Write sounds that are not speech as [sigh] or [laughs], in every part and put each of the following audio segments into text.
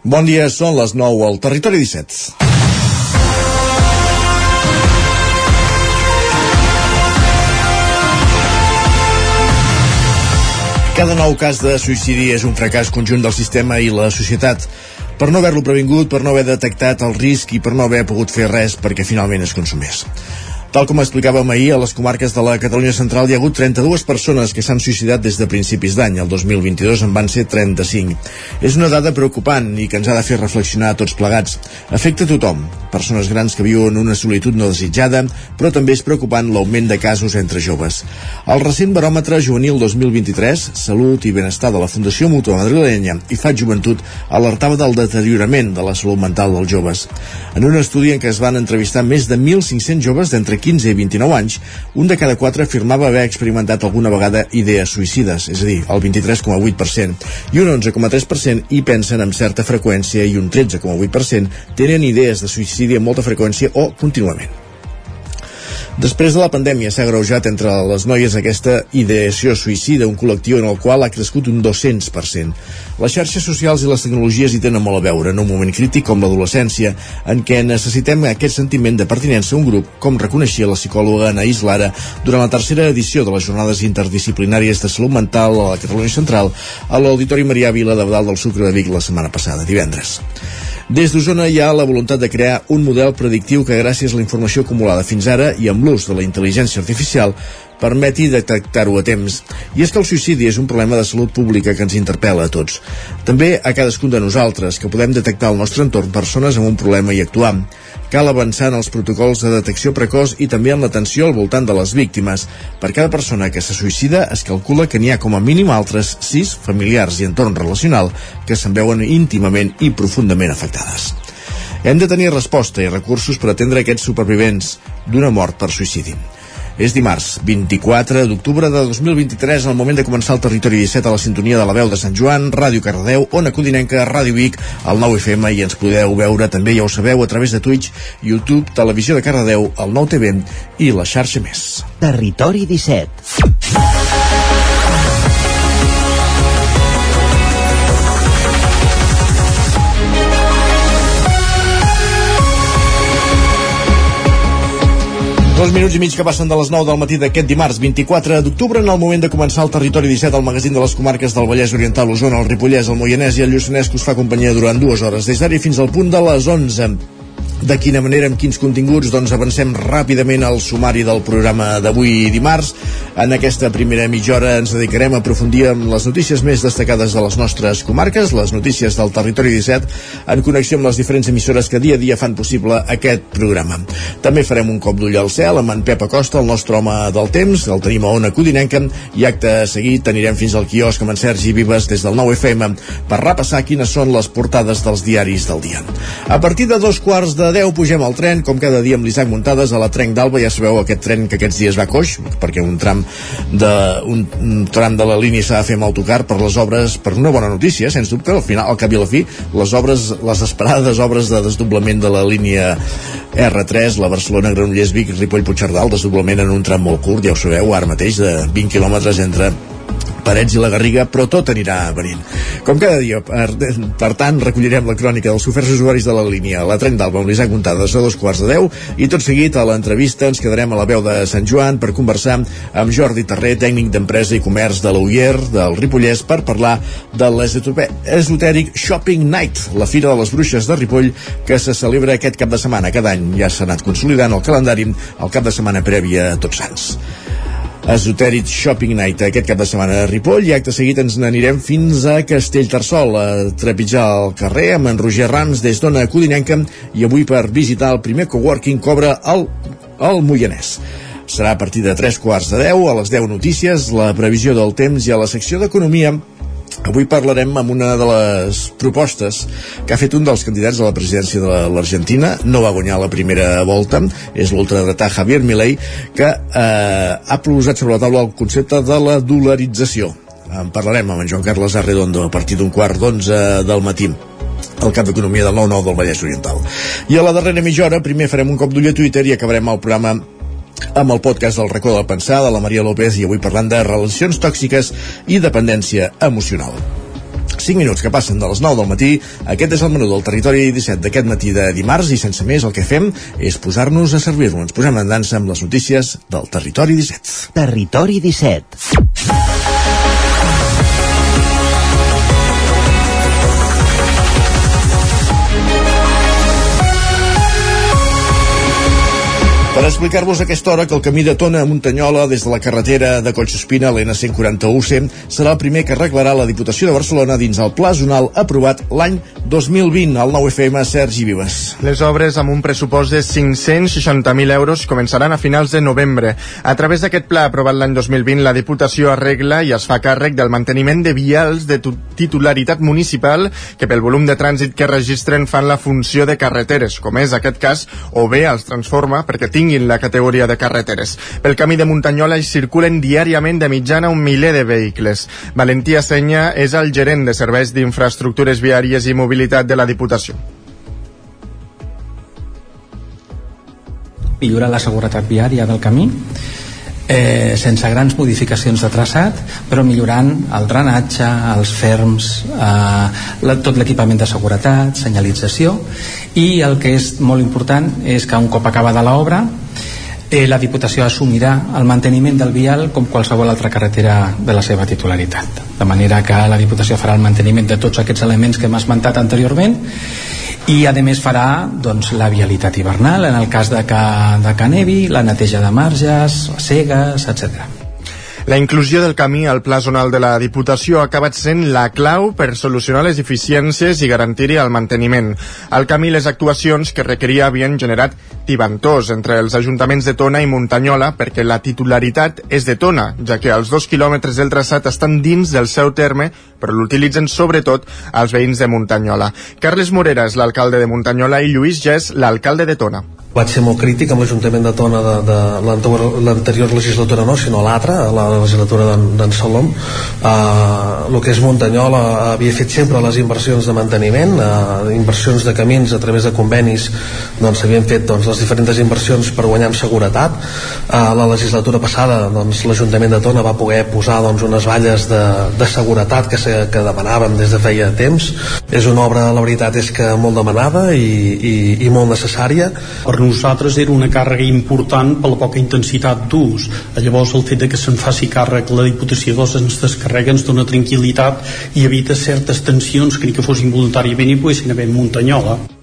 Bon dia, són les 9 al Territori 17. Cada nou cas de suïcidi és un fracàs conjunt del sistema i la societat per no haver-lo previngut, per no haver detectat el risc i per no haver pogut fer res perquè finalment es consumés. Tal com explicàvem ahir, a les comarques de la Catalunya Central hi ha hagut 32 persones que s'han suïcidat des de principis d'any. El 2022 en van ser 35. És una dada preocupant i que ens ha de fer reflexionar a tots plegats. Afecta tothom, persones grans que viuen una solitud no desitjada, però també és preocupant l'augment de casos entre joves. El recent baròmetre juvenil 2023, Salut i Benestar de la Fundació Mutua Madrilenya i Fat Joventut alertava del deteriorament de la salut mental dels joves. En un estudi en què es van entrevistar més de 1.500 joves d'entre 15 i 29 anys, un de cada quatre afirmava haver experimentat alguna vegada idees suïcides, és a dir, el 23,8%, i un 11,3% hi pensen amb certa freqüència i un 13,8% tenen idees de suïcidi amb molta freqüència o contínuament. Després de la pandèmia s'ha greujat entre les noies aquesta ideació suïcida, un col·lectiu en el qual ha crescut un 200%. Les xarxes socials i les tecnologies hi tenen molt a veure en un moment crític com l'adolescència, en què necessitem aquest sentiment de pertinença a un grup, com reconeixia la psicòloga Anaïs Lara durant la tercera edició de les jornades interdisciplinàries de salut mental a la Catalunya Central a l'Auditori Maria Vila de Dalt del Sucre de Vic la setmana passada, divendres. Des d'Osona hi ha la voluntat de crear un model predictiu que gràcies a la informació acumulada fins ara i amb l'ús de la intel·ligència artificial permeti detectar-ho a temps. I és que el suïcidi és un problema de salut pública que ens interpel·la a tots. També a cadascun de nosaltres, que podem detectar al nostre entorn persones amb un problema i actuar. Cal avançar en els protocols de detecció precoç i també en l'atenció al voltant de les víctimes. Per cada persona que se suïcida es calcula que n'hi ha com a mínim altres sis familiars i entorn relacional que se'n veuen íntimament i profundament afectades. Hem de tenir resposta i recursos per atendre aquests supervivents d'una mort per suïcidi. És dimarts, 24 d'octubre de 2023, al moment de començar el Territori 17 a la sintonia de la veu de Sant Joan, Ràdio Cardeu, Ona Codinenca, Ràdio Vic, el 9 FM i ens podeu veure també, ja ho sabeu, a través de Twitch, YouTube, Televisió de Cardedeu, el 9 TV i la xarxa més. Territori 17 Dos minuts i mig que passen de les 9 del matí d'aquest dimarts 24 d'octubre en el moment de començar el Territori 17 al magazín de les comarques del Vallès Oriental, Osona, el Ripollès, el Moianès i el Lluçanès que us fa companyia durant dues hores. Des d'ara fins al punt de les 11 de quina manera, amb quins continguts, doncs avancem ràpidament al sumari del programa d'avui dimarts. En aquesta primera mitja hora ens dedicarem a aprofundir amb les notícies més destacades de les nostres comarques, les notícies del territori 17, en connexió amb les diferents emissores que dia a dia fan possible aquest programa. També farem un cop d'ull al cel amb en Pep Acosta, el nostre home del temps, el tenim a Ona Codinenca, i acte seguit anirem fins al quiosc amb en Sergi Vives des del 9 FM per repassar quines són les portades dels diaris del dia. A partir de dos quarts de 10 pugem al tren, com cada dia amb l'Isaac Muntades a la Trenc d'Alba, ja sabeu aquest tren que aquests dies va coix, perquè un tram de, un, un tram de la línia s'ha de fer amb autocar per les obres, per una bona notícia, sens dubte, al final, al cap i la fi, les obres, les esperades obres de desdoblament de la línia R3, la Barcelona, Granollers, Vic, Ripoll, Puigcerdà, el desdoblament en un tram molt curt, ja ho sabeu, ara mateix, de 20 quilòmetres entre Parets i la Garriga, però tot anirà venint. Com cada dia, per, per tant, recollirem la crònica dels oferts usuaris de la línia, la tren d'Alba, amb l'Isaac Montades a dos quarts de deu, i tot seguit a l'entrevista ens quedarem a la veu de Sant Joan per conversar amb Jordi Terré, tècnic d'empresa i comerç de l'Uyer, del Ripollès, per parlar de l'esotèric Shopping Night, la Fira de les Bruixes de Ripoll, que se celebra aquest cap de setmana. Cada any ja s'ha anat consolidant el calendari el cap de setmana prèvia a Tots Sants. Esotèric Shopping Night aquest cap de setmana a Ripoll i acte seguit ens n'anirem fins a Castellterçol a trepitjar el carrer amb en Roger Rams des d'Ona Codinenca i avui per visitar el primer coworking cobra el, el Moianès. Serà a partir de 3 quarts de 10 a les 10 notícies, la previsió del temps i a la secció d'Economia Avui parlarem amb una de les propostes que ha fet un dels candidats a la presidència de l'Argentina, no va guanyar la primera volta, és l'ultradretà Javier Milei, que eh, ha posat sobre la taula el concepte de la dolarització. En parlarem amb en Joan Carles Arredondo a partir d'un quart d'onze del matí el cap d'economia del 9-9 del Vallès Oriental. I a la darrera mitja hora primer farem un cop d'ull a Twitter i acabarem el programa amb el podcast del racó de la pensada, la Maria López i avui parlant de relacions tòxiques i dependència emocional. 5 minuts que passen de les 9 del matí. Aquest és el menú del territori 17 d'aquest matí de dimarts i sense més el que fem és posar-nos a servir-nos. Ens posem en dansa amb les notícies del territori 17. Territori 17. Per explicar-vos aquesta hora que el camí de Tona a Muntanyola des de la carretera de Collsospina a l'N141C serà el primer que arreglarà la Diputació de Barcelona dins el pla zonal aprovat l'any 2020 al 9FM Sergi Vives. Les obres amb un pressupost de 560.000 euros començaran a finals de novembre. A través d'aquest pla aprovat l'any 2020, la Diputació arregla i es fa càrrec del manteniment de vials de titularitat municipal que pel volum de trànsit que registren fan la funció de carreteres, com és aquest cas, o bé els transforma perquè tinguin tinguin la categoria de carreteres. Pel camí de Muntanyola hi circulen diàriament de mitjana un miler de vehicles. Valentia Senya és el gerent de serveis d'infraestructures viàries i mobilitat de la Diputació. millorar la seguretat viària del camí eh, sense grans modificacions de traçat, però millorant el drenatge, els ferms, eh, la, tot l'equipament de seguretat, senyalització, i el que és molt important és que un cop acabada l'obra eh, la Diputació assumirà el manteniment del vial com qualsevol altra carretera de la seva titularitat. De manera que la Diputació farà el manteniment de tots aquests elements que hem esmentat anteriorment i a més farà doncs, la vialitat hivernal en el cas de que, de que nevi, la neteja de marges, cegues, etc. La inclusió del camí al pla zonal de la Diputació ha acabat sent la clau per solucionar les eficiències i garantir-hi el manteniment. Al camí les actuacions que requeria havien generat tibantós entre els ajuntaments de Tona i Muntanyola perquè la titularitat és de Tona, ja que els dos quilòmetres del traçat estan dins del seu terme, però l'utilitzen sobretot els veïns de Muntanyola. Carles Morera és l'alcalde de Muntanyola i Lluís Gès l'alcalde de Tona vaig ser molt crític amb l'Ajuntament de Tona de, de l'anterior legislatura no, sinó l'altra, la legislatura d'en Salom uh, el que és Muntanyola havia fet sempre les inversions de manteniment uh, inversions de camins a través de convenis doncs s'havien fet doncs, les diferents inversions per guanyar en seguretat. Uh, la legislatura passada doncs, l'Ajuntament de Tona va poder posar doncs, unes valles de, de seguretat que, se, que demanàvem des de feia temps. És una obra, la veritat és que molt demanada i, i, i molt necessària. per nosaltres era una càrrega important per la poca intensitat d'ús. Llavors el fet de que se'n faci càrrec la Diputació doncs ens descarrega, ens dona tranquil·litat i evita certes tensions que ni que fossin voluntàriament i poguessin haver Muntanyola.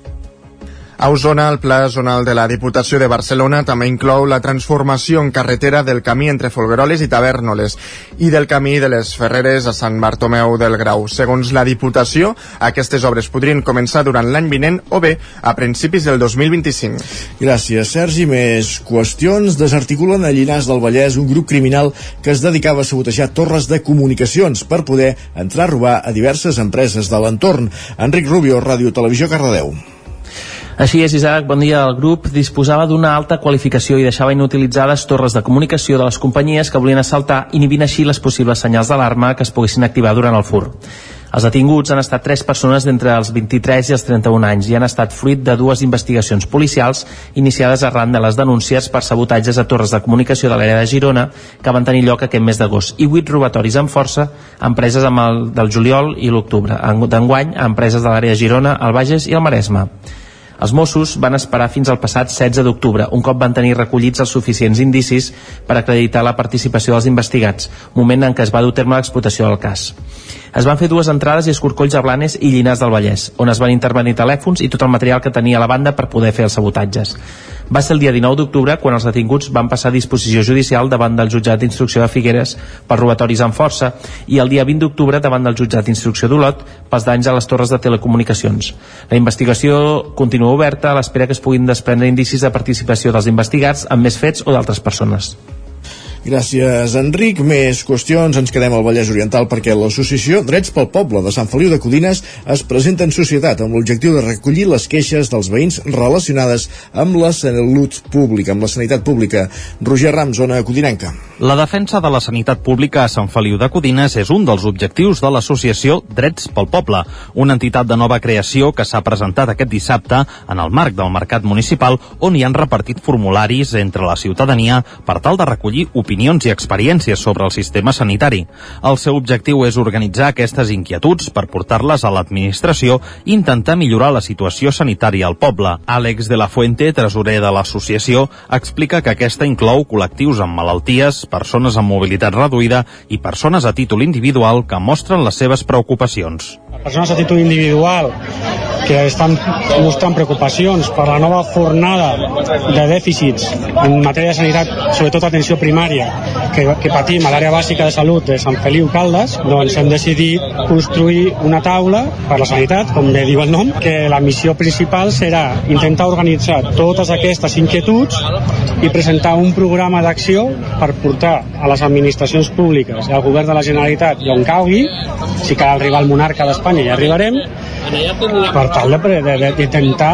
A Osona, el Pla Zonal de la Diputació de Barcelona també inclou la transformació en carretera del camí entre Folgueroles i Tavernoles i del camí de les Ferreres a Sant Bartomeu del Grau. Segons la Diputació, aquestes obres podrien començar durant l'any vinent o bé a principis del 2025. Gràcies, Sergi. Més qüestions. Desarticulen a Llinars del Vallès un grup criminal que es dedicava a sabotejar torres de comunicacions per poder entrar a robar a diverses empreses de l'entorn. Enric Rubio, Ràdio Televisió, Cardedeu. Així és, Isaac, bon dia. El grup disposava d'una alta qualificació i deixava inutilitzades torres de comunicació de les companyies que volien assaltar, inhibint així les possibles senyals d'alarma que es poguessin activar durant el fur. Els detinguts han estat tres persones d'entre els 23 i els 31 anys i han estat fruit de dues investigacions policials iniciades arran de les denúncies per sabotatges a torres de comunicació de l'àrea de Girona que van tenir lloc aquest mes d'agost i vuit robatoris amb força empreses amb el del juliol i l'octubre, d'enguany a empreses de l'àrea de Girona, el Bages i el Maresme. Els Mossos van esperar fins al passat 16 d'octubre, un cop van tenir recollits els suficients indicis per acreditar la participació dels investigats, moment en què es va dur terme l'explotació del cas. Es van fer dues entrades i escorcolls a Blanes i Llinars del Vallès, on es van intervenir telèfons i tot el material que tenia la banda per poder fer els sabotatges. Va ser el dia 19 d'octubre quan els detinguts van passar a disposició judicial davant del jutjat d'instrucció de Figueres per robatoris amb força i el dia 20 d'octubre davant del jutjat d'instrucció d'Olot pels danys a les torres de telecomunicacions. La investigació continua oberta a l'espera que es puguin desprendre indicis de participació dels investigats amb més fets o d'altres persones. Gràcies, Enric. Més qüestions. Ens quedem al Vallès Oriental perquè l'associació Drets pel Poble de Sant Feliu de Codines es presenta en societat amb l'objectiu de recollir les queixes dels veïns relacionades amb la salut pública, amb la sanitat pública. Roger Ram, zona codinenca. La defensa de la sanitat pública a Sant Feliu de Codines és un dels objectius de l'associació Drets pel Poble, una entitat de nova creació que s'ha presentat aquest dissabte en el marc del Mercat Municipal on hi han repartit formularis entre la ciutadania per tal de recollir opinions i experiències sobre el sistema sanitari. El seu objectiu és organitzar aquestes inquietuds per portar-les a l'administració i intentar millorar la situació sanitària al poble. Àlex de la Fuente, tresorer de l'associació, explica que aquesta inclou col·lectius amb malalties, persones amb mobilitat reduïda i persones a títol individual que mostren les seves preocupacions. Persones a títol individual que estan mostrant preocupacions per la nova fornada de dèficits en matèria de sanitat, sobretot atenció primària, que, que patim a l'àrea bàsica de salut de Sant Feliu Caldes, doncs hem decidit construir una taula per la sanitat, com bé diu el nom, que la missió principal serà intentar organitzar totes aquestes inquietuds i presentar un programa d'acció per portar a les administracions públiques i al govern de la Generalitat i on calgui, si cal arribar al monarca d'Espanya ja arribarem, per tal d'intentar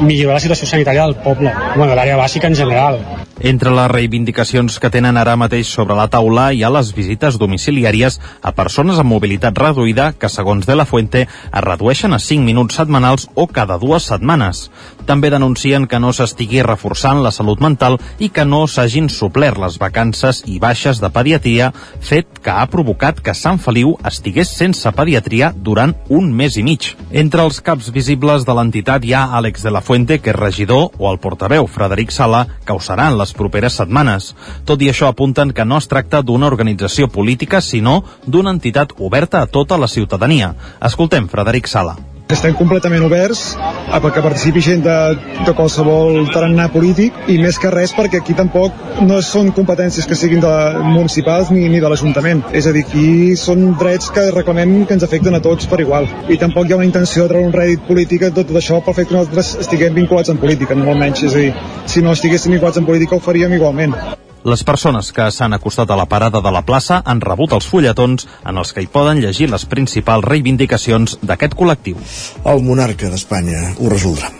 millorar la situació sanitària del poble, bueno, de l'àrea bàsica en general. Entre les reivindicacions que tenen ara mateix sobre la taula hi ha les visites domiciliàries a persones amb mobilitat reduïda que, segons De La Fuente, es redueixen a 5 minuts setmanals o cada dues setmanes. També denuncien que no s'estigui reforçant la salut mental i que no s'hagin suplert les vacances i baixes de pediatria, fet que ha provocat que Sant Feliu estigués sense pediatria durant un mes i mig. Entre els caps visibles de l'entitat hi ha Àlex de la Fuente, que és regidor, o el portaveu Frederic Sala, que ho seran les properes setmanes. Tot i això apunten que no es tracta d'una organització política, sinó d'una entitat oberta a tota la ciutadania. Escoltem Frederic Sala estem completament oberts a que participi gent de, de qualsevol tarannà polític i més que res perquè aquí tampoc no són competències que siguin de municipals ni, ni de l'Ajuntament. És a dir, aquí són drets que reclamem que ens afecten a tots per igual. I tampoc hi ha una intenció de treure un rèdit polític de tot això pel fet que nosaltres estiguem vinculats en política, no almenys. És a dir, si no estiguéssim vinculats en política ho faríem igualment. Les persones que s'han acostat a la parada de la plaça han rebut els fulletons en els que hi poden llegir les principals reivindicacions d'aquest col·lectiu. El monarca d'Espanya ho resoldrà.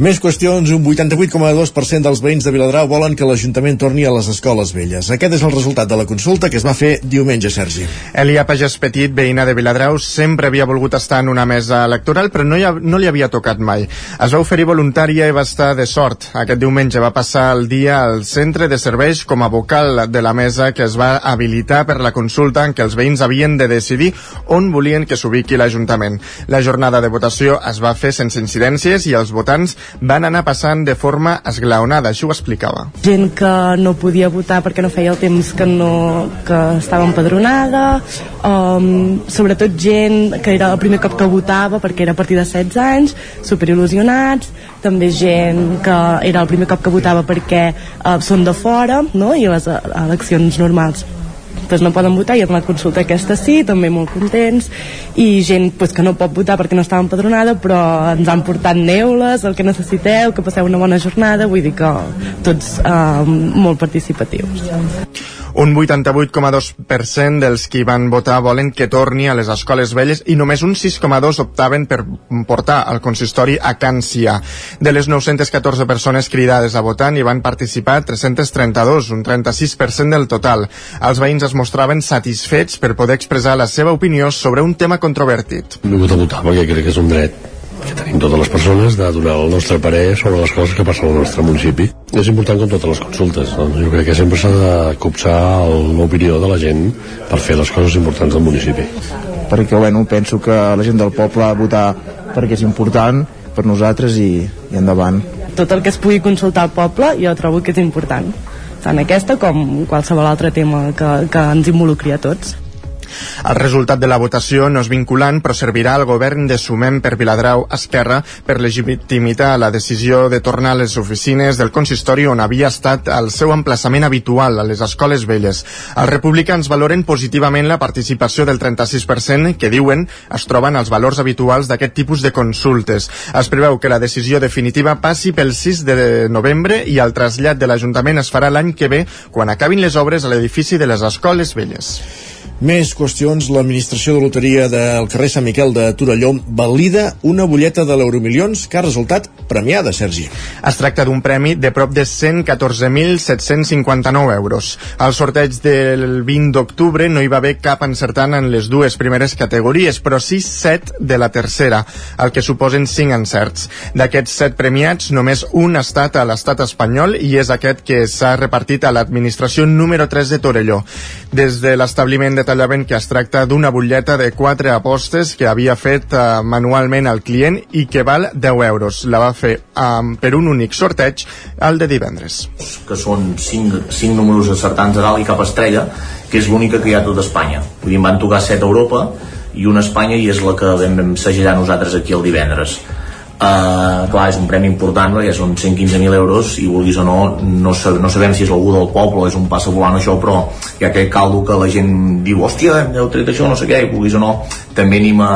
Més qüestions, un 88,2% dels veïns de Viladrau volen que l'Ajuntament torni a les escoles velles. Aquest és el resultat de la consulta que es va fer diumenge, Sergi. Elia Pagès Petit, veïna de Viladrau, sempre havia volgut estar en una mesa electoral, però no, ha, no li havia tocat mai. Es va oferir voluntària i va estar de sort. Aquest diumenge va passar el dia al centre de serveis com a vocal de la mesa que es va habilitar per la consulta en què els veïns havien de decidir on volien que s'ubiqui l'Ajuntament. La jornada de votació es va fer sense incidències i els votants van anar passant de forma esglaonada, això ho explicava. Gent que no podia votar perquè no feia el temps que, no, que estava empadronada, um, sobretot gent que era el primer cop que votava perquè era a partir de 16 anys, superil·lusionats, també gent que era el primer cop que votava perquè uh, són de fora, no? i les uh, eleccions normals pues no poden votar i amb la consulta aquesta sí, també molt contents i gent pues, que no pot votar perquè no estava empadronada però ens han portat neules, el que necessiteu, que passeu una bona jornada vull dir que tots eh, molt participatius un 88,2% dels qui van votar volen que torni a les escoles velles i només un 6,2 optaven per portar al consistori a Can Cia. De les 914 persones cridades a votar n'hi van participar 332, un 36% del total. Els veïns es mostraven satisfets per poder expressar la seva opinió sobre un tema controvertit. No he votat perquè crec que és un dret que tenim totes les persones de donar el nostre parer sobre les coses que passen al nostre municipi. És important com totes les consultes. Doncs jo crec que sempre s'ha de copsar l'opinió de la gent per fer les coses importants del municipi. Perquè, bueno, penso que la gent del poble ha de votar perquè és important per nosaltres i, i endavant. Tot el que es pugui consultar al poble jo trobo que és important tant aquesta com qualsevol altre tema que, que ens involucri a tots. El resultat de la votació no és vinculant, però servirà al govern de Sumem per Viladrau Esquerra per legitimar la decisió de tornar a les oficines del consistori on havia estat el seu emplaçament habitual, a les escoles velles. Els republicans valoren positivament la participació del 36% que diuen es troben els valors habituals d'aquest tipus de consultes. Es preveu que la decisió definitiva passi pel 6 de novembre i el trasllat de l'Ajuntament es farà l'any que ve quan acabin les obres a l'edifici de les escoles velles. Més qüestions. L'administració de loteria del carrer Sant Miquel de Torelló valida una butlleta de l'Euromilions que ha resultat premiada, Sergi. Es tracta d'un premi de prop de 114.759 euros. Al sorteig del 20 d'octubre no hi va haver cap encertant en les dues primeres categories, però sí set de la tercera, el que suposen 5 encerts. D'aquests 7 premiats, només un ha estat a l'estat espanyol i és aquest que s'ha repartit a l'administració número 3 de Torelló. Des de l'establiment de Tallavent que es tracta d'una butlleta de 4 apostes que havia fet uh, manualment el client i que val 10 euros. La va fer um, per un únic sorteig el de divendres. que són 5, 5 números acertants a dalt i cap estrella, que és l'única que hi ha a tot Espanya. Vull dir, van tocar 7 a Europa i una a Espanya i és la que vam, vam segellar nosaltres aquí el divendres. Uh, clar, és un premi important perquè són 115.000 euros i vulguis o no, no, sab no sabem si és algú del poble és un passa volant això, però hi ha aquest caldo que la gent diu, hòstia, heu tret això, no sé què, i vulguis o no, també anima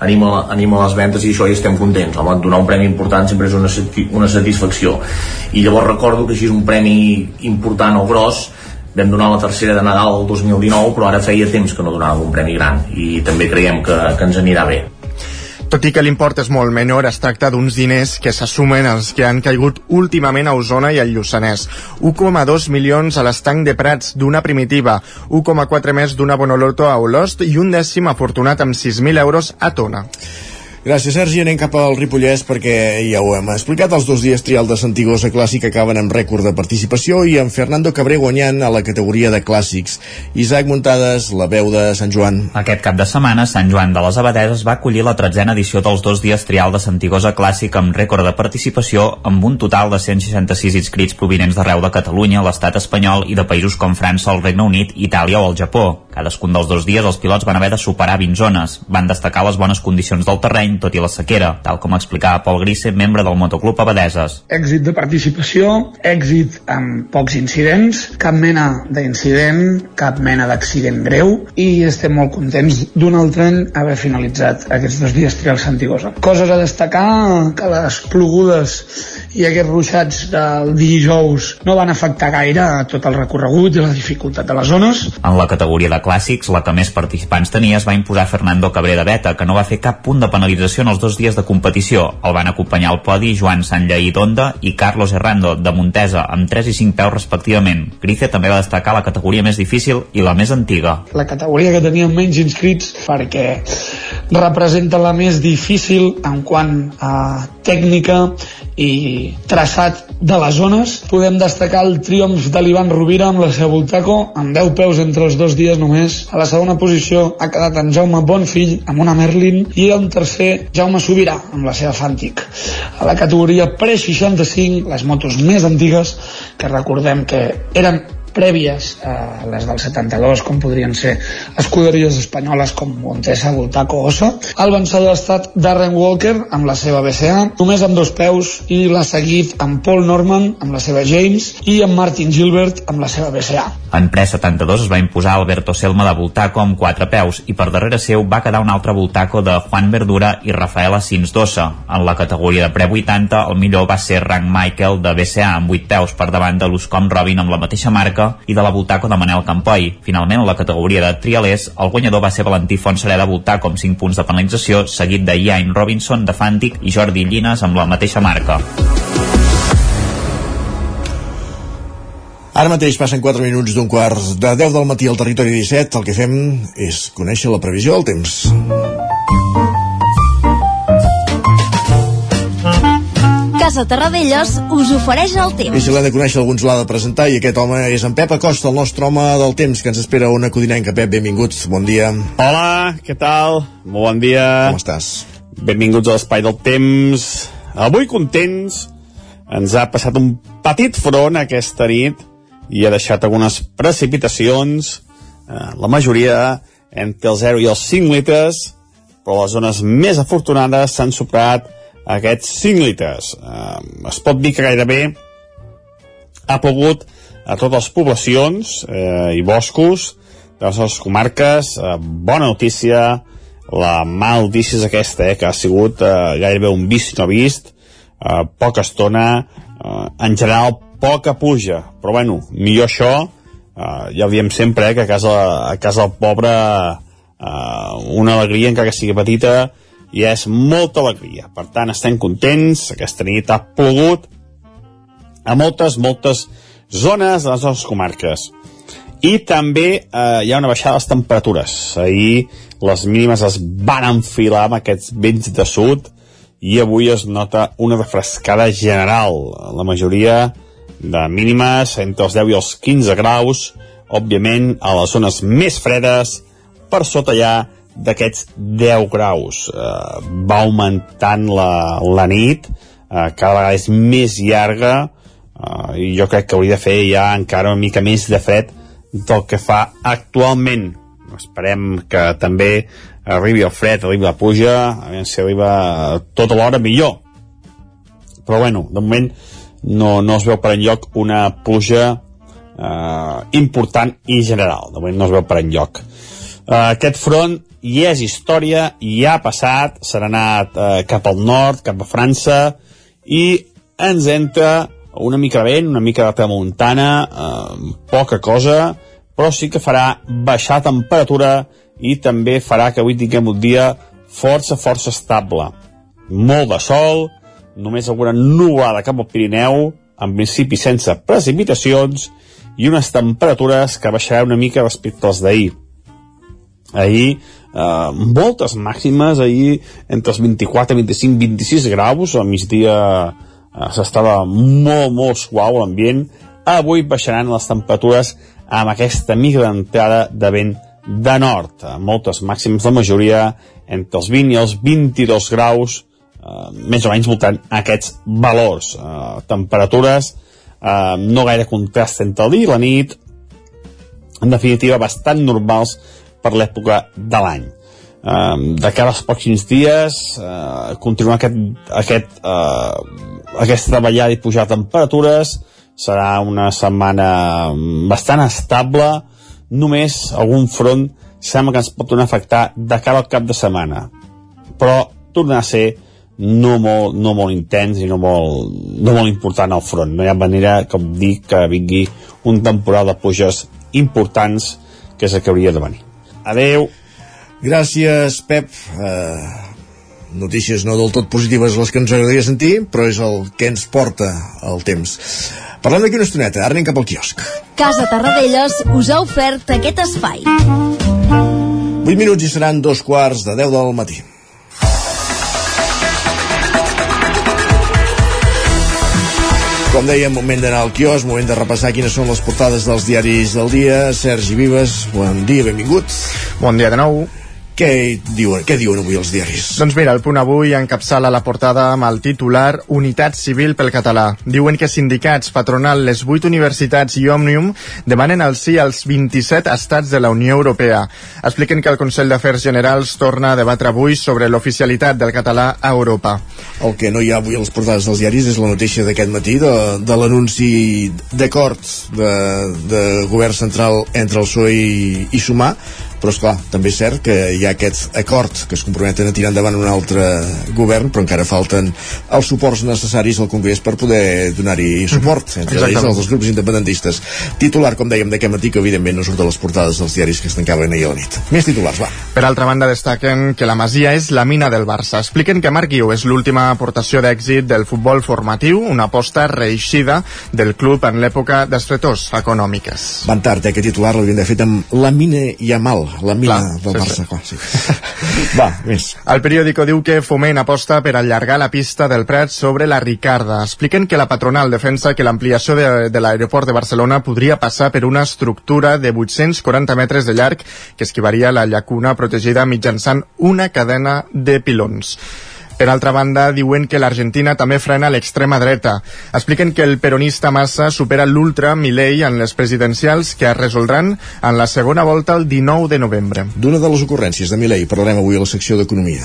anima, anima les ventes i això i estem contents. Home, donar un premi important sempre és una, una satisfacció. I llavors recordo que així és un premi important o gros. Vam donar la tercera de Nadal el 2019 però ara feia temps que no donàvem un premi gran i també creiem que, que ens anirà bé tot i que l'import és molt menor, es tracta d'uns diners que s'assumen als que han caigut últimament a Osona i al Lluçanès. 1,2 milions a l'estanc de Prats d'una primitiva, 1,4 més d'una Bonoloto a Olost i un dècim afortunat amb 6.000 euros a Tona. Gràcies, Sergi. Anem cap al Ripollès perquè ja ho hem explicat. Els dos dies trial de Santigosa Clàssic acaben amb rècord de participació i amb Fernando Cabré guanyant a la categoria de clàssics. Isaac Muntades, la veu de Sant Joan. Aquest cap de setmana, Sant Joan de les Abadeses va acollir la tretzena edició dels dos dies trial de Santigosa Clàssic amb rècord de participació amb un total de 166 inscrits provinents d'arreu de Catalunya, l'estat espanyol i de països com França, el Regne Unit, Itàlia o el Japó. Cadascun dels dos dies els pilots van haver de superar 20 zones. Van destacar les bones condicions del terreny terreny, tot i la sequera, tal com explicava Pol Grisse, membre del Motoclub Abadeses. Èxit de participació, èxit amb pocs incidents, cap mena d'incident, cap mena d'accident greu i estem molt contents d'un altre any haver finalitzat aquests dos dies trials Santigosa. Coses a destacar que les plogudes i aquests ruixats del dijous no van afectar gaire a tot el recorregut i la dificultat de les zones. En la categoria de clàssics, la que més participants tenia es va imposar Fernando Cabré de Beta, que no va fer cap punt de penalització en els dos dies de competició. El van acompanyar al podi Joan Sanllaí d'Onda i Carlos Herrando de Montesa, amb 3 i 5 peus respectivament. Grice també va destacar la categoria més difícil i la més antiga. La categoria que tenia menys inscrits perquè representa la més difícil en quant a tècnica i traçat de les zones. Podem destacar el triomf de l'Ivan Rovira amb la seva Voltaco, amb 10 peus entre els dos dies només. A la segona posició ha quedat en Jaume Bonfill amb una Merlin i en tercer Jaume Sobirà amb la seva Fantic. A la categoria pre-65, les motos més antigues, que recordem que eren prèvies a les del 72 com podrien ser escuderies espanyoles com Montesa, Voltaco, Ossa el vencedor ha estat Darren Walker amb la seva BCA, només amb dos peus i l'ha seguit amb Paul Norman amb la seva James i amb Martin Gilbert amb la seva BCA. En pre-72 es va imposar Alberto Selma de Voltaco amb quatre peus i per darrere seu va quedar un altre Voltaco de Juan Verdura i Rafael Asins d'Ossa. En la categoria de pre-80 el millor va ser Rank Michael de BCA amb 8 peus per davant de l'Uscom Robin amb la mateixa marca i de la Voltaco de Manel Campoi. Finalment, a la categoria de trialers, el guanyador va ser Valentí Fontserè de Voltaco amb 5 punts de penalització, seguit de Ian Robinson de Fantic i Jordi Llines amb la mateixa marca. Ara mateix passen 4 minuts d'un quart de 10 del matí al territori 17. El que fem és conèixer la previsió del temps. Casa Terradellos us ofereix el temps. I si l'hem de conèixer, alguns l'ha de presentar i aquest home és en Pep Acosta, el nostre home del temps, que ens espera una codinenca. Pep, benvinguts, bon dia. Hola, què tal? Molt bon dia. Com estàs? Benvinguts a l'Espai del Temps. Avui contents. Ens ha passat un petit front aquesta nit i ha deixat algunes precipitacions, eh, la majoria entre el 0 i els 5 litres, però les zones més afortunades s'han superat aquests 5 litres. Eh, es pot dir que gairebé ha pogut a totes les poblacions eh, i boscos de les nostres comarques. Eh, bona notícia, la notícia és aquesta, eh, que ha sigut eh, gairebé un vist no vist, eh, poca estona, eh, en general poca puja, però bueno, millor això uh, ja ho diem sempre, eh, que a casa, a casa del pobre uh, una alegria, encara que sigui petita, i és molta alegria. Per tant, estem contents, aquesta nit ha plogut a moltes, moltes zones de les nostres comarques. I també eh, hi ha una baixada de les temperatures. Ahir les mínimes es van enfilar amb aquests vents de sud i avui es nota una refrescada general. La majoria de mínimes entre els 10 i els 15 graus, òbviament a les zones més fredes, per sota ja d'aquests 10 graus. Eh, va augmentant la, la nit, eh, cada vegada és més llarga, eh, i jo crec que hauria de fer ja encara una mica més de fred del que fa actualment. Esperem que també arribi el fred, arribi la pluja, a veure si arriba tota l'hora millor. Però bueno, de moment no, no es veu per enlloc una pluja eh, important i general. De moment no es veu per enlloc. Eh, aquest front i és història, i ha passat, s'ha anat eh, cap al nord, cap a França, i ens entra una mica vent, una mica de tramuntana, eh, poca cosa, però sí que farà baixar temperatura i també farà que avui tinguem un dia força, força estable. Molt de sol, només alguna nuvolada cap al Pirineu, en principi sense precipitacions, i unes temperatures que baixaran una mica respecte als d'ahir. Ahir eh, moltes màximes. Ahir entre els 24, 25, 26 graus al migdia eh, s'estava molt, molt suau l'ambient. Avui baixaran les temperatures amb aquesta mica d'entrada de vent de nord, moltes màximes la majoria entre els 20 i els 22 graus eh, més o menys voltant aquests valors. Eh, temperatures eh, no gaire contrast entre el dia i la nit. En definitiva bastant normals per l'època de l'any. Um, de cara als pocs dies uh, continuar aquest, aquest, uh, aquesta davallada i pujar temperatures serà una setmana bastant estable. Només algun front sembla que ens pot donar afectar de cara al cap de setmana. Però tornarà a ser no molt, no molt intens i no molt, no molt important al front. No hi ha manera, com dic, que vingui un temporal de puges importants que és el que hauria de venir Adeu. Gràcies, Pep. Uh, notícies no del tot positives les que ens agradaria sentir, però és el que ens porta el temps. Parlem d'aquí una estoneta, ara anem cap al quiosc. Casa Tarradellas us ha ofert aquest espai. 8 minuts i seran dos quarts de 10 del matí. Com dèiem, moment d'anar al quios, moment de repassar quines són les portades dels diaris del dia. Sergi Vives, bon dia, benvingut. Bon dia de nou. Què diuen, què diuen avui els diaris? Doncs mira, el punt avui encapçala la portada amb el titular Unitat Civil pel Català. Diuen que sindicats, patronal, les 8 universitats i Òmnium demanen el sí als 27 estats de la Unió Europea. Expliquen que el Consell d'Afers Generals torna a debatre avui sobre l'oficialitat del català a Europa. El que no hi ha avui a les portades dels diaris és la notícia d'aquest matí de, de l'anunci d'acord de, de govern central entre el PSOE i, i Sumar però és clar, també és cert que hi ha aquest acord que es comprometen a tirar endavant un altre govern, però encara falten els suports necessaris al Congrés per poder donar-hi suport, mm -hmm. entre ells els dels grups independentistes. Titular, com dèiem, d'aquest matí, que evidentment no surt a les portades dels diaris que es tancaven ahir a la nit. Més titulars, va. Per altra banda, destaquen que la Masia és la mina del Barça. Expliquen que Marc Guiu és l'última aportació d'èxit del futbol formatiu, una aposta reeixida del club en l'època d'estretors econòmiques. Van tard, eh, que titular l'havien de fet amb la mina Yamal, la mina clar, del Barça, clar, sí. [laughs] Va, més. El periòdico diu que Foment aposta per allargar la pista del Prat sobre la Ricarda. Expliquen que la patronal defensa que l'ampliació de, de l'aeroport de Barcelona podria passar per una estructura de 840 metres de llarg que esquivaria la llacuna protegida mitjançant una cadena de pilons. Per altra banda, diuen que l'Argentina també frena l'extrema dreta. Expliquen que el peronista Massa supera l'ultra Milei en les presidencials que es resoldran en la segona volta el 19 de novembre. D'una de les ocurrències de Milei parlarem avui a la secció d'Economia.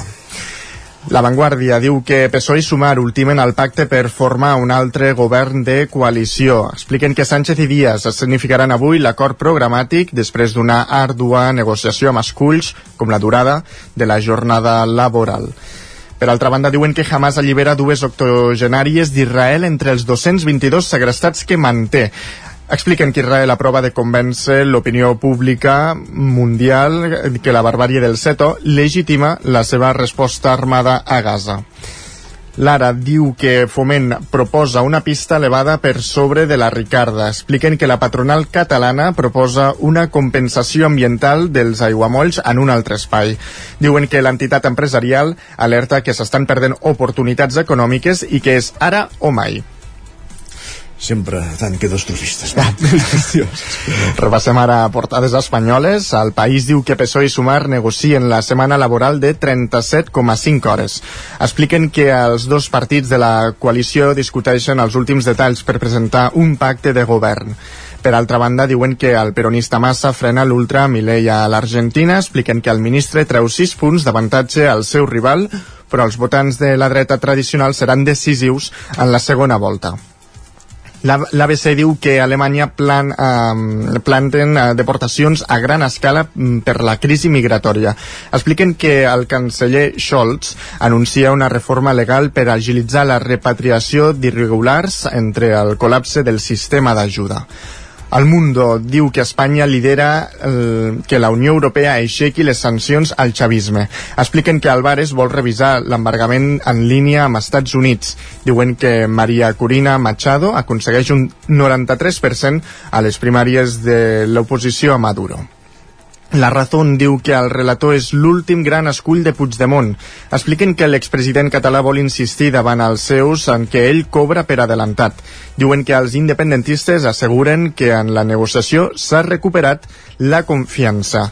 La Vanguardia diu que PSOE i Sumar ultimen el pacte per formar un altre govern de coalició. Expliquen que Sánchez i Díaz significaran avui l'acord programàtic després d'una ardua negociació amb esculls, com la durada de la jornada laboral. Per altra banda, diuen que Hamas allibera dues octogenàries d'Israel entre els 222 segrestats que manté. expliquen que Israel aprova de convèncer l'opinió pública mundial que la barbàrie del Seto legitima la seva resposta armada a Gaza. Lara diu que Foment proposa una pista elevada per sobre de la Ricarda. Expliquen que la patronal catalana proposa una compensació ambiental dels aiguamolls en un altre espai. Diuen que l'entitat empresarial alerta que s'estan perdent oportunitats econòmiques i que és ara o mai sempre tan catastrofistes va. Repassem ara portades espanyoles. El País diu que PSOE i Sumar negocien la setmana laboral de 37,5 hores. Expliquen que els dos partits de la coalició discuteixen els últims detalls per presentar un pacte de govern. Per altra banda, diuen que el peronista Massa frena l'ultra Milei a l'Argentina, expliquen que el ministre treu 6 punts d'avantatge al seu rival, però els votants de la dreta tradicional seran decisius en la segona volta. L'ABC diu que Alemanya plan, eh, planten deportacions a gran escala mm, per la crisi migratòria. Expliquen que el canceller Scholz anuncia una reforma legal per agilitzar la repatriació d'irregulars entre el col·lapse del sistema d'ajuda. El Mundo diu que Espanya lidera el, que la Unió Europea aixequi les sancions al xavisme. Expliquen que Álvarez vol revisar l'embargament en línia amb Estats Units. Diuen que Maria Corina Machado aconsegueix un 93% a les primàries de l'oposició a Maduro. La Razón diu que el relator és l'últim gran escull de Puigdemont. Expliquen que l'expresident català vol insistir davant els seus en que ell cobra per adelantat. Diuen que els independentistes asseguren que en la negociació s'ha recuperat la confiança.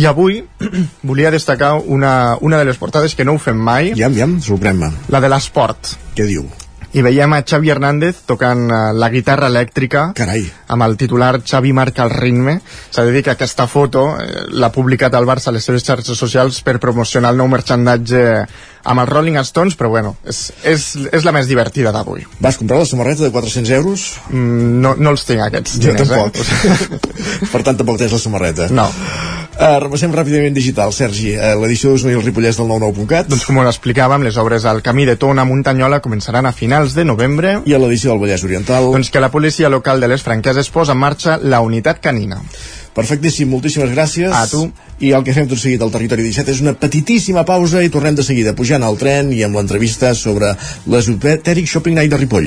I avui [clears throat] volia destacar una, una de les portades que no ho fem mai. Ja, ja, sorprèn-me. La de l'esport. Què diu? I veiem a Xavi Hernández tocant uh, la guitarra elèctrica Carai. amb el titular Xavi marca el ritme s'ha de dir que aquesta foto eh, l'ha publicat el Barça a les seves xarxes socials per promocionar el nou merchandatge amb els Rolling Stones, però bueno, és, és, és la més divertida d'avui. Vas comprar la samarreta de 400 euros? Mm, no, no els tinc, aquests jo diners, tampoc. Eh? [laughs] per tant, tampoc tens la samarreta. No. Uh, repassem ràpidament digital, Sergi. Uh, L'edició d'Osona i el Ripollès del 99.cat. Doncs com ho explicàvem, les obres al camí de Tona Muntanyola començaran a finals de novembre. I a l'edició del Vallès Oriental. Doncs que la policia local de les franqueses posa en marxa la unitat canina. Perfectíssim, moltíssimes gràcies. A tu. I el que fem tot seguit al Territori 17 és una petitíssima pausa i tornem de seguida pujant al tren i amb l'entrevista sobre l'esotèric Shopping Night de Ripoll.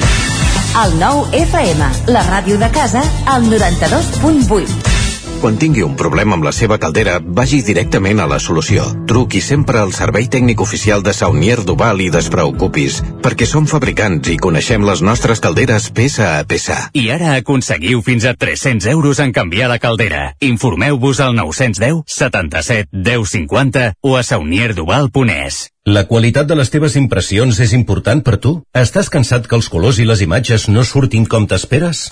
El nou FM, la ràdio de casa, al 92.8. Quan tingui un problema amb la seva caldera, vagi directament a la solució. Truqui sempre al servei tècnic oficial de Saunier Duval i despreocupis, perquè som fabricants i coneixem les nostres calderes peça a peça. I ara aconseguiu fins a 300 euros en canviar la caldera. Informeu-vos al 910 77 10 50 o a saunierduval.es. La qualitat de les teves impressions és important per tu? Estàs cansat que els colors i les imatges no surtin com t'esperes?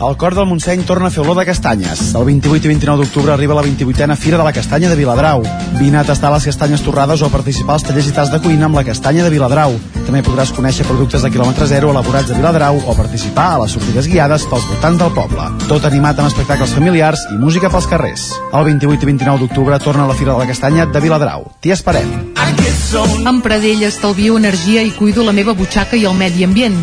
El cor del Montseny torna a fer olor de castanyes. El 28 i 29 d'octubre arriba la 28a Fira de la Castanya de Viladrau. Vine a tastar les castanyes torrades o a participar als tallers i tas de cuina amb la castanya de Viladrau. També podràs conèixer productes de quilòmetre zero elaborats a Viladrau o participar a les sortides guiades pels voltants del poble. Tot animat amb espectacles familiars i música pels carrers. El 28 i 29 d'octubre torna a la Fira de la Castanya de Viladrau. T'hi esperem. Amb Pradell estalvio energia i cuido la meva butxaca i el medi ambient.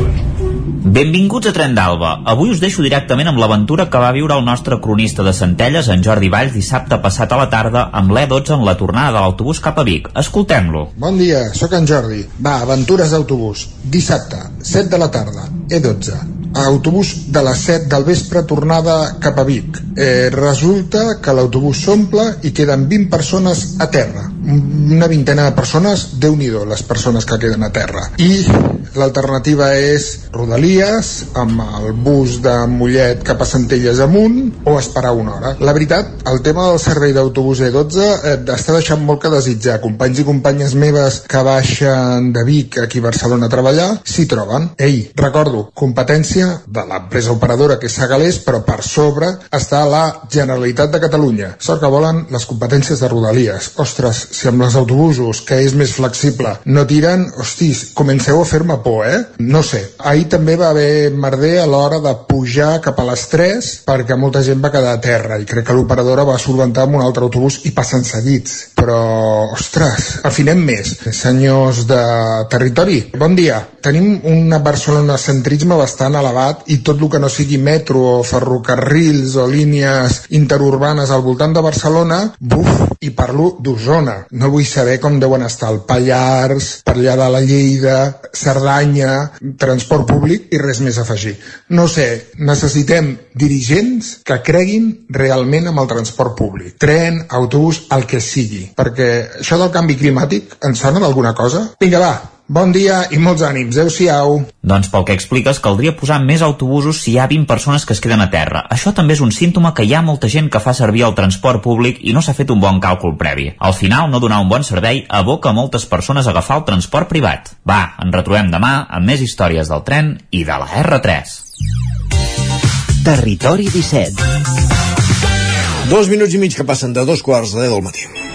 Benvinguts a Tren d'Alba. Avui us deixo directament amb l'aventura que va viure el nostre cronista de Centelles, en Jordi Valls, dissabte passat a la tarda amb l'E12 en la tornada de l'autobús cap a Vic. Escoltem-lo. Bon dia, sóc en Jordi. Va, aventures d'autobús. Dissabte, 7 de la tarda, E12. Autobús de les 7 del vespre tornada cap a Vic. Eh, resulta que l'autobús s'omple i queden 20 persones a terra. Una vintena de persones, déu nhi les persones que queden a terra. I l'alternativa és Rodalies, amb el bus de Mollet cap a Centelles amunt, o esperar una hora. La veritat, el tema del servei d'autobús E12 eh, està deixant molt que desitjar. Companys i companyes meves que baixen de Vic aquí a Barcelona a treballar, s'hi troben. Ei, recordo, competència de l'empresa operadora que és Sagalés, però per sobre està la Generalitat de Catalunya. Sort que volen les competències de Rodalies. Ostres, si amb els autobusos, que és més flexible, no tiren, hostis, comenceu a fer-me por, eh? No sé. Ahir també va haver merder a l'hora de pujar cap a les 3 perquè molta gent va quedar a terra i crec que l'operadora va solventar amb un altre autobús i passen seguits. Però, ostres, afinem més. Senyors de territori, bon dia. Tenim un barcelonocentrisme bastant elevat i tot el que no sigui metro o ferrocarrils o línies interurbanes al voltant de Barcelona, buf, i parlo d'Osona. No vull saber com deuen estar el Pallars, per allà de la Lleida, Cerdanya, transport públic i res més a afegir. No sé, necessitem dirigents que creguin realment amb el transport públic. Tren, autobús, el que sigui. Perquè això del canvi climàtic ens sona d'alguna cosa? Vinga, va, Bon dia i molts ànims, adeu-siau. Doncs pel que expliques, caldria posar més autobusos si hi ha 20 persones que es queden a terra. Això també és un símptoma que hi ha molta gent que fa servir el transport públic i no s'ha fet un bon càlcul previ. Al final, no donar un bon servei aboca moltes persones a agafar el transport privat. Va, ens retrobem demà amb més històries del tren i de la R3. Territori 17 Dos minuts i mig que passen de dos quarts de deu del matí.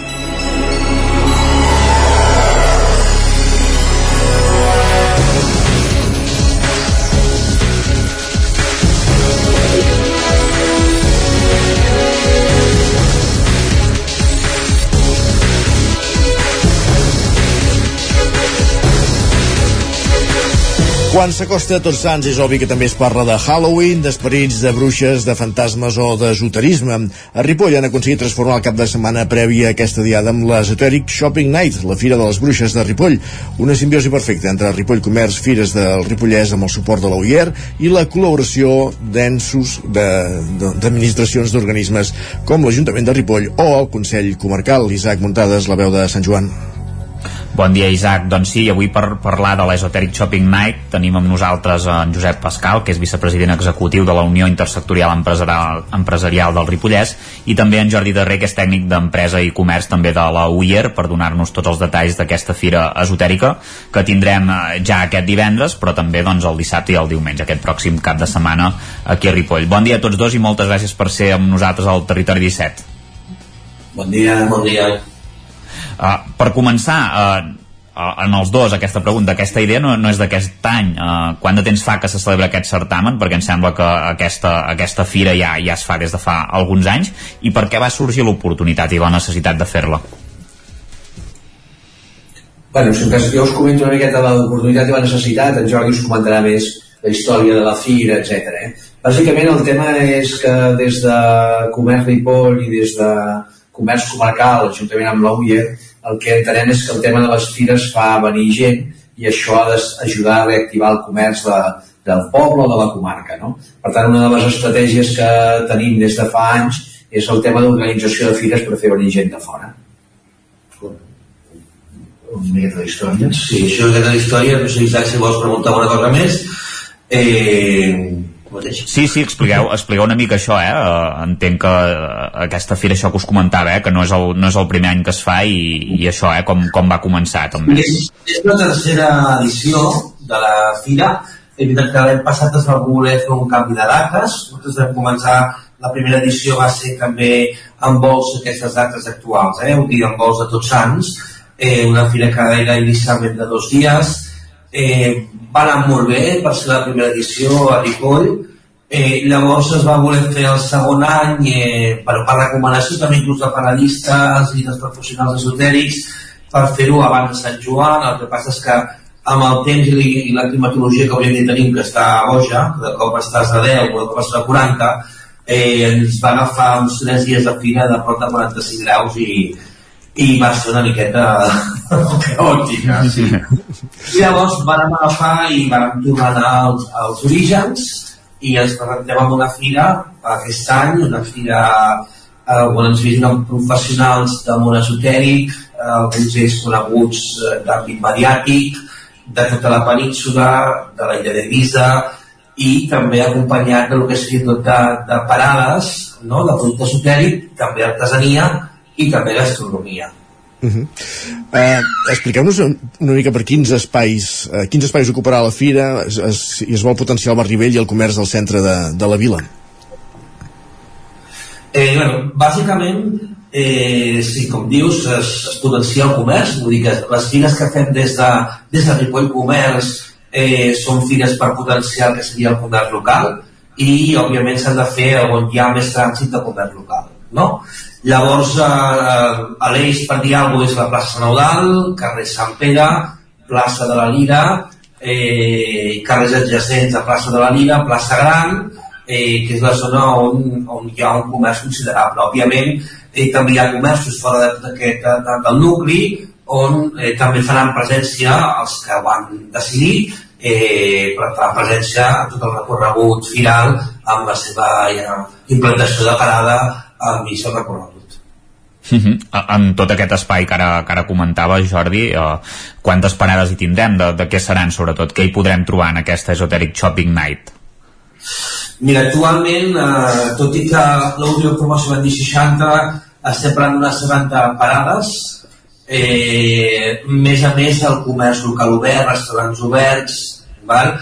Quan s'acosta a Tots Sants és obvi que també es parla de Halloween, d'esperits, de bruixes, de fantasmes o d'esoterisme. A Ripoll han aconseguit transformar el cap de setmana previ a aquesta diada amb l'Esoteric Shopping Night, la Fira de les Bruixes de Ripoll. Una simbiosi perfecta entre Ripoll Comerç, Fires del Ripollès amb el suport de l'OIER i la col·laboració d'ensos d'administracions d'organismes com l'Ajuntament de Ripoll o el Consell Comarcal. Isaac Muntades, la veu de Sant Joan. Bon dia, Isaac. Doncs sí, avui per parlar de l'Esoteric Shopping Night tenim amb nosaltres en Josep Pascal, que és vicepresident executiu de la Unió Intersectorial Empresarial, Empresarial del Ripollès, i també en Jordi Darrer, que és tècnic d'empresa i comerç també de la UIER, per donar-nos tots els detalls d'aquesta fira esotèrica que tindrem eh, ja aquest divendres, però també doncs, el dissabte i el diumenge, aquest pròxim cap de setmana aquí a Ripoll. Bon dia a tots dos i moltes gràcies per ser amb nosaltres al Territori 17. Bon dia. Bon dia. Uh, per començar, uh, en els dos aquesta pregunta, aquesta idea no, no és d'aquest any uh, quant de temps fa que se celebra aquest certamen perquè em sembla que aquesta, aquesta fira ja, ja es fa des de fa alguns anys i per què va sorgir l'oportunitat i la necessitat de fer-la? Bueno, si cas, jo us comento una miqueta l'oportunitat i la necessitat, en Jordi us comentarà més la història de la fira, etc. Eh? Bàsicament el tema és que des de Comerç Ripoll i des de Comerç Comarcal, juntament amb l'UIE, el que entenem és que el tema de les fires fa venir gent i això ha d'ajudar a reactivar el comerç de, del poble o de la comarca. No? Per tant, una de les estratègies que tenim des de fa anys és el tema d'organització de fires per fer venir gent de fora. Una miqueta d'història. Sí, això és una història, no sé Isaac, si vols preguntar una cosa més. Eh, Sí, sí, expliqueu, expliqueu una mica això, eh? Uh, entenc que uh, aquesta fira, això que us comentava, eh? que no és el, no és el primer any que es fa i, i això, eh? com, com va començar, també. És, és la tercera edició de la fira. Evident que l'any passat es va voler fer un canvi de dates. Nosaltres vam començar, la primera edició va ser també amb vols aquestes dates actuals, eh? un dia amb vols de tots sants, eh, una fira que era inicialment de dos dies, eh, va anar molt bé per ser la primera edició a Ripoll. Eh, llavors es va voler fer el segon any eh, per, per recomanació també inclús de paradistes i dels professionals esotèrics per fer-ho abans de Sant Joan. El que passa és que amb el temps i, i la climatologia que hauríem de tenir que està boja, de cop estàs a 10 o de cop estàs a 40 eh, ens va agafar uns 3 dies de fira de prop de 45 graus i, i va ser una miqueta [laughs] caòtica sí. i llavors vam agafar i vam tornar als, als orígens i ens presentem amb una fira aquest any, una fira eh, on ens visiten professionals del món esotèric eh, alguns ells coneguts d'àmbit mediàtic de tota la península de la illa de Visa i també acompanyat del que seria tot de, de parades no? de producte esotèric, també artesania i també gastronomia. Uh -huh. uh, Expliqueu-nos una mica per quins espais uh, quins espais ocuparà la fira es, es, i es vol potenciar el barri vell i el comerç del centre de, de la vila eh, bueno, bàsicament eh, sí, com dius es, es potencia el comerç vull dir que les fires que fem des de, des de Ripoll Comerç eh, són fires per potenciar el que seria el comerç local i òbviament s'han de fer on hi ha més trànsit de comerç local no? Llavors, eh, a l'eix, per dir alguna cosa, és la plaça Sant Eudal, carrer Sant Pere, plaça de la Lira, eh, carrers adjacents a plaça de la Lira, plaça Gran, eh, que és la zona on, on hi ha un comerç considerable. Òbviament, eh, també hi ha comerços fora d'aquest del nucli, on eh, també faran presència els que ho han decidit, eh, fer presència a tot el recorregut final amb la seva ja, implantació de parada al mig del recorregut. Uh -huh. En tot aquest espai que ara, que ara comentava Jordi, uh, quantes parades hi tindrem? De, de què seran sobretot? Què hi podrem trobar en aquesta Esoteric Shopping Night? Mira, actualment, eh, tot i que l'última informació van dir 60, estem parlant d'unes 70 parades, eh, més a més el comerç local obert, restaurants oberts, val?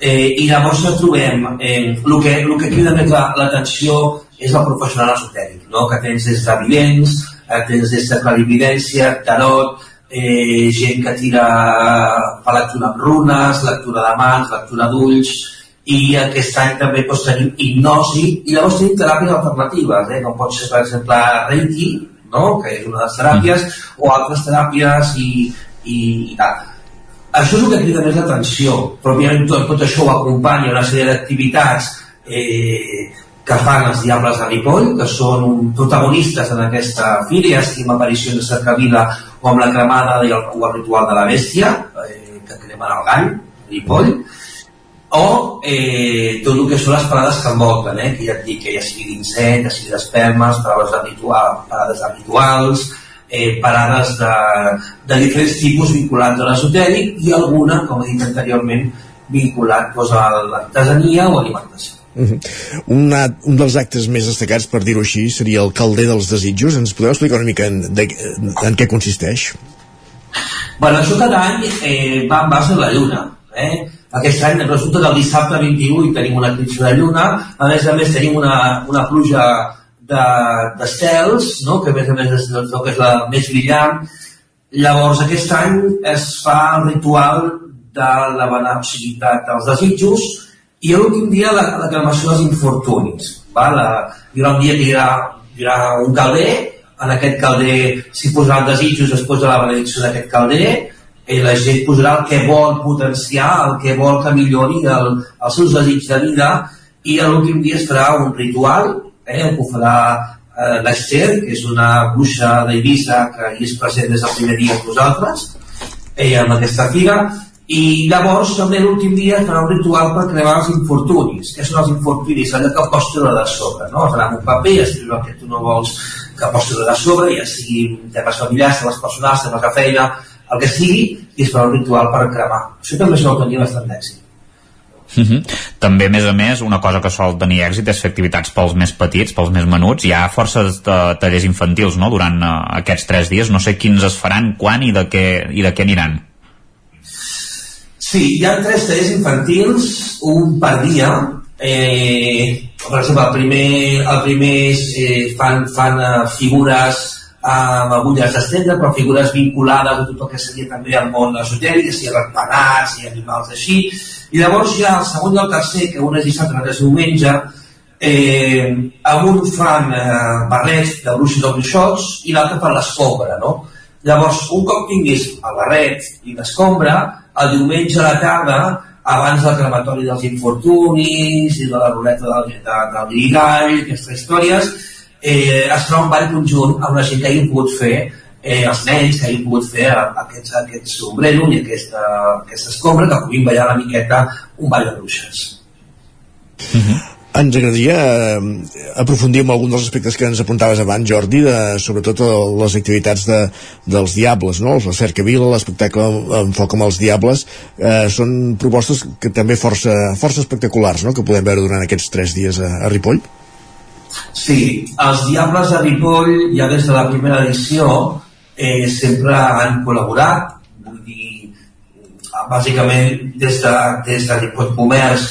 Eh, i llavors trobem eh, el, que, el que crida més l'atenció és el professional esotèric, no? que tens des de vivents, eh, tens des de clarividència, tarot, eh, gent que tira per lectura amb runes, lectura de mans, lectura d'ulls, i aquest any també doncs, tenim hipnosi i llavors tenim teràpies alternatives, eh? com pot ser per exemple Reiki, no? que és una de les teràpies, o altres teràpies i, i, i tal. Això és el que crida més l'atenció, però òbviament tot, tot això ho acompanya una sèrie d'activitats eh, que fan els Diables de Ripoll, que són protagonistes en aquesta fira, ja sigui amb aparicions de Cercavila o amb la cremada i el, el ritual de la bèstia, eh, que cremen el gall, Ripoll, o eh, tot el que són les parades que envolten, eh, que ja et dic que ja sigui d'incet, ja sigui d'espelmes, parades de, ritual, parades de rituals, eh, parades de, de diferents tipus vinculats a l'esotèric i alguna, com he dit anteriorment, vinculat doncs, a l'artesania o alimentació. -huh. Una, un dels actes més destacats, per dir-ho així, seria el calder dels desitjos. Ens podeu explicar una mica en, de, en què consisteix? Bueno, això cada any eh, va en base a la lluna. Eh? Aquest any resulta que el dissabte 28 tenim una eclipse de lluna, a més a més tenim una, una pluja de, de cels, no? que a més a més és el que és la més brillant, Llavors, aquest any es fa el ritual de la beneficialitat dels desitjos i l'últim dia la, la cremació dels infortunis. Va? La, hi haurà un dia que hi haurà, hi haurà un calder, en aquest calder s'hi posaran desitjos després de la benedicció d'aquest calder, i la gent posarà el que vol potenciar, el que vol que millori el, els seus desitjos de vida i l'últim dia es farà un ritual eh, que ho farà eh, l'Esther, que és una bruixa d'Eivissa que hi és present des del primer dia amb nosaltres, ella amb aquesta fira, i llavors també l'últim dia farà un ritual per cremar els infortunis que són els infortunis, allò que pots treure de sobre no? farà un paper escriure el que tu no vols que pots treure de sobre ja sigui temes familiars, temes personals, temes de feina el que sigui i es farà un ritual per cremar això també sol tenir bastant d'èxit Uh -huh. També, a més a més, una cosa que sol tenir èxit és fer activitats pels més petits, pels més menuts. Hi ha forces de tallers infantils no? durant uh, aquests tres dies. No sé quins es faran, quan i de què, i de què aniran. Sí, hi ha tres tallers infantils, un per dia. Eh, per exemple, el primer, el primer és, eh, fan, fan uh, figures amb agulles d'estendre, però figures vinculades a tot el que seria també el món esotèric, si ratpenats, i animals així. I llavors hi ha el segon i el tercer, que un és dissabte, l'altre és diumenge, eh, amb un fan eh, barrets de bruixos o bruixots i l'altre per l'escombra, no? Llavors, un cop tinguis el barret i l'escombra, el diumenge a la tarda, abans del crematori dels infortunis i de la ruleta del, de, del grigall, aquestes històries, eh, es farà un ball conjunt amb la gent que hagin pogut fer eh, els nens que hagin pogut fer aquests, aquest sombrero i aquesta, aquesta escombra que puguin ballar una miqueta un ball de bruixes. Mm -hmm. Ens agradaria eh, aprofundir en algun dels aspectes que ens apuntaves abans, Jordi, de, sobretot les activitats de, dels Diables, no? la cerca vila, l'espectacle en foc amb els Diables, eh, són propostes que també força, força espectaculars, no?, que podem veure durant aquests tres dies a, a Ripoll. Sí, els Diables de Ripoll, ja des de la primera edició, eh, sempre han col·laborat, vull dir, bàsicament des de, des de Ripoll Comerç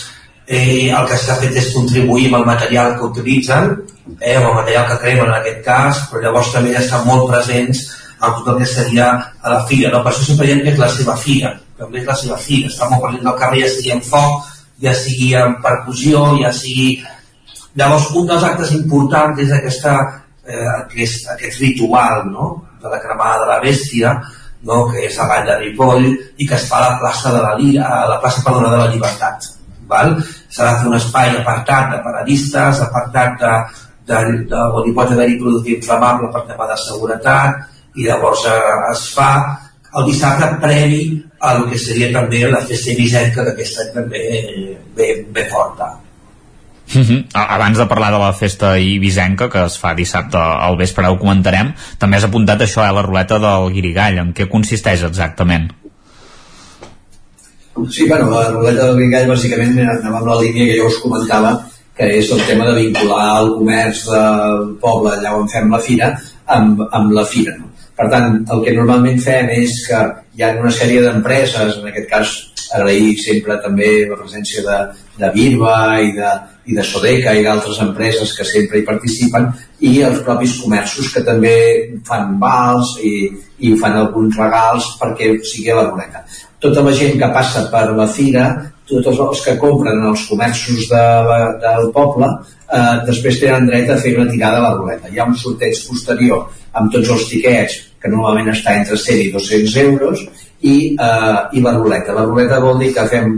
eh, el que s'ha fet és contribuir amb el material que utilitzen, eh, amb el material que cremen en aquest cas, però llavors també ja estan molt presents en tot el que seria a la fira. No? Per això sempre diem que és la seva fira, també és la seva fira, està molt present al carrer, ja sigui en foc, ja sigui en percussió, ja sigui... Llavors, un dels actes importants és aquesta, eh, aquest, aquest ritual no? de la cremada de la bèstia, no? que és a Vall de Ripoll, i que es fa a la plaça de la, Lira, a la plaça Perdona de la Llibertat val? S'ha de fer un espai apartat de paradistes, apartat de, de, de on hi pot haver-hi producte inflamable per tema de seguretat i llavors eh, es fa el dissabte previ a que seria també la festa ibisenca que any també ve, ve forta Uh mhm. Abans de parlar de la festa ibisenca que es fa dissabte al vespre ho comentarem, també has apuntat això, eh, la ruleta del guirigall en què consisteix exactament? Sí, bueno, la ruleta del Grigall bàsicament anava amb la línia que jo us comentava que és el tema de vincular el comerç del poble allà on fem la fira amb, amb la fira. No? Per tant, el que normalment fem és que hi ha una sèrie d'empreses, en aquest cas agrair sempre també la presència de, de Birba i de, i de Sodeca i d'altres empreses que sempre hi participen i els propis comerços que també fan vals i, i fan alguns regals perquè sigui la ruleta tota la gent que passa per la fira, tots els que compren els comerços de, del poble, eh, després tenen dret a fer una tirada a la ruleta. Hi ha un sorteig posterior amb tots els tiquets, que normalment està entre 100 i 200 euros, i, eh, i la ruleta. La ruleta vol dir que fem,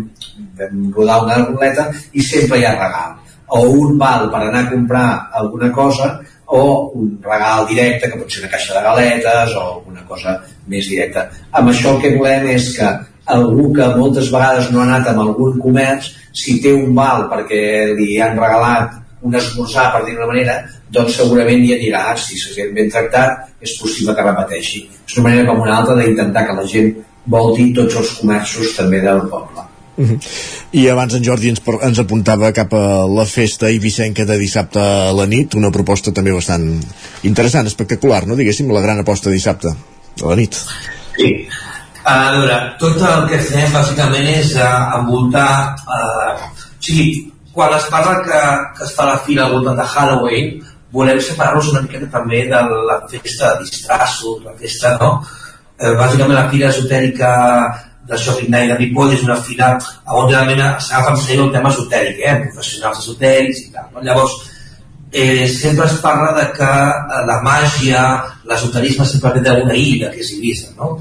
fem rodar una ruleta i sempre hi ha regal. O un val per anar a comprar alguna cosa, o un regal directe, que pot ser una caixa de galetes o alguna cosa més directa. Amb això el que volem és que algú que moltes vegades no ha anat amb algun comerç, si té un val perquè li han regalat un esmorzar, per dir-ho manera, doncs segurament hi anirà. Si se sent ben tractat, és possible que repeteixi. És una manera com una altra d'intentar que la gent volti tots els comerços també del poble. -huh. I abans en Jordi ens, ens apuntava cap a la festa Vicenca de dissabte a la nit, una proposta també bastant interessant, espectacular, no? Diguéssim, la gran aposta dissabte a la nit. Sí, a veure, tot el que fem bàsicament és uh, envoltar... Uh, o sigui, quan es parla que, que es fa la fila al voltant de Halloween, volem separar-nos una miqueta també de la festa de disfraços, la festa, no? Eh, bàsicament la fira esotèrica de Shopping Night de Ripoll és una fira on realment s'agafa en sèrio el tema esotèric, eh? professionals esotèrics i tal. No? Llavors, eh, sempre es parla de que eh, la màgia, l'esoterisme sempre té d'una illa, que és Ibiza, no?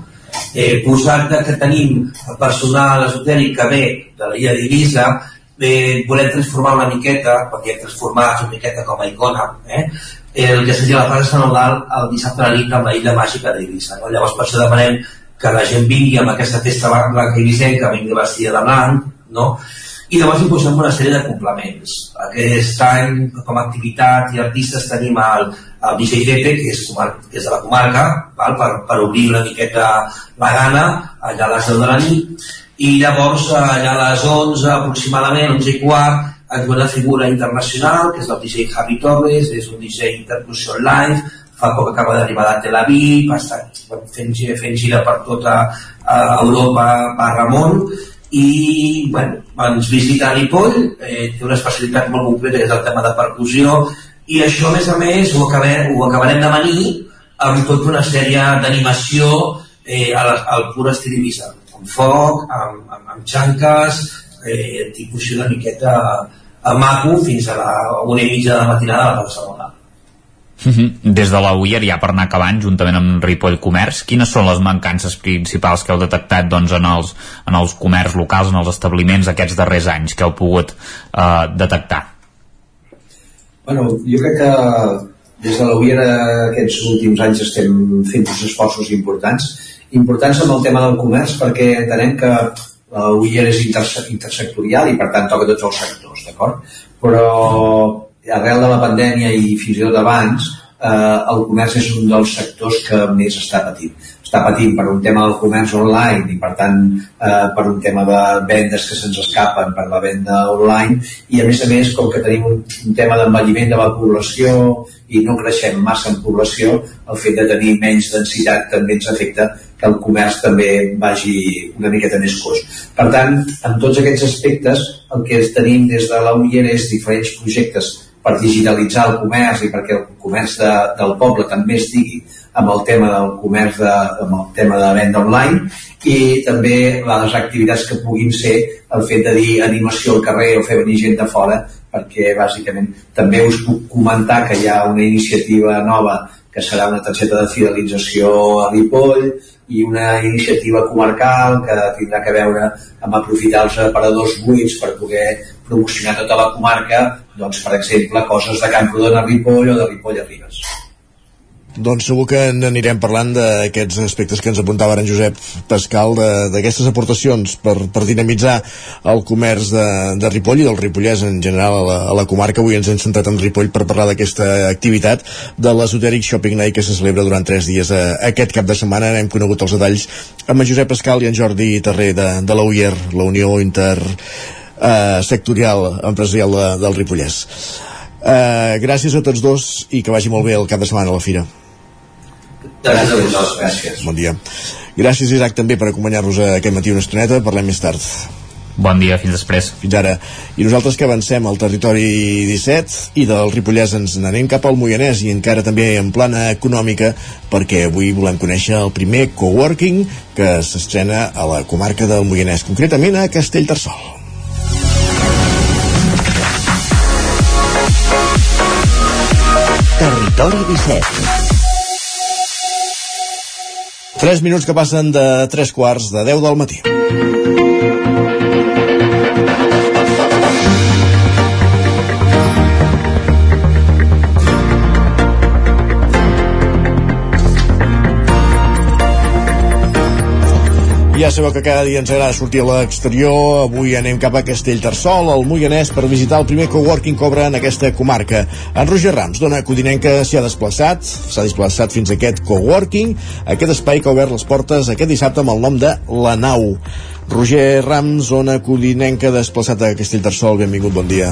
Eh, posat que tenim el personal esotèric que ve de l'illa d'Ibiza, eh, volem transformar una miqueta, perquè hem transformat una miqueta com a icona, eh? el que seria la Sant Eudal el dissabte a la nit amb la illa màgica d'Eivissa. No? Llavors per això demanem que la gent vingui amb aquesta festa blanca ibisenca, vingui vestida de blanc, no? I llavors hi posem una sèrie de complements. Aquest any, com a activitat i artistes, tenim el, el DJ Tete, que és, que és de la comarca, val? Per, per obrir una miqueta la gana, allà a les 10 de la nit, i llavors allà a les 11 aproximadament, 11 i quart, ens ve una figura internacional, que és el DJ Javi Torres, és un DJ Interclusion Live, fa poc acaba d'arribar de Tel Aviv, estat fent, fent gira per tota uh, Europa barra món, i bueno, ens visita a Ripoll, eh, té una especialitat molt concreta que és el tema de percussió, i això a més a més ho, acabem, ho acabarem de venir amb tota una sèrie d'animació eh, al, al pur estil Ibiza, amb foc, amb, amb, amb xanques, eh, tipus una miqueta a maco fins a la una i mitja de la matinada a Barcelona. Uh mhm. -huh. Des de la UIR, ja per anar acabant, juntament amb Ripoll Comerç, quines són les mancances principals que heu detectat doncs, en, els, en els comerç locals, en els establiments aquests darrers anys que heu pogut uh, detectar? Bueno, jo crec que des de la UIR aquests últims anys estem fent uns esforços importants, importants amb el tema del comerç perquè entenem que la UIR és interse intersectorial i per tant toca tots els sectors, d'acord? Però arrel de la pandèmia i fins i tot abans, eh, el comerç és un dels sectors que més està patint. Està patint per un tema del comerç online i per tant eh, per un tema de vendes que se'ns escapen per la venda online i a més a més com que tenim un, un tema d'envelliment de la població i no creixem massa en població, el fet de tenir menys densitat també ens afecta que el comerç també vagi una miqueta més coix. Per tant, en tots aquests aspectes, el que tenim des de la UIR és diferents projectes per digitalitzar el comerç i perquè el comerç de, del poble també estigui amb el tema del comerç de, amb el tema de venda online i també les activitats que puguin ser el fet de dir animació al carrer o fer venir gent de fora perquè bàsicament també us puc comentar que hi ha una iniciativa nova que serà una targeta de fidelització a Ripoll i una iniciativa comarcal que tindrà que veure amb aprofitar els aparadors buits per poder promocionar tota la comarca, doncs, per exemple, coses de Camprodon a Ripoll o de Ripoll a Ribes. Doncs segur que n'anirem parlant d'aquests aspectes que ens apuntava en Josep Pascal, d'aquestes aportacions per, per dinamitzar el comerç de, de Ripoll i del Ripollès en general a la, a la comarca. Avui ens hem centrat en Ripoll per parlar d'aquesta activitat de l'Esotèric Shopping Night que se celebra durant tres dies a, eh, aquest cap de setmana. Hem conegut els detalls amb en Josep Pascal i en Jordi Terré de, de la UIR, la Unió Inter eh, Sectorial Empresarial de, del Ripollès. Eh, gràcies a tots dos i que vagi molt bé el cap de setmana a la fira. Gràcies a vosaltres, gràcies. Bon dia. Gràcies, Isaac, també per acompanyar-nos aquest matí una estoneta. Parlem més tard. Bon dia, fins després. Fins ara. I nosaltres que avancem al territori 17 i del Ripollès ens n'anem cap al Moianès i encara també en plana econòmica perquè avui volem conèixer el primer coworking que s'estrena a la comarca del Moianès, concretament a Castellterçol. Territori 17 3 minuts que passen de 3 quarts de 10 del matí. Ja sabeu que cada dia ens agrada sortir a l'exterior. Avui anem cap a Castellterçol, al Moianès, per visitar el primer coworking obre en aquesta comarca. En Roger Rams, dona codinenca, s'hi ha desplaçat, s'ha desplaçat fins a aquest coworking, aquest espai que ha obert les portes aquest dissabte amb el nom de La Nau. Roger Rams, zona codinenca, desplaçat a Castellterçol. Benvingut, bon dia.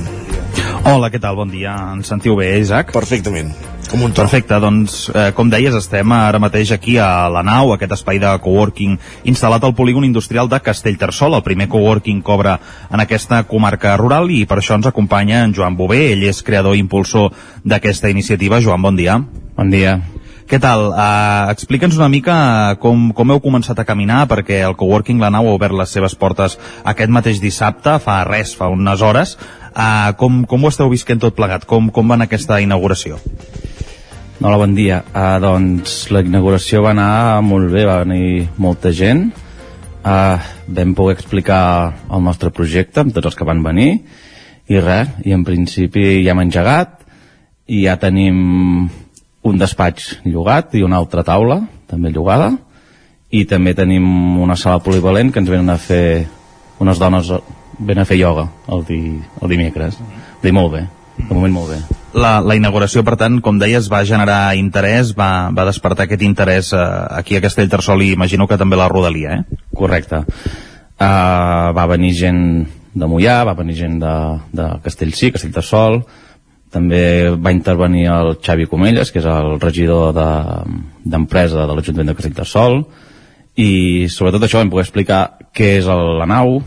Hola, què tal? Bon dia. Ens sentiu bé, Isaac? Perfectament. Com un Perfecte, doncs, eh, com deies, estem ara mateix aquí a la nau, aquest espai de coworking instal·lat al polígon industrial de Castellterçol, el primer coworking que obre en aquesta comarca rural i per això ens acompanya en Joan Bové, ell és creador i impulsor d'aquesta iniciativa. Joan, bon dia. Bon dia. Què tal? Uh, Explica'ns una mica com, com heu començat a caminar, perquè el Coworking La Nau ha obert les seves portes aquest mateix dissabte, fa res, fa unes hores. Uh, com, com ho esteu visquent tot plegat? Com, com va anar aquesta inauguració? Hola, bon dia. Uh, doncs la inauguració va anar molt bé, va venir molta gent. Uh, vam poder explicar el nostre projecte amb tots els que van venir i res, i en principi ja hem engegat i ja tenim un despatx llogat i una altra taula també llogada i també tenim una sala polivalent que ens venen a fer unes dones venen a fer ioga el, di, el dimecres dir molt bé, de moment molt bé la, la inauguració, per tant, com deies, va generar interès, va, va despertar aquest interès eh, aquí a Castellterçol i imagino que també la Rodalia, eh? Correcte. Uh, va venir gent de Mollà, va venir gent de, de Castellcí, Castellterçol, també va intervenir el Xavi Comelles, que és el regidor d'empresa de, de l'Ajuntament de Castellterçol, i sobretot això vam poder explicar què és el, la nau,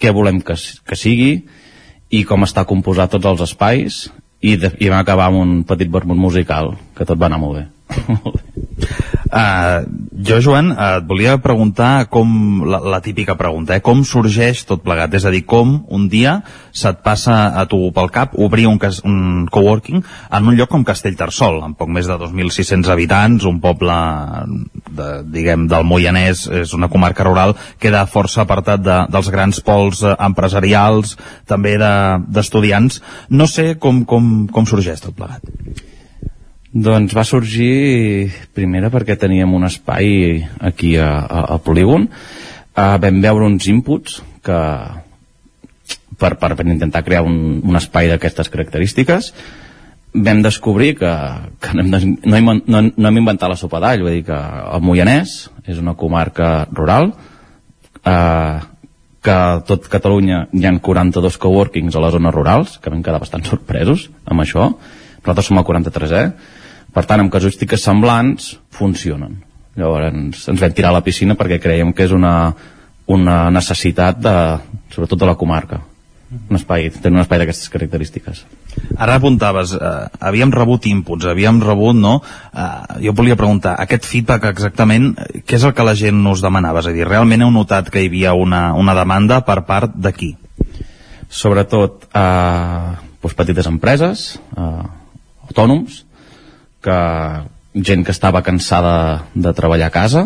què volem que, que sigui, i com està composat tots els espais i, de, i vam acabar amb un petit vermut musical que tot va anar molt bé [laughs] Uh, jo, Joan, uh, et volia preguntar com, la, la típica pregunta, eh? com sorgeix tot plegat? És a dir, com un dia se't passa a tu pel cap obrir un, cas, un coworking en un lloc com Castellterçol, amb poc més de 2.600 habitants, un poble de, diguem, del Moianès, és una comarca rural, queda força apartat de, dels grans pols eh, empresarials, també d'estudiants. De, no sé com, com, com sorgeix tot plegat. Doncs va sorgir primera perquè teníem un espai aquí a, a, a Polígon. Uh, vam veure uns inputs que per, per, per intentar crear un, un espai d'aquestes característiques vam descobrir que, que no, hem, no, hem, no, no hem inventat la sopa d'all, vull dir que el Moianès és una comarca rural eh, que a tot Catalunya hi ha 42 coworkings a les zones rurals, que vam quedar bastant sorpresos amb això, nosaltres som el 43è, per tant, amb casuístiques semblants, funcionen. Llavors ens, ens vam tirar a la piscina perquè creiem que és una, una necessitat, de, sobretot de la comarca. Un espai, tenir un espai d'aquestes característiques. Ara apuntaves, eh, havíem rebut inputs, havíem rebut, no? Eh, jo volia preguntar, aquest feedback exactament, què és el que la gent us demanava? És a dir, realment heu notat que hi havia una, una demanda per part de qui? Sobretot eh, doncs petites empreses, eh, autònoms, que gent que estava cansada de treballar a casa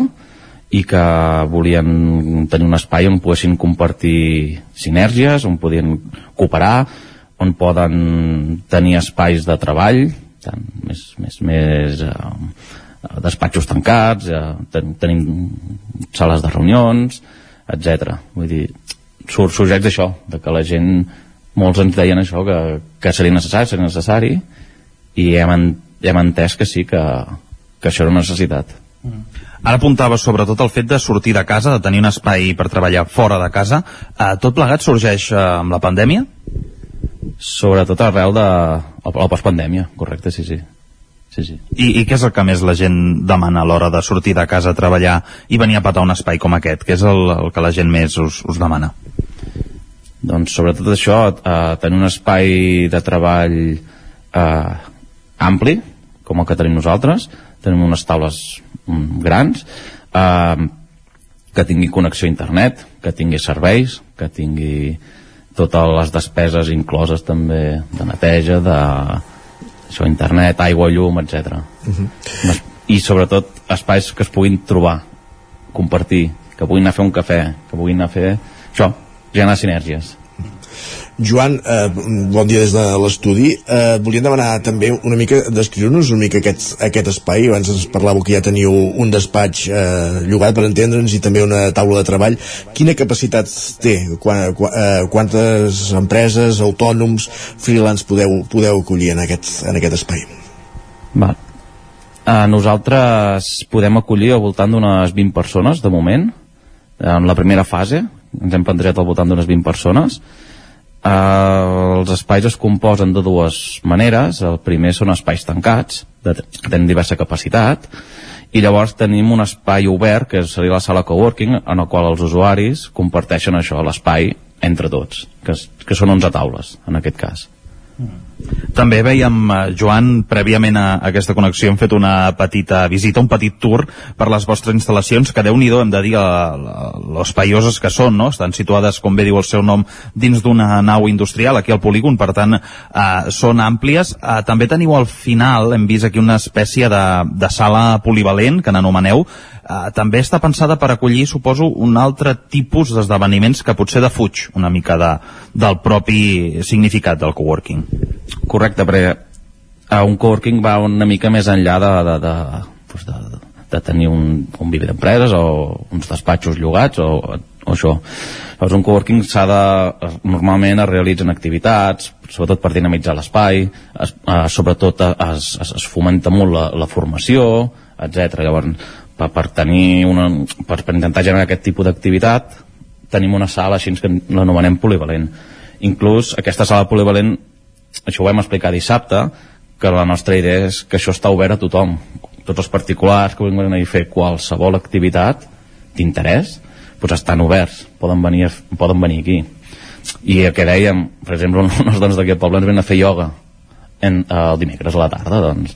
i que volien tenir un espai on poguessin compartir sinergies, on podien cooperar, on poden tenir espais de treball, tant, més, més, més eh, despatxos tancats, eh, ten, tenim sales de reunions, etc. Vull dir, sur, sorgeix d'això, de que la gent, molts ens deien això, que, que seria necessari, seria necessari, i hem, hem entès que sí, que, que això era una necessitat. Mm. Ara apuntava sobretot el fet de sortir de casa, de tenir un espai per treballar fora de casa. Eh, tot plegat sorgeix eh, amb la pandèmia? Sobretot arrel de la postpandèmia, correcte, sí, sí. sí, sí. I, I què és el que més la gent demana a l'hora de sortir de casa a treballar i venir a patar un espai com aquest? Què és el, el que la gent més us, us demana? Doncs sobretot això, eh, tenir un espai de treball eh, ampli, com el que tenim nosaltres tenim unes taules mm, grans eh, que tingui connexió a internet que tingui serveis que tingui totes les despeses incloses també de neteja de això, internet, aigua, llum, etc. Uh -huh. i sobretot espais que es puguin trobar compartir, que puguin anar a fer un cafè que puguin anar a fer això, generar sinergies Joan, eh, bon dia des de l'estudi. Eh, volíem demanar també una mica, descriure-nos una mica aquest, aquest espai. Abans ens parlàveu que ja teniu un despatx eh, llogat per entendre'ns i també una taula de treball. Quina capacitat té? Quan, qu eh, quantes empreses, autònoms, freelance podeu, podeu acollir en aquest, en aquest espai? Val. Eh, nosaltres podem acollir al voltant d'unes 20 persones de moment en la primera fase ens hem plantejat al voltant d'unes 20 persones Uh, els espais es composen de dues maneres. El primer són espais tancats, de, tenen diversa capacitat, i llavors tenim un espai obert, que seria la sala coworking, en el qual els usuaris comparteixen això, l'espai, entre tots, que, que són 11 taules, en aquest cas. Mm. També veiem, eh, Joan, prèviament a aquesta connexió hem fet una petita visita, un petit tour per les vostres instal·lacions, que déu nhi hem de dir, les paioses que són, no? Estan situades, com bé diu el seu nom, dins d'una nau industrial, aquí al polígon, per tant, eh, són àmplies. Eh, també teniu al final, hem vist aquí una espècie de, de sala polivalent, que n'anomeneu, eh, també està pensada per acollir, suposo, un altre tipus d'esdeveniments que potser defuig una mica de, del propi significat del coworking. Correcte, perquè eh, un coworking va una mica més enllà de, de, de, pues de, de tenir un, un viver d'empreses o uns despatxos llogats o, o això. Llavors un coworking s'ha de... normalment es realitzen activitats, sobretot per dinamitzar l'espai, es, eh, sobretot es, es, es fomenta molt la, la formació, etc. Llavors, per, per tenir una, per, per intentar generar aquest tipus d'activitat, tenim una sala així que l'anomenem polivalent. Inclús aquesta sala polivalent, això ho vam explicar dissabte, que la nostra idea és que això està obert a tothom. Tots els particulars que vulguin a fer qualsevol activitat d'interès, doncs estan oberts, poden venir, poden venir aquí. I el que dèiem, per exemple, unes dones d'aquest poble ens venen a fer ioga en, eh, el dimecres a la tarda, doncs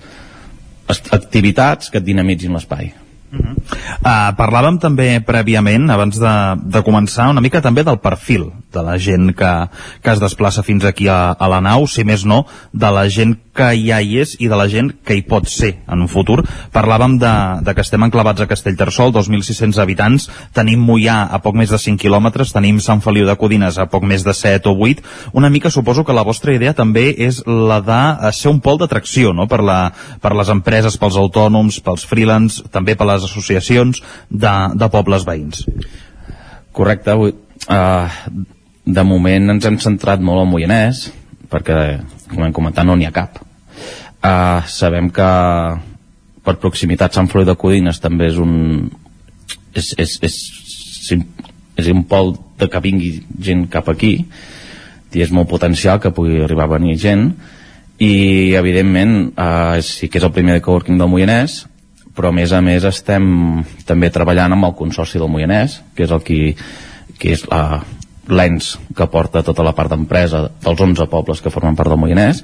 activitats que et dinamitzin l'espai. Uh -huh. uh, parlàvem també prèviament, abans de, de començar, una mica també del perfil de la gent que, que es desplaça fins aquí a, a la nau, si més no, de la gent que ja hi és i de la gent que hi pot ser en un futur. Parlàvem de, de que estem enclavats a Castellterçol, 2.600 habitants, tenim Mollà a poc més de 5 quilòmetres, tenim Sant Feliu de Codines a poc més de 7 o 8. Una mica suposo que la vostra idea també és la de ser un pol d'atracció no? per, la, per les empreses, pels autònoms, pels freelance, també per les associacions de, de pobles veïns. Correcte. Uh, de moment ens hem centrat molt al Moianès, perquè, com hem comentat, no n'hi ha cap. Uh, sabem que per proximitat Sant Feliu de Codines també és un és, és, és, és un pol de que vingui gent cap aquí i és molt potencial que pugui arribar a venir gent i evidentment eh, sí que és el primer coworking del Moianès però a més a més estem també treballant amb el Consorci del Moianès, que és el qui, que és la, l'ens que porta tota la part d'empresa dels 11 pobles que formen part del Moianès.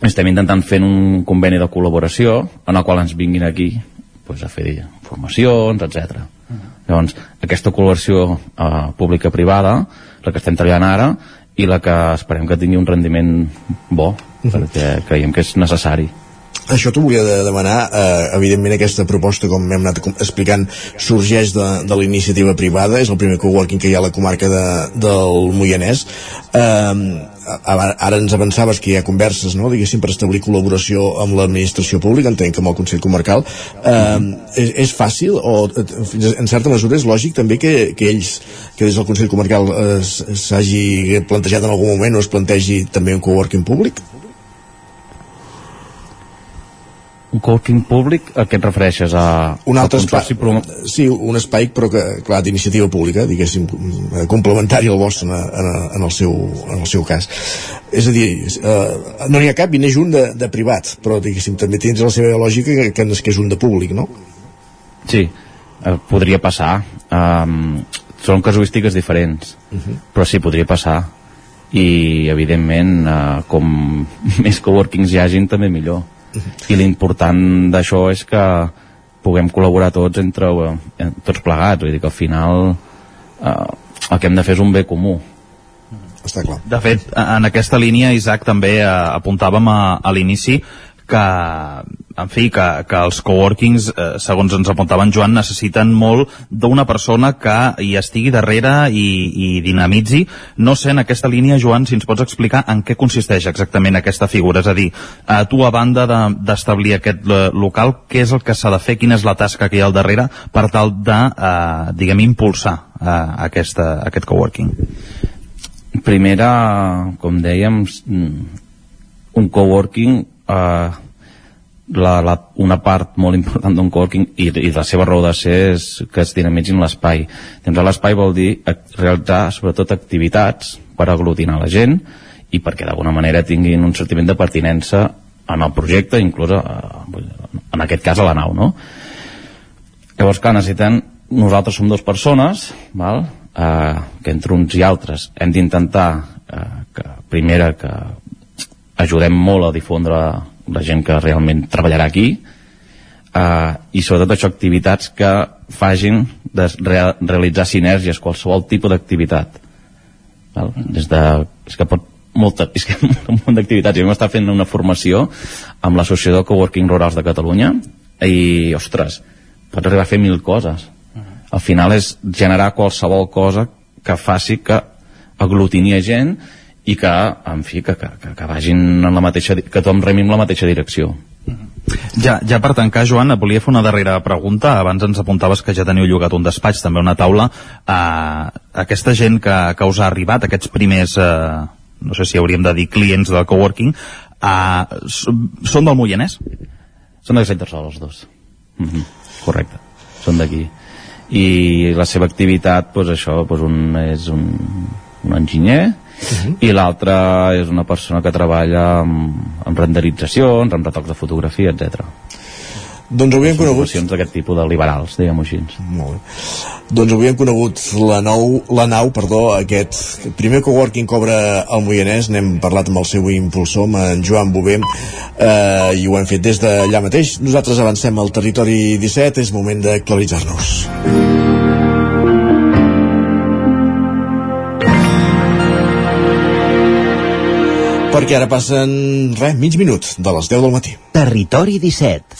Estem intentant fer un conveni de col·laboració en el qual ens vinguin aquí pues, a fer formacions, etc. Uh -huh. Llavors, aquesta col·laboració eh, pública-privada, la que estem treballant ara, i la que esperem que tingui un rendiment bo, uh -huh. perquè creiem que és necessari. Això t'ho volia de demanar, eh, evidentment aquesta proposta, com hem anat explicant, sorgeix de, de la iniciativa privada, és el primer coworking que hi ha a la comarca de, del Moianès. Eh, ara ens avançaves que hi ha converses, no?, diguéssim, per establir col·laboració amb l'administració pública, entenc que amb el Consell Comarcal. Eh, és, és fàcil o, en certa mesura, és lògic també que, que ells, que des del Consell Comarcal eh, s'hagi plantejat en algun moment o es plantegi també un coworking públic? Un coworking públic a què et refereixes? A, un altre espai, pro... sí, un espai però que, clar, d'iniciativa pública diguéssim, eh, complementari al vostre en, en, en, el seu, en el seu cas és a dir, eh, no n'hi ha cap i n'és un de, de privat però diguéssim, també tens la seva lògica que, que, que és un de públic, no? Sí, eh, podria passar um, són casuístiques diferents uh -huh. però sí, podria passar i evidentment eh, com [laughs] més coworkings hi hagin també millor i l'important d'això és que puguem col·laborar tots entre eh, tots plegats, vull dir que al final eh, el que hem de fer és un bé comú està clar. De fet, en aquesta línia, Isaac, també eh, apuntàvem a, a l'inici que, en fi, que, que els coworkings, eh, segons ens apuntaven Joan, necessiten molt d'una persona que hi estigui darrere i, i dinamitzi. No sé, en aquesta línia, Joan, si ens pots explicar en què consisteix exactament aquesta figura. És a dir, eh, tu, a banda d'establir de, aquest eh, local, què és el que s'ha de fer? Quina és la tasca que hi ha al darrere per tal de, eh, diguem, impulsar eh, aquesta, aquest coworking? Primera, com dèiem, un coworking eh, la, la, una part molt important d'un coworking i, i la seva raó de ser és que es dinamitzin l'espai. Doncs l'espai vol dir realitzar sobretot activitats per aglutinar la gent i perquè d'alguna manera tinguin un sentiment de pertinença en el projecte, inclús eh, en aquest cas a la nau, no? Llavors, clar, necessitem... Nosaltres som dues persones, val? Eh, que entre uns i altres hem d'intentar eh, que, primera, que ajudem molt a difondre la gent que realment treballarà aquí eh, i sobretot això activitats que fagin de rea realitzar sinergies, qualsevol tipus d'activitat. Des de és que pot molta, és que [laughs] un munt d'activitats. Jo m'està fent una formació amb l'associació de coworking rurals de Catalunya i, ostres, pots arribar a fer mil coses. Al final és generar qualsevol cosa que faci que aglutini a gent i que, en fi, que, que, que, que vagin en la mateixa, que tothom remi en la mateixa direcció. Ja, ja per tancar, Joan, et volia fer una darrera pregunta. Abans ens apuntaves que ja teniu llogat un despatx, també una taula. Uh, aquesta gent que, que us ha arribat, aquests primers, uh, no sé si hauríem de dir clients del coworking, uh, són del Moianès? Són de Centersol, els dos. Mm -hmm. Correcte, són d'aquí. I la seva activitat, doncs això, doncs un, és un, un enginyer, -huh. i l'altre és una persona que treballa amb, amb renderitzacions, amb retocs de fotografia, etc. Doncs avui hem conegut... d'aquest tipus de liberals, diguem-ho així. Molt bé. Doncs avui hem conegut la, nou, la nau, perdó, aquest primer coworking que obre al Moianès, n'hem parlat amb el seu impulsor, amb en Joan Bové, eh, i ho hem fet des d'allà mateix. Nosaltres avancem al territori 17, és moment d'actualitzar-nos. Perquè ara passen, res, mig minut de les 10 del matí. Territori 17.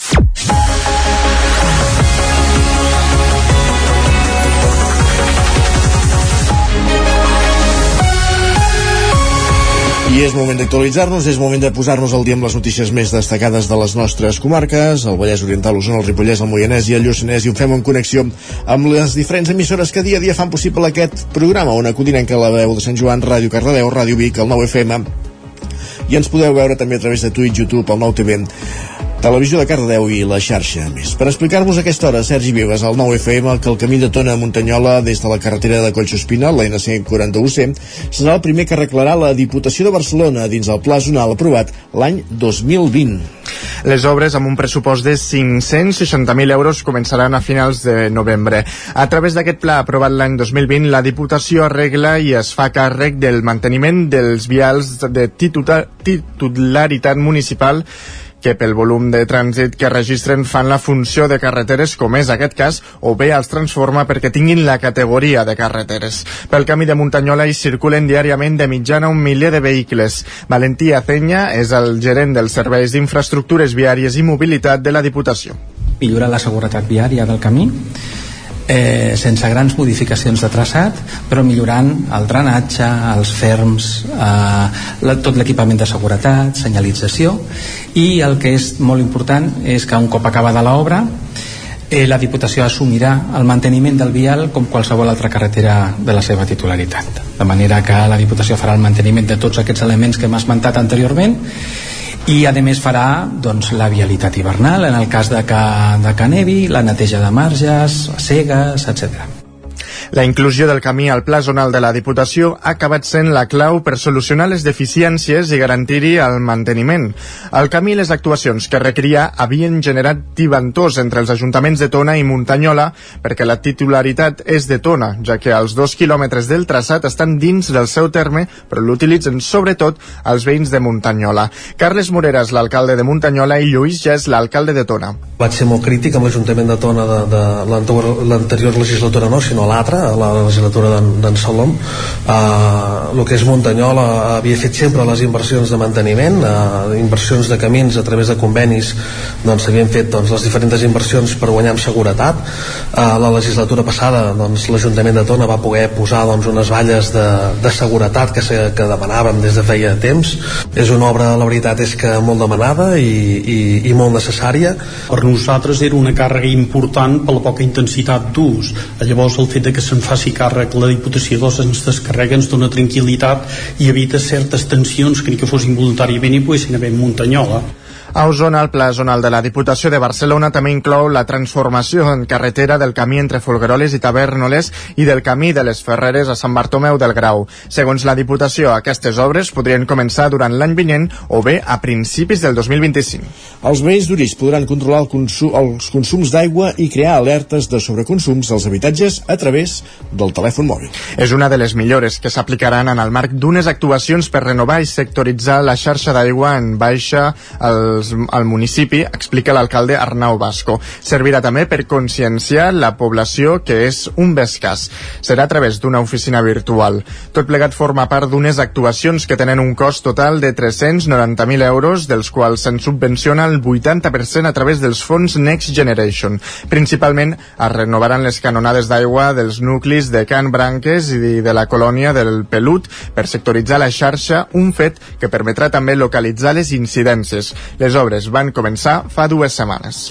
I és moment d'actualitzar-nos, és moment de posar-nos al dia amb les notícies més destacades de les nostres comarques, el Vallès Oriental, l'Osona, el Ripollès, el Moianès i el Lluçanès, i ho fem en connexió amb les diferents emissores que dia a dia fan possible aquest programa, una codinenca la veu de Sant Joan, Ràdio Cardedeu, Ràdio Vic, el 9FM, i ens podeu veure també a través de Twitch, YouTube, el 9TV, Televisió de Cardedeu i la xarxa més. Per explicar-vos aquesta hora, Sergi Vives, al 9FM, que el camí de Tona a Muntanyola des de la carretera de Collsospina, la NC 41C, serà el primer que arreglarà la Diputació de Barcelona dins el pla zonal aprovat l'any 2020. Les obres amb un pressupost de 560.000 euros començaran a finals de novembre. A través d'aquest pla aprovat l'any 2020, la Diputació arregla i es fa càrrec del manteniment dels vials de titularitat municipal que pel volum de trànsit que registren fan la funció de carreteres, com és aquest cas, o bé els transforma perquè tinguin la categoria de carreteres. Pel camí de Muntanyola hi circulen diàriament de mitjana un miler de vehicles. Valentí Acenya és el gerent dels serveis d'infraestructures viàries i mobilitat de la Diputació. Millorar la seguretat viària del camí, eh, sense grans modificacions de traçat, però millorant el drenatge, els ferms, eh, la, tot l'equipament de seguretat, senyalització, i el que és molt important és que un cop acabada l'obra, eh, la Diputació assumirà el manteniment del vial com qualsevol altra carretera de la seva titularitat. De manera que la Diputació farà el manteniment de tots aquests elements que hem esmentat anteriorment i a més farà doncs, la vialitat hivernal en el cas de que, de que nevi, la neteja de marges, cegues, etc. La inclusió del camí al pla zonal de la Diputació ha acabat sent la clau per solucionar les deficiències i garantir-hi el manteniment. El camí i les actuacions que requeria havien generat diventors entre els ajuntaments de Tona i Muntanyola perquè la titularitat és de Tona, ja que els dos quilòmetres del traçat estan dins del seu terme, però l'utilitzen sobretot els veïns de Muntanyola. Carles Moreras, l'alcalde de Muntanyola, i Lluís ja és l'alcalde de Tona. Vaig ser molt crític amb l'Ajuntament de Tona de, de l'anterior legislatura, no, sinó l'altra, a la legislatura d'en Salom uh, el que és Muntanyola havia fet sempre les inversions de manteniment uh, inversions de camins a través de convenis doncs s'havien fet doncs, les diferents inversions per guanyar amb seguretat. Uh, la legislatura passada doncs, l'Ajuntament de Tona va poder posar doncs, unes valles de, de seguretat que, se, que demanàvem des de feia temps. És una obra, la veritat és que molt demanada i, i, i molt necessària. Per nosaltres era una càrrega important per la poca intensitat d'ús. Llavors el fet de que se'n faci càrrec la Diputació doncs ens descarrega, ens dona tranquil·litat i evita certes tensions que ni que fossin voluntàriament i poguessin haver en Muntanyola A Osona, el pla zonal de la Diputació de Barcelona també inclou la transformació en carretera del camí entre Folgueroles i Tavernoles i del camí de les Ferreres a Sant Bartomeu del Grau. Segons la Diputació, aquestes obres podrien començar durant l'any vinent o bé a principis del 2025. Els veïns d'Uris podran controlar el consum, els consums d'aigua i crear alertes de sobreconsums als habitatges a través del telèfon mòbil. És una de les millores que s'aplicaran en el marc d'unes actuacions per renovar i sectoritzar la xarxa d'aigua en baixa als, al municipi, explica l'alcalde Arnau Vasco. Servirà també per conscienciar la població que és un bescàs. Serà a través d'una oficina virtual. Tot plegat forma part d'unes actuacions que tenen un cost total de 390.000 euros, dels quals se'n subvenciona el 80% a través dels fons Next Generation. Principalment es renovaran les canonades d'aigua dels nuclis de Can Branques i de la colònia del Pelut per sectoritzar la xarxa, un fet que permetrà també localitzar les incidències. Les obres van començar fa dues setmanes.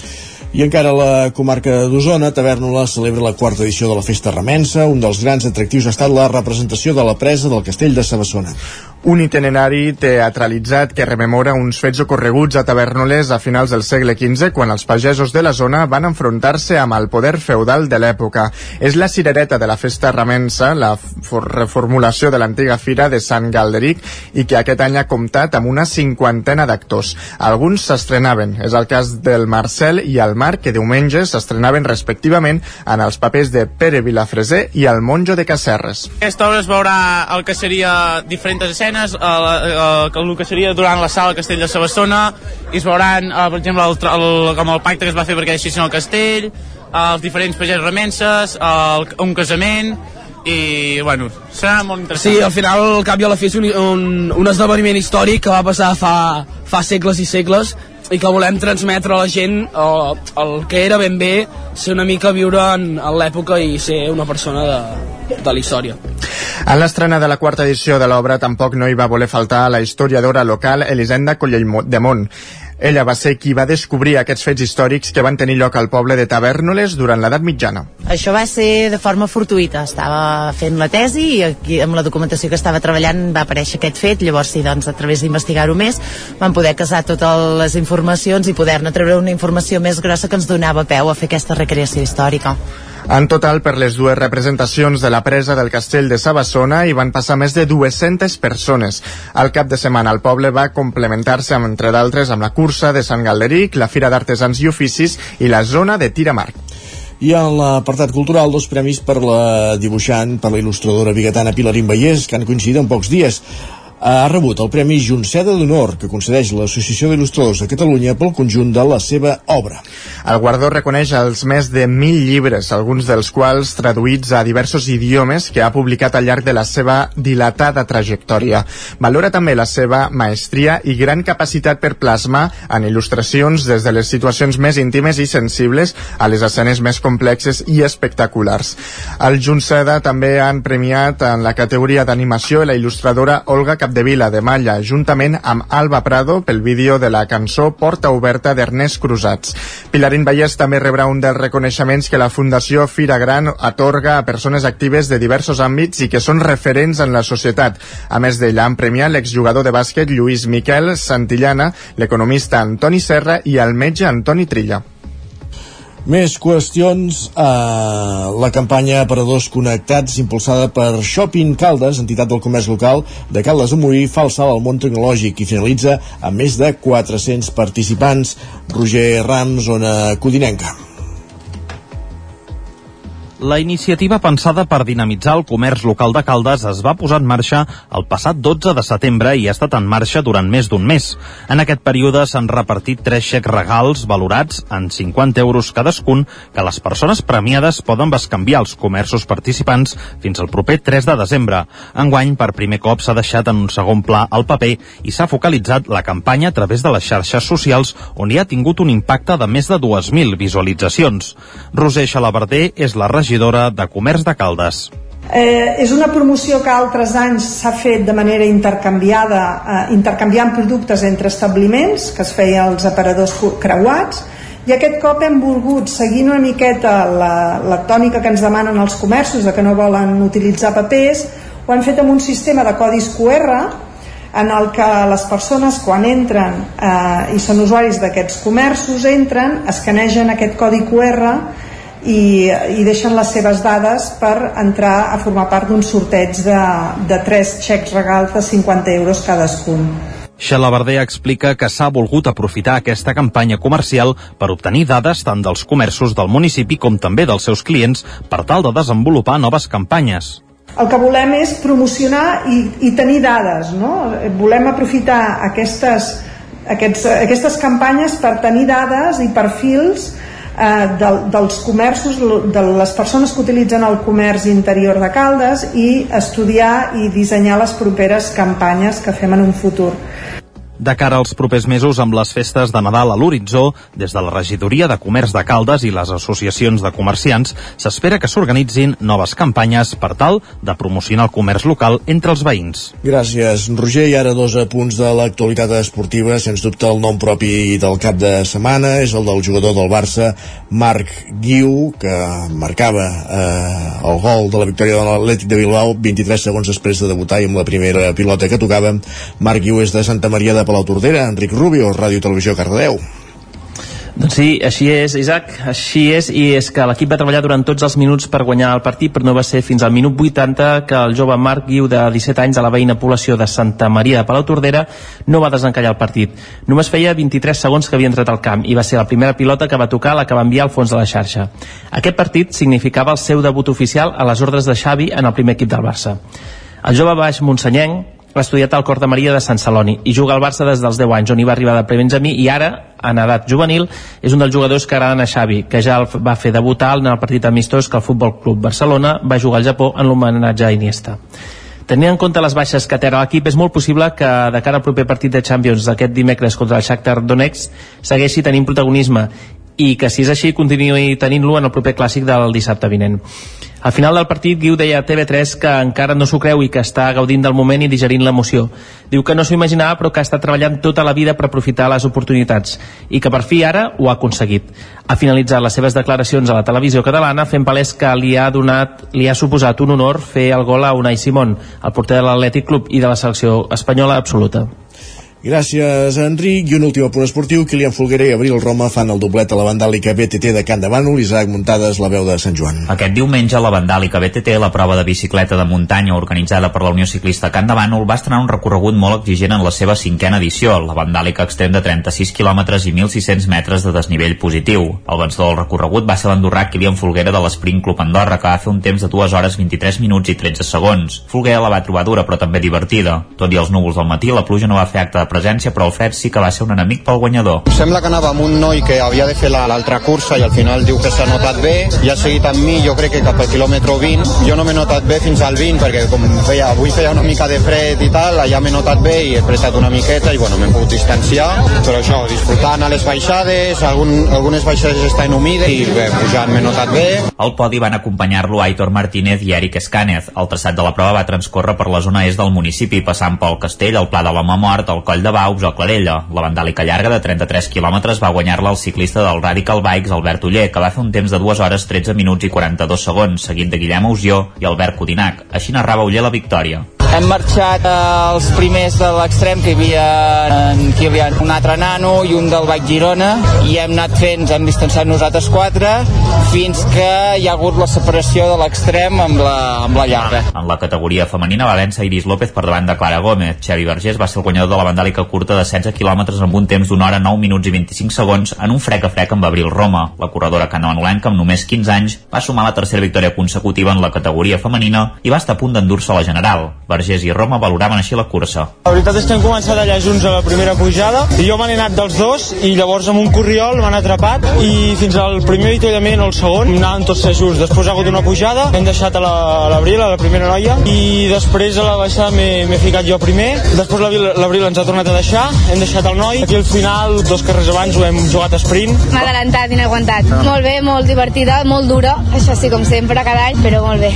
I encara a la comarca d'Osona, Tavernola celebra la quarta edició de la Festa Remensa. Un dels grans atractius ha estat la representació de la presa del castell de Sabassona. Un itinerari teatralitzat que rememora uns fets ocorreguts a Tavernoles a finals del segle XV quan els pagesos de la zona van enfrontar-se amb el poder feudal de l'època. És la cirereta de la festa ramensa, la reformulació de l'antiga fira de Sant Galderic i que aquest any ha comptat amb una cinquantena d'actors. Alguns s'estrenaven, és el cas del Marcel i el Marc, que diumenge s'estrenaven respectivament en els papers de Pere Vilafreser i el Monjo de Cacerres. Aquesta obra es veurà el que seria diferents escenes escenes, eh, el que seria durant la sala Castell de Sabassona, i es veuran, eh, per exemple, el, el, com el pacte que es va fer perquè deixessin el castell, els diferents pagesos remenses, el, un casament, i bueno, serà molt interessant. Sí, al final al cap i a la fi és un, un, un esdeveniment històric que va passar fa, fa segles i segles i que volem transmetre a la gent el, el que era ben bé ser una mica viure en, en l'època i ser una persona de, de la història. En l'estrena de la quarta edició de l'obra tampoc no hi va voler faltar la historiadora local Elisenda Collell ella va ser qui va descobrir aquests fets històrics que van tenir lloc al poble de Tavernoles durant l'edat mitjana. Això va ser de forma fortuïta. Estava fent la tesi i aquí, amb la documentació que estava treballant va aparèixer aquest fet. Llavors, sí, doncs, a través d'investigar-ho més, vam poder casar totes les informacions i poder-ne treure una informació més grossa que ens donava peu a fer aquesta recreació històrica. En total, per les dues representacions de la presa del castell de Sabassona hi van passar més de 200 persones. Al cap de setmana el poble va complementar-se, entre d'altres, amb la cursa de Sant Galderic, la Fira d'Artesans i Oficis i la zona de Tiramar. I en l'apartat cultural, dos premis per la dibuixant, per la il·lustradora biguetana Pilarín Vallès, que han coincidit en pocs dies ha rebut el Premi Junceda d'Honor que concedeix l'Associació d'Il·lustradors de Catalunya pel conjunt de la seva obra. El guardó reconeix els més de mil llibres, alguns dels quals traduïts a diversos idiomes que ha publicat al llarg de la seva dilatada trajectòria. Valora també la seva maestria i gran capacitat per plasmar en il·lustracions des de les situacions més íntimes i sensibles a les escenes més complexes i espectaculars. El Junceda també han premiat en la categoria d'animació la il·lustradora Olga Cap Capdevila de Malla, juntament amb Alba Prado pel vídeo de la cançó Porta Oberta d'Ernest Cruzats. Pilarín Vallès també rebrà un dels reconeixements que la Fundació Fira Gran atorga a persones actives de diversos àmbits i que són referents en la societat. A més d'ella han premiat l'exjugador de bàsquet Lluís Miquel Santillana, l'economista Antoni Serra i el metge Antoni Trilla. Més qüestions. Eh, la campanya Aparadors Connectats, impulsada per Shopping Caldes, entitat del comerç local de Caldes de Morí, fa el salt al món tecnològic i finalitza amb més de 400 participants. Roger Rams, zona Codinenca. La iniciativa pensada per dinamitzar el comerç local de Caldes es va posar en marxa el passat 12 de setembre i ha estat en marxa durant més d'un mes. En aquest període s'han repartit tres xecs regals valorats en 50 euros cadascun que les persones premiades poden bescanviar als comerços participants fins al proper 3 de desembre. Enguany, per primer cop s'ha deixat en un segon pla el paper i s'ha focalitzat la campanya a través de les xarxes socials on hi ha tingut un impacte de més de 2.000 visualitzacions. Roser Xalabarder és la regidora regidora de Comerç de Caldes. Eh, és una promoció que altres anys s'ha fet de manera intercanviada, eh, intercanviant productes entre establiments, que es feia als aparadors creuats, i aquest cop hem volgut, seguint una miqueta la, la tònica que ens demanen els comerços, de que no volen utilitzar papers, ho han fet amb un sistema de codis QR en el que les persones quan entren eh, i són usuaris d'aquests comerços entren, escanegen aquest codi QR i, i deixen les seves dades per entrar a formar part d'un sorteig de, de tres xecs regals de 50 euros cadascun. Xalabarder explica que s'ha volgut aprofitar aquesta campanya comercial per obtenir dades tant dels comerços del municipi com també dels seus clients per tal de desenvolupar noves campanyes. El que volem és promocionar i, i tenir dades, no? Volem aprofitar aquestes, aquests, aquestes campanyes per tenir dades i perfils eh, de, dels comerços, de les persones que utilitzen el comerç interior de Caldes i estudiar i dissenyar les properes campanyes que fem en un futur. De cara als propers mesos amb les festes de Nadal a l'horitzó, des de la regidoria de comerç de Caldes i les associacions de comerciants, s'espera que s'organitzin noves campanyes per tal de promocionar el comerç local entre els veïns. Gràcies, Roger. I ara dos apunts de l'actualitat esportiva. Sens dubte el nom propi del cap de setmana és el del jugador del Barça, Marc Guiu, que marcava eh, el gol de la victòria de l'Atlètic de Bilbao 23 segons després de debutar amb la primera pilota que tocava. Marc Guiu és de Santa Maria de Palautordera, Enric Rubio, Ràdio Televisió Cardedeu. Doncs sí, així és, Isaac, així és, i és que l'equip va treballar durant tots els minuts per guanyar el partit, però no va ser fins al minut 80 que el jove Marc Guiu, de 17 anys, a la veïna població de Santa Maria de Palautordera, no va desencallar el partit. Només feia 23 segons que havia entrat al camp i va ser la primera pilota que va tocar la que va enviar al fons de la xarxa. Aquest partit significava el seu debut oficial a les ordres de Xavi en el primer equip del Barça. El jove baix monsenyenc ha estudiat al Cor de Maria de Sant Celoni i juga al Barça des dels 10 anys, on hi va arribar de prebenjamí i ara, en edat juvenil, és un dels jugadors que agraden a Xavi, que ja el va fer debutar en el partit amistós que el Futbol Club Barcelona va jugar al Japó en l'homenatge a Iniesta. Tenint en compte les baixes que té l'equip, és molt possible que de cara al proper partit de Champions d'aquest dimecres contra el Shakhtar Donetsk segueixi tenint protagonisme i que si és així continuï tenint-lo en el proper clàssic del dissabte vinent. Al final del partit, Guiu deia a TV3 que encara no s'ho creu i que està gaudint del moment i digerint l'emoció. Diu que no s'ho imaginava però que estat treballant tota la vida per aprofitar les oportunitats i que per fi ara ho ha aconseguit. Ha finalitzat les seves declaracions a la televisió catalana fent palès que li ha, donat, li ha suposat un honor fer el gol a Unai Simón, el porter de l'Atlètic Club i de la selecció espanyola absoluta. Gràcies, Enric. I un últim punt esportiu. Kilian Folguera i Abril Roma fan el doblet a la vandàlica BTT de Can de Bànol. Isaac Muntades, la veu de Sant Joan. Aquest diumenge, la vandàlica BTT, la prova de bicicleta de muntanya organitzada per la Unió Ciclista Can de Bànol, va estrenar un recorregut molt exigent en la seva cinquena edició. La vandàlica extén de 36 quilòmetres i 1.600 metres de desnivell positiu. El vencedor del recorregut va ser l'andorrà Kilian Folguera de l'Sprint Club Andorra, que va fer un temps de 2 hores 23 minuts i 13 segons. Folguera la va trobar dura, però també divertida. Tot i els núvols del matí, la pluja no va fer acte de presència, però el fred sí que va ser un enemic pel guanyador. Sembla que anava amb un noi que havia de fer l'altra cursa i al final diu que s'ha notat bé i ha seguit amb mi, jo crec que cap al quilòmetre 20 jo no m'he notat bé fins al 20 perquè com feia, avui feia una mica de fred i tal, allà m'he notat bé i he prestat una miqueta i bueno, m'he pogut distanciar però això, disfrutant a les baixades algun, algunes baixades estan humides i bé, pujant m'he notat bé Al podi van acompanyar-lo Aitor Martínez i Eric Escànez. El traçat de la prova va transcorrer per la zona est del municipi, passant pel Castell, el Pla de l'Home Mort, el Coll de Baux o Clarella. La vandàlica llarga de 33 quilòmetres va guanyar-la el ciclista del Radical Bikes, Albert Uller, que va fer un temps de 2 hores 13 minuts i 42 segons, seguit de Guillem Ausió i Albert Codinac. Així narrava Uller la victòria. Hem marxat eh, els primers de l'extrem, que hi havia en Kilian, un altre nano i un del Baix Girona, i hem anat fent, hem distanciat nosaltres quatre, fins que hi ha hagut la separació de l'extrem amb, la, amb la llarga. En la categoria femenina va vèncer Iris López per davant de Clara Gómez. Xavi Vergés va ser el guanyador de la vandàlica curta de 16 quilòmetres amb un temps d'una hora 9 minuts i 25 segons en un frec a frec amb Abril Roma. La corredora canoanolenca amb només 15 anys va sumar la tercera victòria consecutiva en la categoria femenina i va estar a punt d'endur-se la general. Vergés i Roma valoraven així la cursa. La veritat és que hem començat allà junts a la primera pujada i jo me n'he anat dels dos i llavors amb un corriol m'han atrapat i fins al primer avituallament o el segon anàvem tots ser junts. Després ha hagut una pujada, hem deixat a la- l'Abril, a la primera noia, i després a la baixada m'he ficat jo primer. Després l'Abril l'Abril ens ha tornat a deixar, hem deixat el noi. Aquí al final, dos carrers abans, ho hem jugat a sprint. M'ha adelantat i no he aguantat. Molt bé, molt divertida, molt dura, això sí, com sempre, cada any, però molt bé.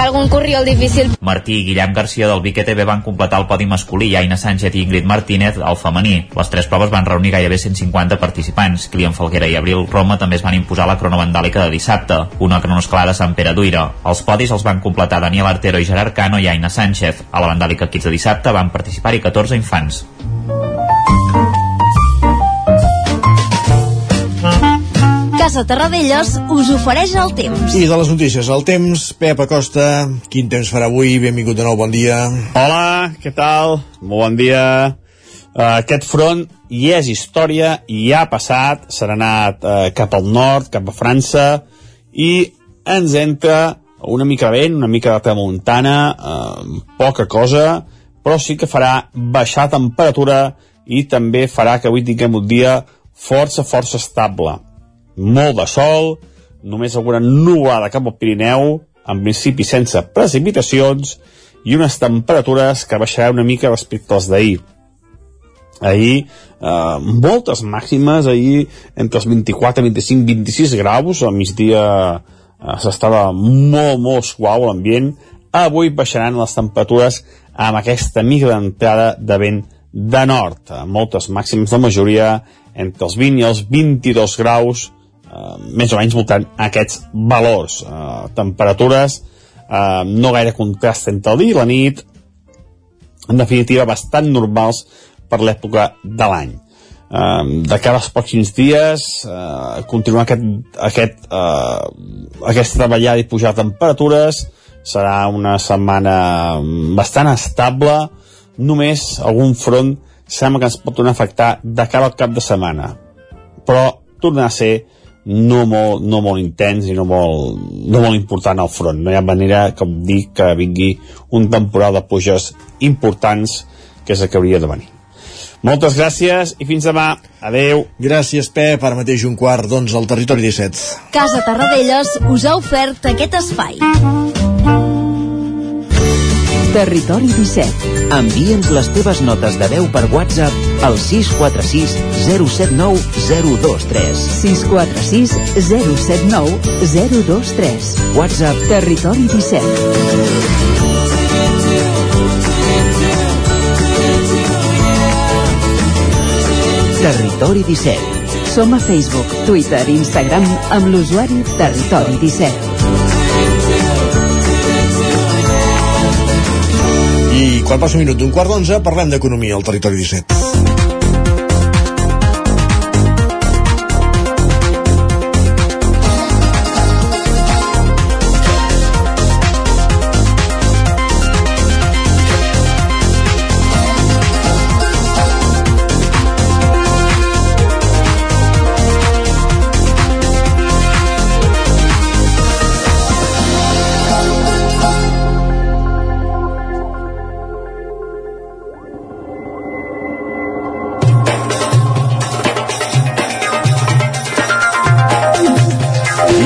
Algun corriol difícil. Martí i Guillem Garcia del Vic ETB van completar el podi masculí i Aina Sánchez i Ingrid Martínez al femení. Les tres proves van reunir gairebé 150 participants. Client Falguera i Abril Roma també es van imposar la cronovandàlica de dissabte, una cronoescalada a Sant Pere d'Uira. Els podis els van completar Daniel Artero i Gerard Cano i Aina Sánchez. A la vandàlica Kids de dissabte van participar-hi 14 infants. Casa Terradellos us ofereix el temps. I de les notícies, el temps, Pep Acosta, quin temps farà avui? Benvingut de nou, bon dia. Hola, què tal? Molt bon dia. Uh, aquest front hi és història, i ja ha passat, s'ha anat uh, cap al nord, cap a França, i ens entra una mica vent, una mica de tramuntana, uh, poca cosa, però sí que farà baixar temperatura i també farà que avui tinguem un dia força, força estable molt de sol, només alguna nuvolada cap al Pirineu, en principi sense precipitacions, i unes temperatures que baixaran una mica respecte als d'ahir. Ahir, eh, moltes màximes, ahir entre els 24, 25, 26 graus, al migdia eh, s'estava molt, molt suau l'ambient, avui baixaran les temperatures amb aquesta mica d'entrada de vent de nord. Moltes màximes, la majoria entre els 20 i els 22 graus, eh, més o menys voltant aquests valors. Eh, temperatures, eh, no gaire contrast entre el dia i la nit, en definitiva bastant normals per l'època de l'any. Uh, de cara als pròxims dies uh, continuar aquest, aquest, uh, aquesta davallada i pujar temperatures serà una setmana bastant estable només algun front sembla que ens pot tornar a afectar de cara al cap de setmana però tornarà a ser no molt, no molt intens i no molt, no molt important al front. No hi ha manera, com dic, que vingui un temporal de puges importants que és el que hauria de venir. Moltes gràcies i fins demà. Adeu. Gràcies, Pep. Ara mateix un quart d'onze al Territori 17. Casa Tarradellas us ha ofert aquest espai. Territori 17. Envia'ns les teves notes de veu per WhatsApp al 646 079 023. 646 079 023. WhatsApp Territori 17. Territori 17. Som a Facebook, Twitter i Instagram amb l'usuari Territori 17. I quan passa un minut d'un quart d'onze, parlem d'economia al Territori 17.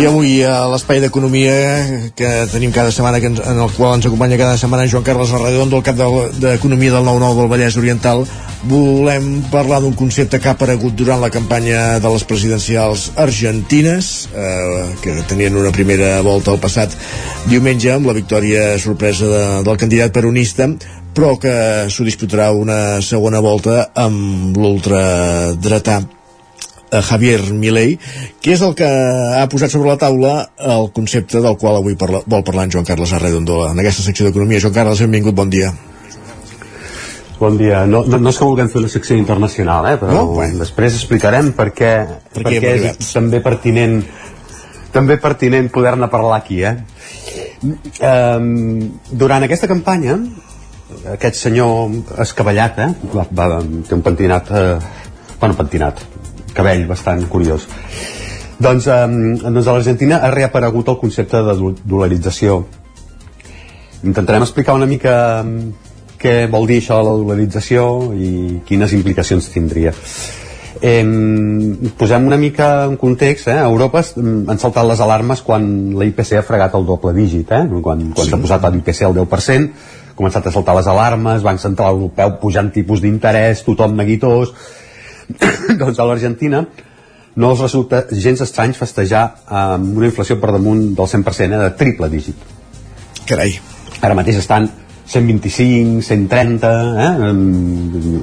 Avui a l'espai d'economia que tenim cada setmana, que ens, en el qual ens acompanya cada setmana Joan Carles Arredondo, el cap d'Economia de, del 9-9 del Vallès Oriental, volem parlar d'un concepte que ha aparegut durant la campanya de les presidencials argentines, eh, que tenien una primera volta al passat diumenge amb la victòria sorpresa de, del candidat peronista, però que s'ho disputarà una segona volta amb l'ultradretà Javier Milei, que és el que ha posat sobre la taula el concepte del qual avui parla, vol parlar en Joan Carles Arredondo en aquesta secció d'Economia. Joan Carles, benvingut, bon dia. Bon dia. No, no, no és que vulguem fer una secció internacional, eh, però No? Bueno. després explicarem per què, Per què hem què arribat. és també pertinent també pertinent poder-ne parlar aquí, eh? Um, durant aquesta campanya, aquest senyor escavallat, eh? Va, va, té un pentinat, eh, bueno, pentinat, cabell bastant curiós. Doncs, um, doncs a l'Argentina ha reaparegut el concepte de do- dolarització. Intentarem explicar una mica què vol dir això la dolarització i quines implicacions tindria. Eh, posem una mica en context, eh? a Europa han saltat les alarmes quan la IPC ha fregat el doble dígit, eh? quan, quan s'ha posat l'IPC al 10%, ha començat a saltar les alarmes, Banc Central Europeu pujant tipus d'interès, tothom neguitós, [coughs] doncs a l'Argentina no els resulta gens estrany festejar amb una inflació per damunt del 100%, eh, de triple dígit. Carai. Ara mateix estan 125, 130 eh?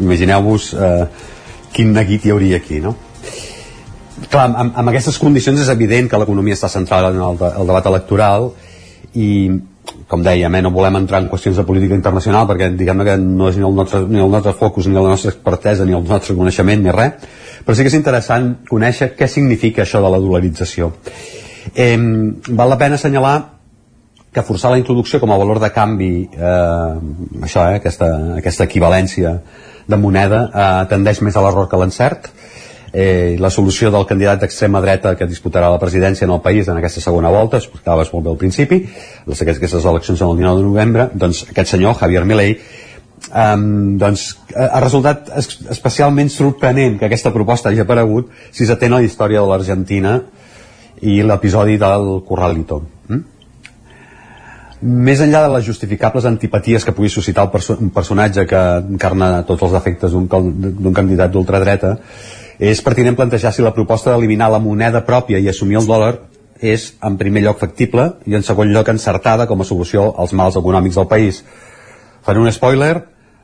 imagineu-vos eh, quin neguit hi hauria aquí no? clar, amb, amb aquestes condicions és evident que l'economia està centrada en el, de, el debat electoral i com dèiem, eh, no volem entrar en qüestions de política internacional perquè diguem que no és ni el, nostre, ni el nostre focus, ni la nostra expertesa, ni el nostre coneixement, ni res, però sí que és interessant conèixer què significa això de la dolarització. Eh, val la pena assenyalar que forçar la introducció com a valor de canvi, eh, això, eh, aquesta, aquesta equivalència de moneda, eh, tendeix més a l'error que l'encert. Eh, la solució del candidat d'extrema dreta que disputarà la presidència en el país en aquesta segona volta, explicaves molt bé al principi, les, aquestes eleccions són el 19 de novembre, doncs aquest senyor, Javier Milei, um, doncs ha resultat es, especialment sorprenent que aquesta proposta hagi aparegut si s'atén a la història de l'Argentina i l'episodi del Corralito. Mm? més enllà de les justificables antipaties que pugui suscitar el perso un personatge que encarna tots els defectes d'un candidat d'ultradreta, és pertinent plantejar si la proposta d'eliminar la moneda pròpia i assumir el dòlar és, en primer lloc, factible i, en segon lloc, encertada com a solució als mals econòmics del país. Faré un spoiler,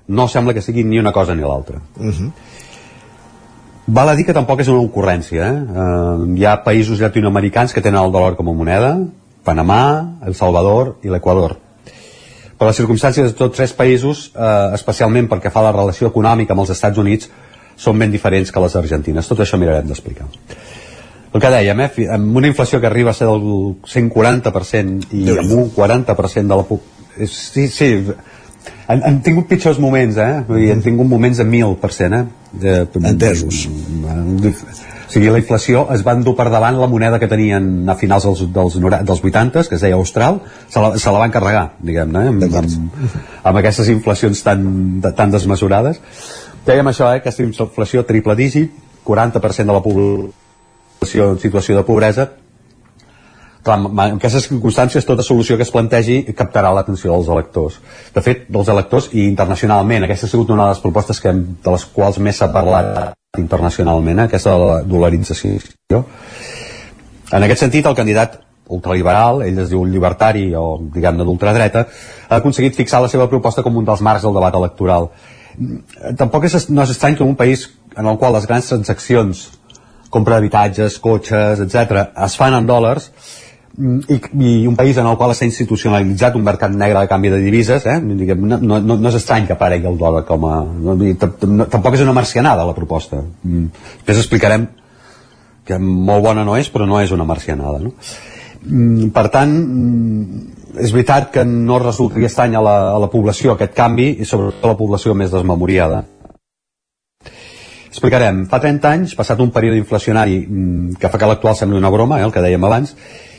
no sembla que sigui ni una cosa ni l'altra. Uh -huh. Val a dir que tampoc és una ocurrència. Eh? Uh, hi ha països llatinoamericans que tenen el dòlar com a moneda, Panamà, El Salvador i l'Equador. Per les circumstàncies de tots tres països, eh, especialment perquè fa la relació econòmica amb els Estats Units, són ben diferents que les argentines. Tot això mirarem d'explicar. El que dèiem, eh, amb una inflació que arriba a ser del 140% i amb un 40% de la... Sí, sí, han, han tingut pitjors moments, eh? Vull dir, han tingut moments de 1.000%, eh? De, Entesos. O sigui, la inflació es va endur per davant la moneda que tenien a finals dels, dels, dels 80, que es deia Austral, se la, se la van carregar, diguem-ne, eh? amb, amb, amb aquestes inflacions tan, tan desmesurades. Dèiem això, eh? aquesta inflació triple dígit, 40% de la població en situació de pobresa, clar, en aquestes circumstàncies tota solució que es plantegi captarà l'atenció dels electors. De fet, dels electors i internacionalment, aquesta ha sigut una de les propostes que, de les quals més s'ha parlat internacionalment, eh, aquesta de la dolarització. En aquest sentit, el candidat ultraliberal, ell es diu llibertari o diguem-ne d'ultradreta, ha aconseguit fixar la seva proposta com un dels marcs del debat electoral. Tampoc és, no és estrany que en un país en el qual les grans transaccions, compra d'habitatges, cotxes, etc es fan en dòlars, i, i un país en el qual s'ha institucionalitzat un mercat negre de canvi de divises eh? no, no, no és estrany que aparegui el dòlar com a... No, tampoc és una marcianada la proposta mm. després explicarem que molt bona no és però no és una marcianada no? Mm, per tant mm, és veritat que no resultaria estrany a la, a la població aquest canvi i sobretot a la població més desmemoriada explicarem, fa 30 anys, passat un període inflacionari que fa que l'actual sembli una broma, eh, el que dèiem abans,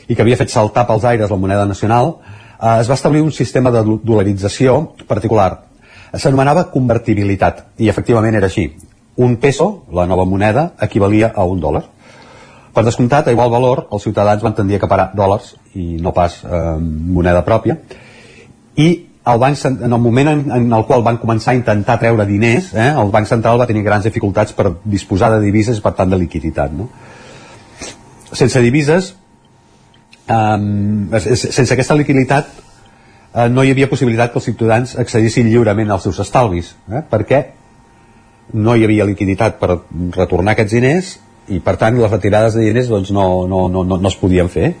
i que havia fet saltar pels aires la moneda nacional, eh, es va establir un sistema de dolarització particular. S'anomenava convertibilitat, i efectivament era així. Un peso, la nova moneda, equivalia a un dòlar. Per descomptat, a igual valor, els ciutadans van tendir a acaparar dòlars i no pas eh, moneda pròpia. I el banc, en el moment en, en el qual van començar a intentar treure diners, eh, el Banc Central va tenir grans dificultats per disposar de divises i per tant de liquiditat. No? Sense divises, um, sense aquesta liquiditat uh, no hi havia possibilitat que els ciutadans accedissin lliurement als seus estalvis eh? perquè no hi havia liquiditat per retornar aquests diners i per tant les retirades de diners doncs, no, no, no, no, no es podien fer.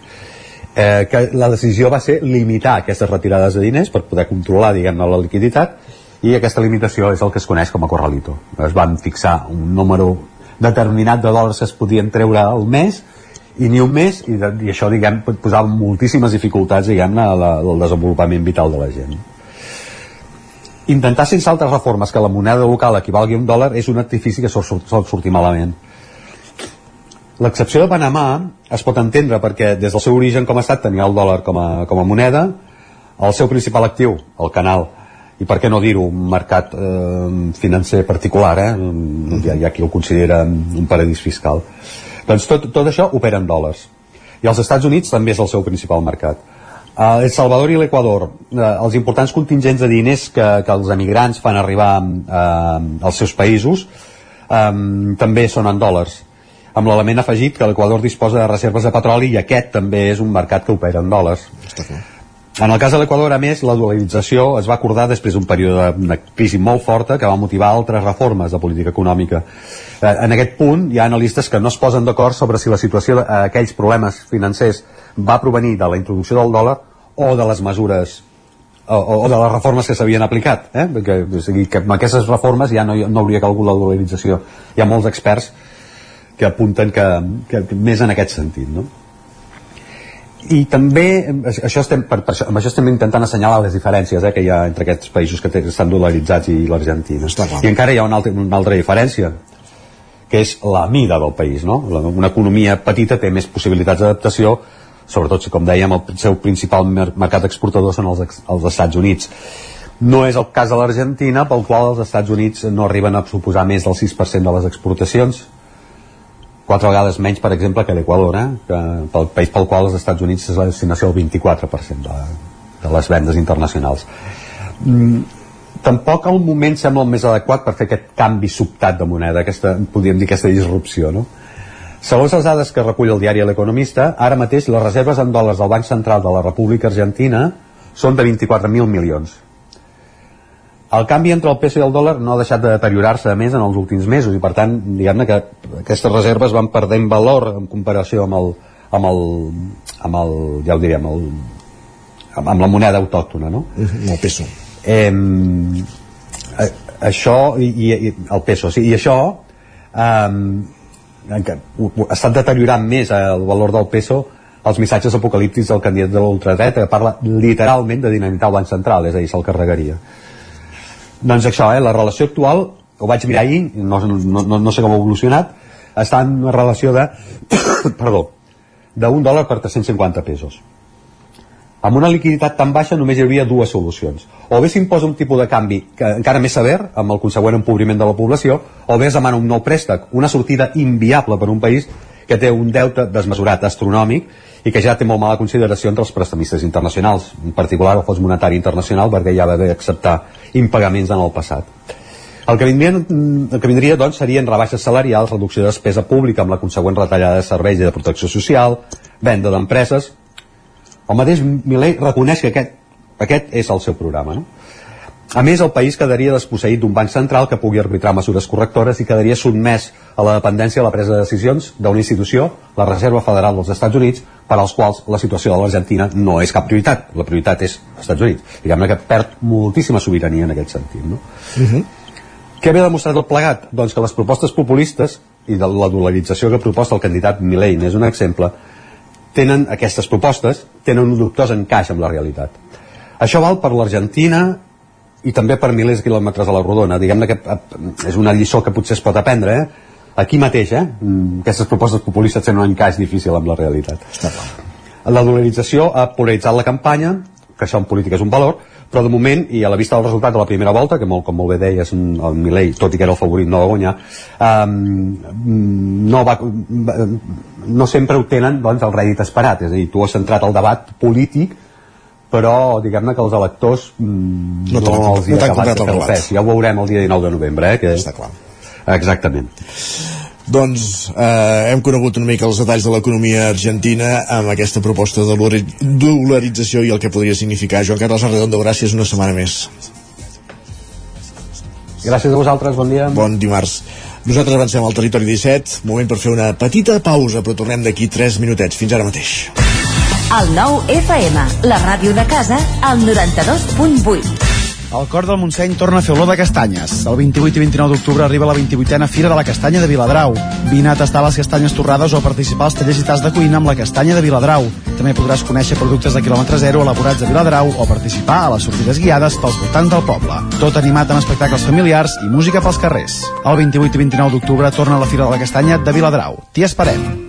Eh, que la decisió va ser limitar aquestes retirades de diners per poder controlar diguem la liquiditat i aquesta limitació és el que es coneix com a corralito. Es van fixar un número determinat de dòlars que es podien treure al mes i ni un mes i, i això diguem posar moltíssimes dificultats diguem-ne al desenvolupament vital de la gent. Intentar sense altres reformes que la moneda local equivalgui a un dòlar és un artifici que sol, sol sortir malament l'excepció de Panamà es pot entendre perquè des del seu origen com a estat tenia el dòlar com a, com a moneda el seu principal actiu, el canal i per què no dir-ho, un mercat eh, financer particular eh? hi, ha, hi ha qui el considera un paradís fiscal doncs tot, tot això opera en dòlars. I els Estats Units també és el seu principal mercat. Uh, El Salvador i l'Equador, uh, els importants contingents de diners que, que els emigrants fan arribar uh, als seus països um, també són en dòlars amb l'element afegit que l'Equador disposa de reserves de petroli i aquest també és un mercat que opera en dòlars. En el cas de l'Equador, a més, la dualització es va acordar després d'un període de crisi molt forta que va motivar altres reformes de política econòmica. Eh, en aquest punt hi ha analistes que no es posen d'acord sobre si la situació d'aquells problemes financers va provenir de la introducció del dòlar o de les mesures o, o de les reformes que s'havien aplicat eh? Perquè, o sigui, que amb aquestes reformes ja no, no hauria calgut la dolarització hi ha molts experts que apunten que, que, que més en aquest sentit no? i també això estem, per, per això, amb això estem intentant assenyalar les diferències eh, que hi ha entre aquests països que, estan dolaritzats i l'Argentina i encara hi ha una altra, una altra diferència que és la mida del país no? una economia petita té més possibilitats d'adaptació sobretot si com dèiem el seu principal mercat exportador són els, els Estats Units no és el cas de l'Argentina pel qual els Estats Units no arriben a suposar més del 6% de les exportacions quatre vegades menys per exemple que l'Equador eh? que pel país pel qual els Estats Units és la destinació del 24% de, de les vendes internacionals mm, tampoc el moment sembla el més adequat per fer aquest canvi sobtat de moneda aquesta, podríem dir aquesta disrupció no? Segons les dades que recull el diari L'Economista, ara mateix les reserves en dòlars del Banc Central de la República Argentina són de 24.000 milions. El canvi entre el peso i el dòlar no ha deixat de deteriorar-se més en els últims mesos i per tant, diguem-ne que aquestes reserves van perdent valor en comparació amb el, amb el, amb el ja ho diríem, el, amb, amb la moneda autòctona, no? El peso. Eh, això, i, i, el peso, sí, i això eh, que ha estat deteriorant més el valor del peso els missatges apocalíptics del candidat de l'ultradreta que parla literalment de dinamitar el banc central és a dir, se'l carregaria doncs això, eh, la relació actual ho vaig mirar ahir, no, no, no, sé com ha evolucionat està en una relació de [coughs] perdó, d'un dòlar per 350 pesos amb una liquiditat tan baixa només hi hauria dues solucions. O bé s'imposa un tipus de canvi que encara més sever, amb el consegüent empobriment de la població, o bé es demana un nou préstec, una sortida inviable per un país que té un deute desmesurat astronòmic i que ja té molt mala consideració entre els prestamistes internacionals, en particular el Fons Monetari Internacional, perquè ja va haver d'acceptar impagaments en el passat. El que vindria, el que vindria doncs, serien rebaixes salarials, reducció de despesa pública amb la consegüent retallada de serveis i de protecció social, venda d'empreses, el mateix Milei reconeix que aquest, aquest és el seu programa. No? A més, el país quedaria desposseït d'un banc central que pugui arbitrar mesures correctores i quedaria sotmès a la dependència a la presa de decisions d'una institució, la Reserva Federal dels Estats Units, per als quals la situació de l'Argentina no és cap prioritat. La prioritat és els Estats Units. Diguem-ne que perd moltíssima sobirania en aquest sentit. No? Uh -huh. Què ve demostrat el plegat? Doncs que les propostes populistes i de la dolarització que proposa el candidat Milei n'és un exemple, tenen aquestes propostes, tenen un dubtós encaix amb la realitat. Això val per l'Argentina i també per milers de quilòmetres a la rodona. Diguem-ne que eh, és una lliçó que potser es pot aprendre, eh? Aquí mateix, eh? Mm, aquestes propostes populistes tenen un encaix difícil amb la realitat. La dolarització ha polaritzat la campanya, que això en política és un valor, però de moment, i a la vista del resultat de la primera volta, que molt, com molt bé deies, el Milei, tot i que era el favorit, no va guanyar, um, no, va, no sempre obtenen doncs, el rèdit esperat, és a dir, tu has centrat el debat polític, però diguem-ne que els electors mm, no, no els hi no acabat de fer Ja ho veurem el dia 19 de novembre, eh? Que... Està clar. Exactament. Doncs eh, hem conegut una mica els detalls de l'economia argentina amb aquesta proposta de dolarització i el que podria significar. Joan Carles Arredondo, gràcies una setmana més. Gràcies a vosaltres, bon dia. Bon dimarts. Nosaltres avancem al territori 17, moment per fer una petita pausa, però tornem d'aquí 3 minutets. Fins ara mateix. El nou FM, la ràdio de casa, al 92.8. El cor del Montseny torna a fer olor de castanyes. El 28 i 29 d'octubre arriba la 28a Fira de la Castanya de Viladrau. Vine a tastar les castanyes torrades o a participar als tallers i tas de cuina amb la castanya de Viladrau. També podràs conèixer productes de quilòmetre zero elaborats a Viladrau o participar a les sortides guiades pels voltants del poble. Tot animat amb espectacles familiars i música pels carrers. El 28 i 29 d'octubre torna a la Fira de la Castanya de Viladrau. T'hi esperem.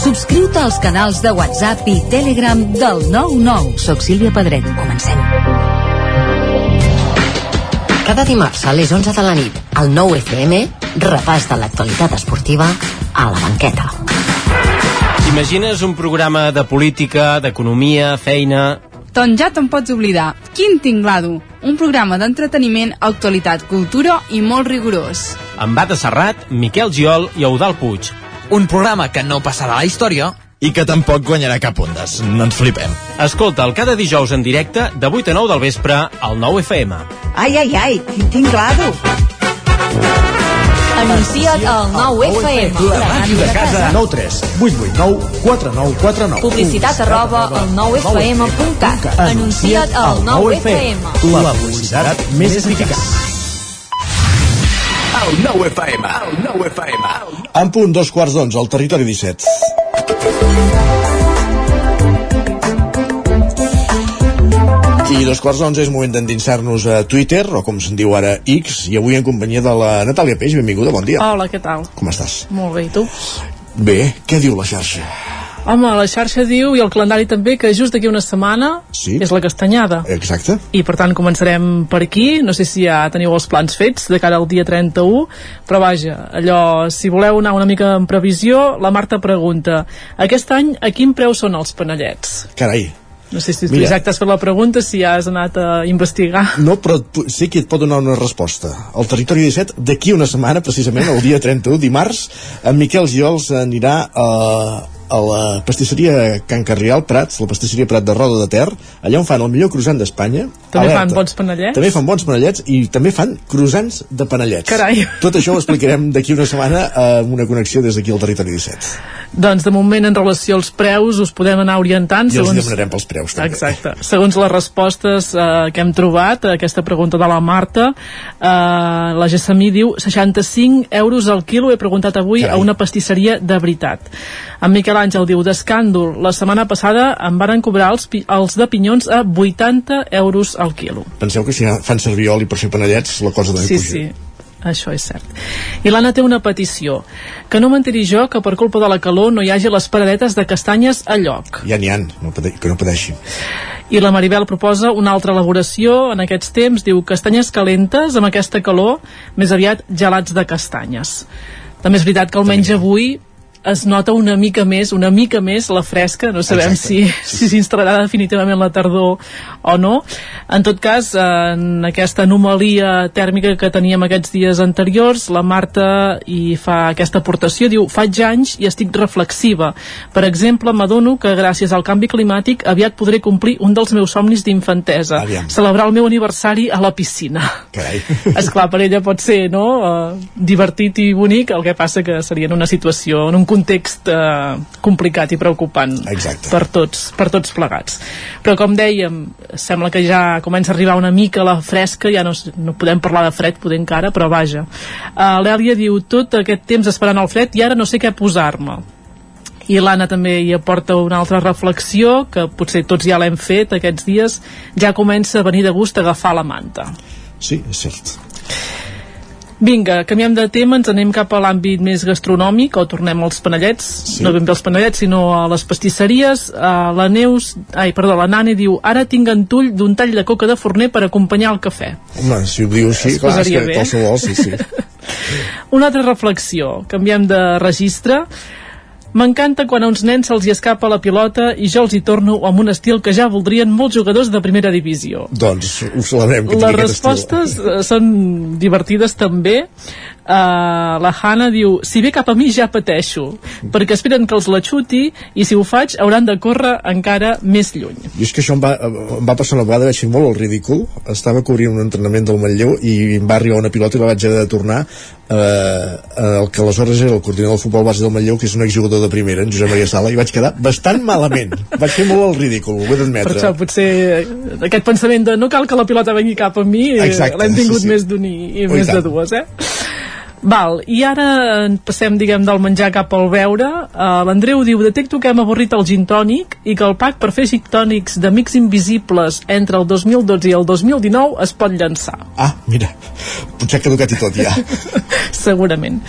Subscriu-te als canals de WhatsApp i Telegram del 99. Soc Sílvia Pedret. Comencem. Cada dimarts a les 11 de la nit, al 9 FM, repàs de l'actualitat esportiva a la banqueta. Imagines un programa de política, d'economia, feina... Doncs ja te'n pots oblidar. Quin tinglado! Un programa d'entreteniment, actualitat, cultura i molt rigorós. Amb Bata Serrat, Miquel Giol i Eudal Puig. Un programa que no passarà a la història i que tampoc guanyarà cap ondes. No ens flipem. Escolta'l cada dijous en directe de 8 a 9 del vespre al 9 FM. Ai, ai, ai, quin tinglado! Anuncia't al 9 FM. La màquina de casa. 9 3 8 8 9 4 9 4 9. Publicitat arroba al 9FM.cat. Anuncia't al 9 FM. La publicitat més eficaç. El 9 FM. El 9 FM. En punt, dos quarts d'onze, al territori 17. I dos quarts d'onze és moment d'endinsar-nos a Twitter, o com se'n diu ara X, i avui en companyia de la Natàlia Peix. Benvinguda, bon dia. Hola, què tal? Com estàs? Molt bé, i tu? Bé, què diu la xarxa? Home, la xarxa diu, i el calendari també, que just d'aquí una setmana sí. és la castanyada. Exacte. I per tant començarem per aquí, no sé si ja teniu els plans fets de cara al dia 31, però vaja, allò, si voleu anar una mica en previsió, la Marta pregunta, aquest any a quin preu són els panellets? Carai, no sé si tu exacte has fet la pregunta, si has anat a investigar. No, però sí que et pot donar una resposta. El Territori 17, d'aquí una setmana, precisament, el dia 31, dimarts, en Miquel Giols anirà a, a la pastisseria Can Carrial Prats, la pastisseria Prat de Roda de Ter, allà on fan el millor croissant d'Espanya. També Alerta. fan bons panellets? També fan bons panellets i també fan croissants de panellets. Carai! [laughs] Tot això ho explicarem d'aquí una setmana amb una connexió des d'aquí al Territori 17. Doncs de moment en relació als preus us podem anar orientant I segons... els demanarem pels preus també. Exacte. Segons les respostes eh, que hem trobat a aquesta pregunta de la Marta eh, la Gessamí diu 65 euros al quilo he preguntat avui Carai. a una pastisseria de veritat en Miquel Àngel diu d'escàndol la setmana passada em varen cobrar els, els de pinyons a 80 euros al quilo Penseu que si fan servir oli per fer panellets, la cosa també sí, puja. sí, això és cert. I l'Anna té una petició. Que no m'enteri jo que per culpa de la calor no hi hagi les paradetes de castanyes a lloc. Ja n'hi ha, no, pade- que no pateixi. I la Maribel proposa una altra elaboració en aquests temps, diu castanyes calentes amb aquesta calor, més aviat gelats de castanyes. També és veritat que almenys avui es nota una mica més, una mica més la fresca, no sabem si si s'instal·larà definitivament la tardor o no. En tot cas, en aquesta anomalia tèrmica que teníem aquests dies anteriors, la Marta hi fa aquesta aportació, diu, faig anys i estic reflexiva. Per exemple, m'adono que gràcies al canvi climàtic aviat podré complir un dels meus somnis d'infantesa, celebrar el meu aniversari a la piscina. Carai. [laughs] Esclar, per ella pot ser no, uh, divertit i bonic, el que passa que seria en una situació, en un context uh, complicat i preocupant Exacte. per tots, per tots plegats. Però com dèiem, sembla que ja comença a arribar una mica la fresca, ja no, no podem parlar de fred, poder encara, però vaja. Uh, L'Èlia diu, tot aquest temps esperant el fred i ara no sé què posar-me. i l'Anna també hi aporta una altra reflexió que potser tots ja l'hem fet aquests dies ja comença a venir de gust agafar la manta sí, és cert Vinga, canviem de tema, ens anem cap a l'àmbit més gastronòmic, o tornem als panellets, sí. no ben bé als panellets, sinó a les pastisseries. Uh, la Neus, ai, perdó, la Nani diu, ara tinc entull d'un tall de coca de forner per acompanyar el cafè. Home, si ho diu així, clar, és que qualsevol, sí, sí. [laughs] Una altra reflexió, canviem de registre. M'encanta quan a uns nens se'ls hi escapa la pilota i jo els hi torno amb un estil que ja voldrien molts jugadors de primera divisió. Doncs ho celebrem que Les respostes estil. Eh, són divertides també. Uh, la Hanna diu si ve cap a mi ja pateixo perquè esperen que els la xuti i si ho faig hauran de córrer encara més lluny. I és que això em va, em va passar una vegada vaig fer molt el ridícul. Estava cobrint un entrenament del Manlleu i em va arribar una pilota i la vaig haver de tornar eh, el que aleshores era el coordinador del futbol base del Manlleu que és un exjugador de primera, en Josep Maria Sala i vaig quedar bastant malament. Vaig fer molt el ridícul, ho he d'admetre. Per això potser aquest pensament de no cal que la pilota vengui cap a mi l'hem tingut sí, sí. més d'un i, i més de dues eh? Val, i ara passem, diguem, del menjar cap al beure. Uh, L'Andreu diu, detecto que hem avorrit el gin tònic i que el pack per fer gin tònics d'amics invisibles entre el 2012 i el 2019 es pot llançar. Ah, mira, potser ha caducat i tot ja. [laughs] Segurament.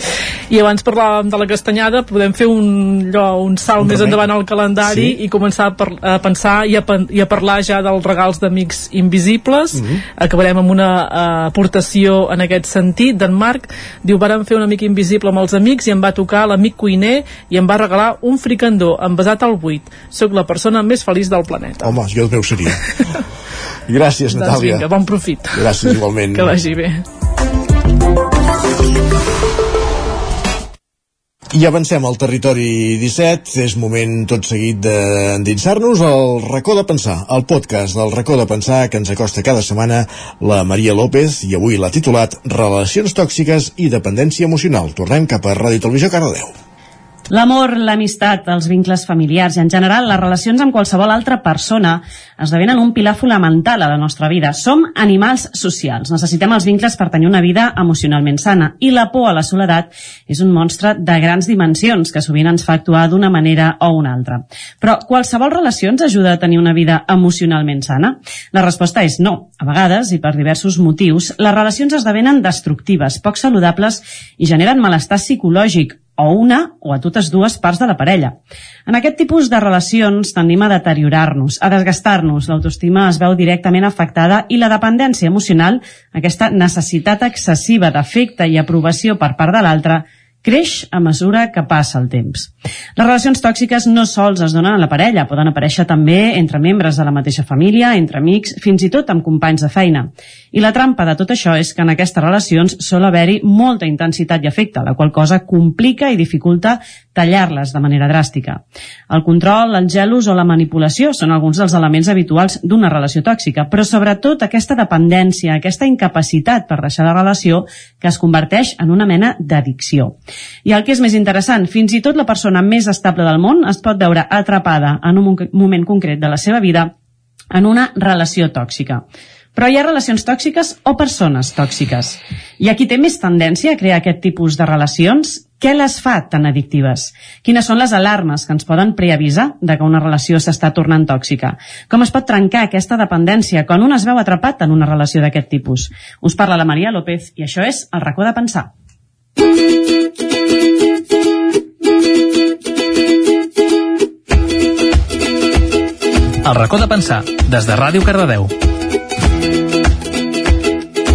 I abans parlàvem de la castanyada, podem fer un, allò, un salt un més endavant al calendari sí. i començar a, per, a pensar i a, i a parlar ja dels regals d'amics invisibles. Mm -hmm. Acabarem amb una uh, aportació en aquest sentit d'en Marc. Diu, vàrem fer una mica invisible amb els amics i em va tocar l'amic cuiner i em va regalar un fricandó envasat al buit. Soc la persona més feliç del planeta. Home, jo el meu seria. [laughs] Gràcies, doncs Natàlia. Doncs vinga, bon profit. Gràcies, igualment. que vagi bé. I avancem al territori 17. És moment tot seguit d'endinsar-nos al racó de pensar, el podcast del racó de pensar que ens acosta cada setmana la Maria López i avui l'ha titulat Relacions tòxiques i dependència emocional. Tornem cap a Ràdio Televisió Cardedeu. L'amor, l'amistat, els vincles familiars i en general les relacions amb qualsevol altra persona esdevenen un pilar fonamental a la nostra vida. Som animals socials, necessitem els vincles per tenir una vida emocionalment sana i la por a la soledat és un monstre de grans dimensions que sovint ens fa actuar d'una manera o una altra. Però qualsevol relació ens ajuda a tenir una vida emocionalment sana? La resposta és no. A vegades, i per diversos motius, les relacions esdevenen destructives, poc saludables i generen malestar psicològic o una o a totes dues parts de la parella. En aquest tipus de relacions tendim a deteriorar-nos, a desgastar-nos, l'autoestima es veu directament afectada i la dependència emocional, aquesta necessitat excessiva d'afecte i aprovació per part de l'altre, creix a mesura que passa el temps. Les relacions tòxiques no sols es donen a la parella, poden aparèixer també entre membres de la mateixa família, entre amics, fins i tot amb companys de feina. I la trampa de tot això és que en aquestes relacions sol haver-hi molta intensitat i afecte, la qual cosa complica i dificulta tallar-les de manera dràstica. El control, el gelos o la manipulació són alguns dels elements habituals d'una relació tòxica, però sobretot aquesta dependència, aquesta incapacitat per deixar la relació que es converteix en una mena d'addicció. I el que és més interessant, fins i tot la persona més estable del món es pot veure atrapada en un moment concret de la seva vida en una relació tòxica. Però hi ha relacions tòxiques o persones tòxiques. I aquí té més tendència a crear aquest tipus de relacions? Què les fa tan addictives? Quines són les alarmes que ens poden preavisar de que una relació s'està tornant tòxica? Com es pot trencar aquesta dependència quan un es veu atrapat en una relació d'aquest tipus? Us parla la Maria López i això és El racó de pensar. El racó de pensar, des de Ràdio Cardedeu.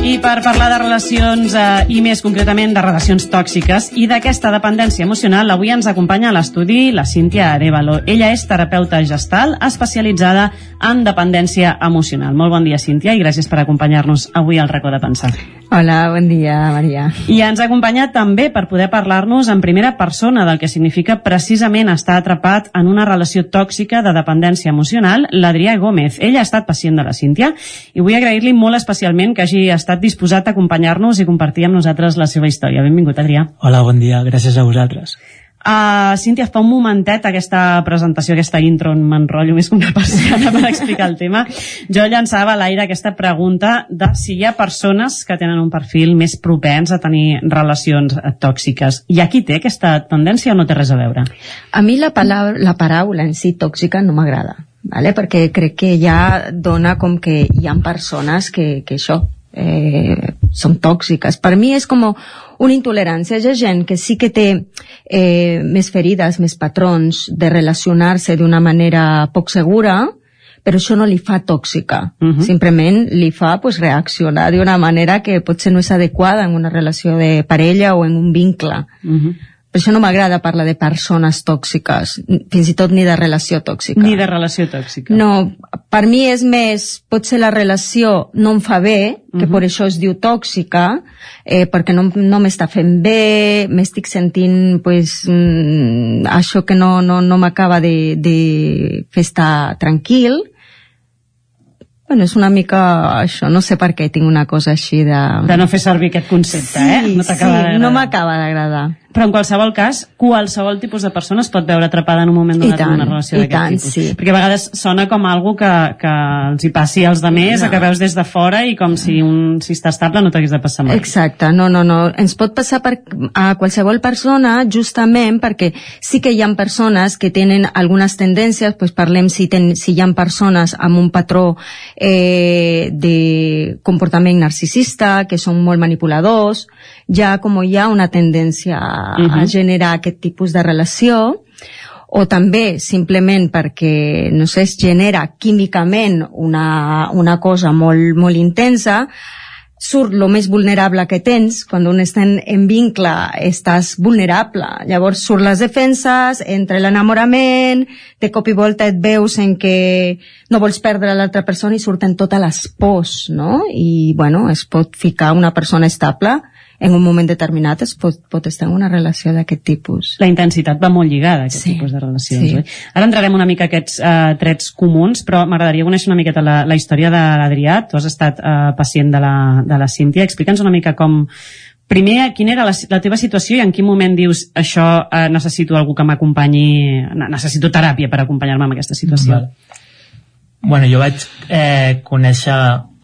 I per parlar de relacions eh, i més concretament de relacions tòxiques i d'aquesta dependència emocional, avui ens acompanya a l'estudi la Cíntia Arevalo. Ella és terapeuta gestal especialitzada en dependència emocional. Molt bon dia, Cíntia, i gràcies per acompanyar-nos avui al racó de pensar. Hola, bon dia, Maria. I ens ha acompanyat també per poder parlar-nos en primera persona del que significa precisament estar atrapat en una relació tòxica de dependència emocional, l'Adrià Gómez. Ell ha estat pacient de la Cíntia i vull agrair-li molt especialment que hagi estat disposat a acompanyar-nos i compartir amb nosaltres la seva història. Benvingut, Adrià. Hola, bon dia, gràcies a vosaltres. Uh, Cíntia, fa un momentet aquesta presentació, aquesta intro, m'enrotllo més que una persiana [laughs] per explicar el tema. Jo llançava a l'aire aquesta pregunta de si hi ha persones que tenen un perfil més propens a tenir relacions tòxiques. Hi ha qui té aquesta tendència o no té res a veure? A mi la la paraula en si tòxica no m'agrada, ¿vale? perquè crec que ja dona com que hi ha persones que, que això, eh, són tòxiques. Per mi és com una intolerància. Hi ha gent que sí que té eh, més ferides, més patrons de relacionar-se d'una manera poc segura, però això no li fa tòxica. Uh -huh. Simplement li fa pues, reaccionar d'una manera que potser no és adequada en una relació de parella o en un vincle. Uh -huh per això no m'agrada parlar de persones tòxiques, fins i tot ni de relació tòxica. Ni de relació tòxica. No, per mi és més, potser la relació no em fa bé, que uh -huh. per això es diu tòxica, eh, perquè no, no m'està fent bé, m'estic sentint pues, mm, això que no, no, no m'acaba de, de fer estar tranquil, Bueno, és una mica això, no sé per què tinc una cosa així de... De no fer servir aquest concepte, sí, eh? No sí, no m'acaba d'agradar però en qualsevol cas, qualsevol tipus de persona es pot veure atrapada en un moment donat en una relació d'aquest tipus. Sí. Perquè a vegades sona com algo que, que els hi passi als demés, no. que veus des de fora i com si un si està estable no t'hagués de passar mai. Exacte, no, no, no. Ens pot passar per, a qualsevol persona justament perquè sí que hi ha persones que tenen algunes tendències, doncs parlem si, ten, si hi ha persones amb un patró eh, de comportament narcisista, que són molt manipuladors, ja com hi ha una tendència a, uh -huh. a generar aquest tipus de relació o també simplement perquè, no sé, es genera químicament una, una cosa molt, molt intensa, surt lo més vulnerable que tens, quan un està en, en vincle estàs vulnerable, llavors surt les defenses, entra l'enamorament, de cop i volta et veus en que no vols perdre l'altra persona i surten totes les pors, no? I, bueno, es pot ficar una persona estable en un moment determinat es pot, pot estar en una relació d'aquest tipus. La intensitat va molt lligada a aquest sí, tipus de relacions. Sí. Oi? Ara entrarem una mica a aquests uh, trets comuns, però m'agradaria conèixer una miqueta la, la història de l'Adrià. Tu has estat uh, pacient de la, de la Cíntia. Explica'ns una mica com, Primer, quina era la, la teva situació i en quin moment dius això eh, necessito algú que m'acompanyi, necessito teràpia per acompanyar-me en aquesta situació? Val. Bueno, jo vaig eh, conèixer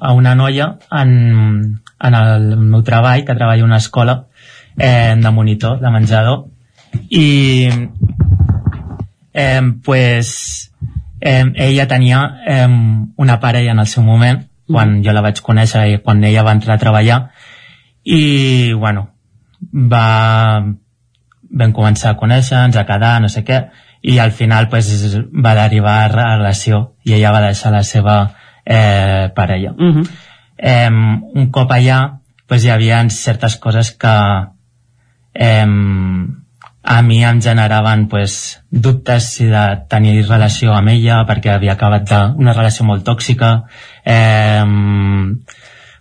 a una noia en, en el meu treball, que treballo a una escola eh, de monitor, de menjador, i eh, pues, eh, ella tenia eh, una parella en el seu moment, quan jo la vaig conèixer i quan ella va entrar a treballar, i, bueno, va, vam començar a conèixer-nos, a quedar, no sé què, i al final pues, va derivar a relació i ella va deixar la seva eh, parella. Uh -huh eh, un cop allà pues, hi havia certes coses que eh, a mi em generaven pues, dubtes si de tenir relació amb ella perquè havia acabat de, una relació molt tòxica eh,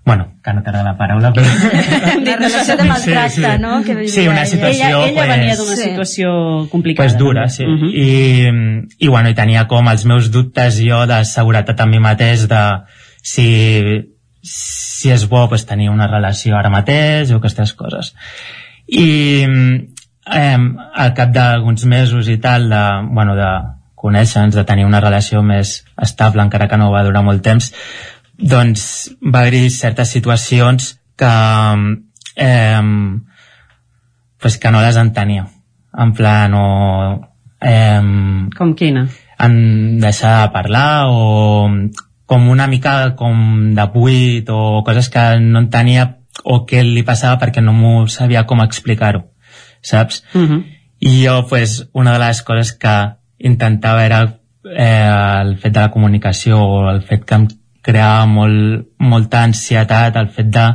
bueno, que no t'agrada la paraula però... [laughs] una relació de maltracte, sí, sí. no? Que sí, una situació ella, ella pues, venia d'una situació complicada pues dura, sí. Uh -huh. I, i bueno, i tenia com els meus dubtes jo de seguretat amb mi mateix de si si és bo pues, tenir una relació ara mateix o aquestes coses i eh, al cap d'alguns mesos i tal de, bueno, de conèixer-nos, de tenir una relació més estable encara que no va durar molt temps doncs va haver-hi certes situacions que eh, pues que no les entenia en plan o eh, com quina? en deixar de parlar o com una mica com de buit o coses que no entenia o què li passava perquè no m'ho sabia com explicar-ho, saps? Uh mhm. -huh. I jo, pues, una de les coses que intentava era eh, el fet de la comunicació o el fet que em creava molt, molta ansietat, el fet de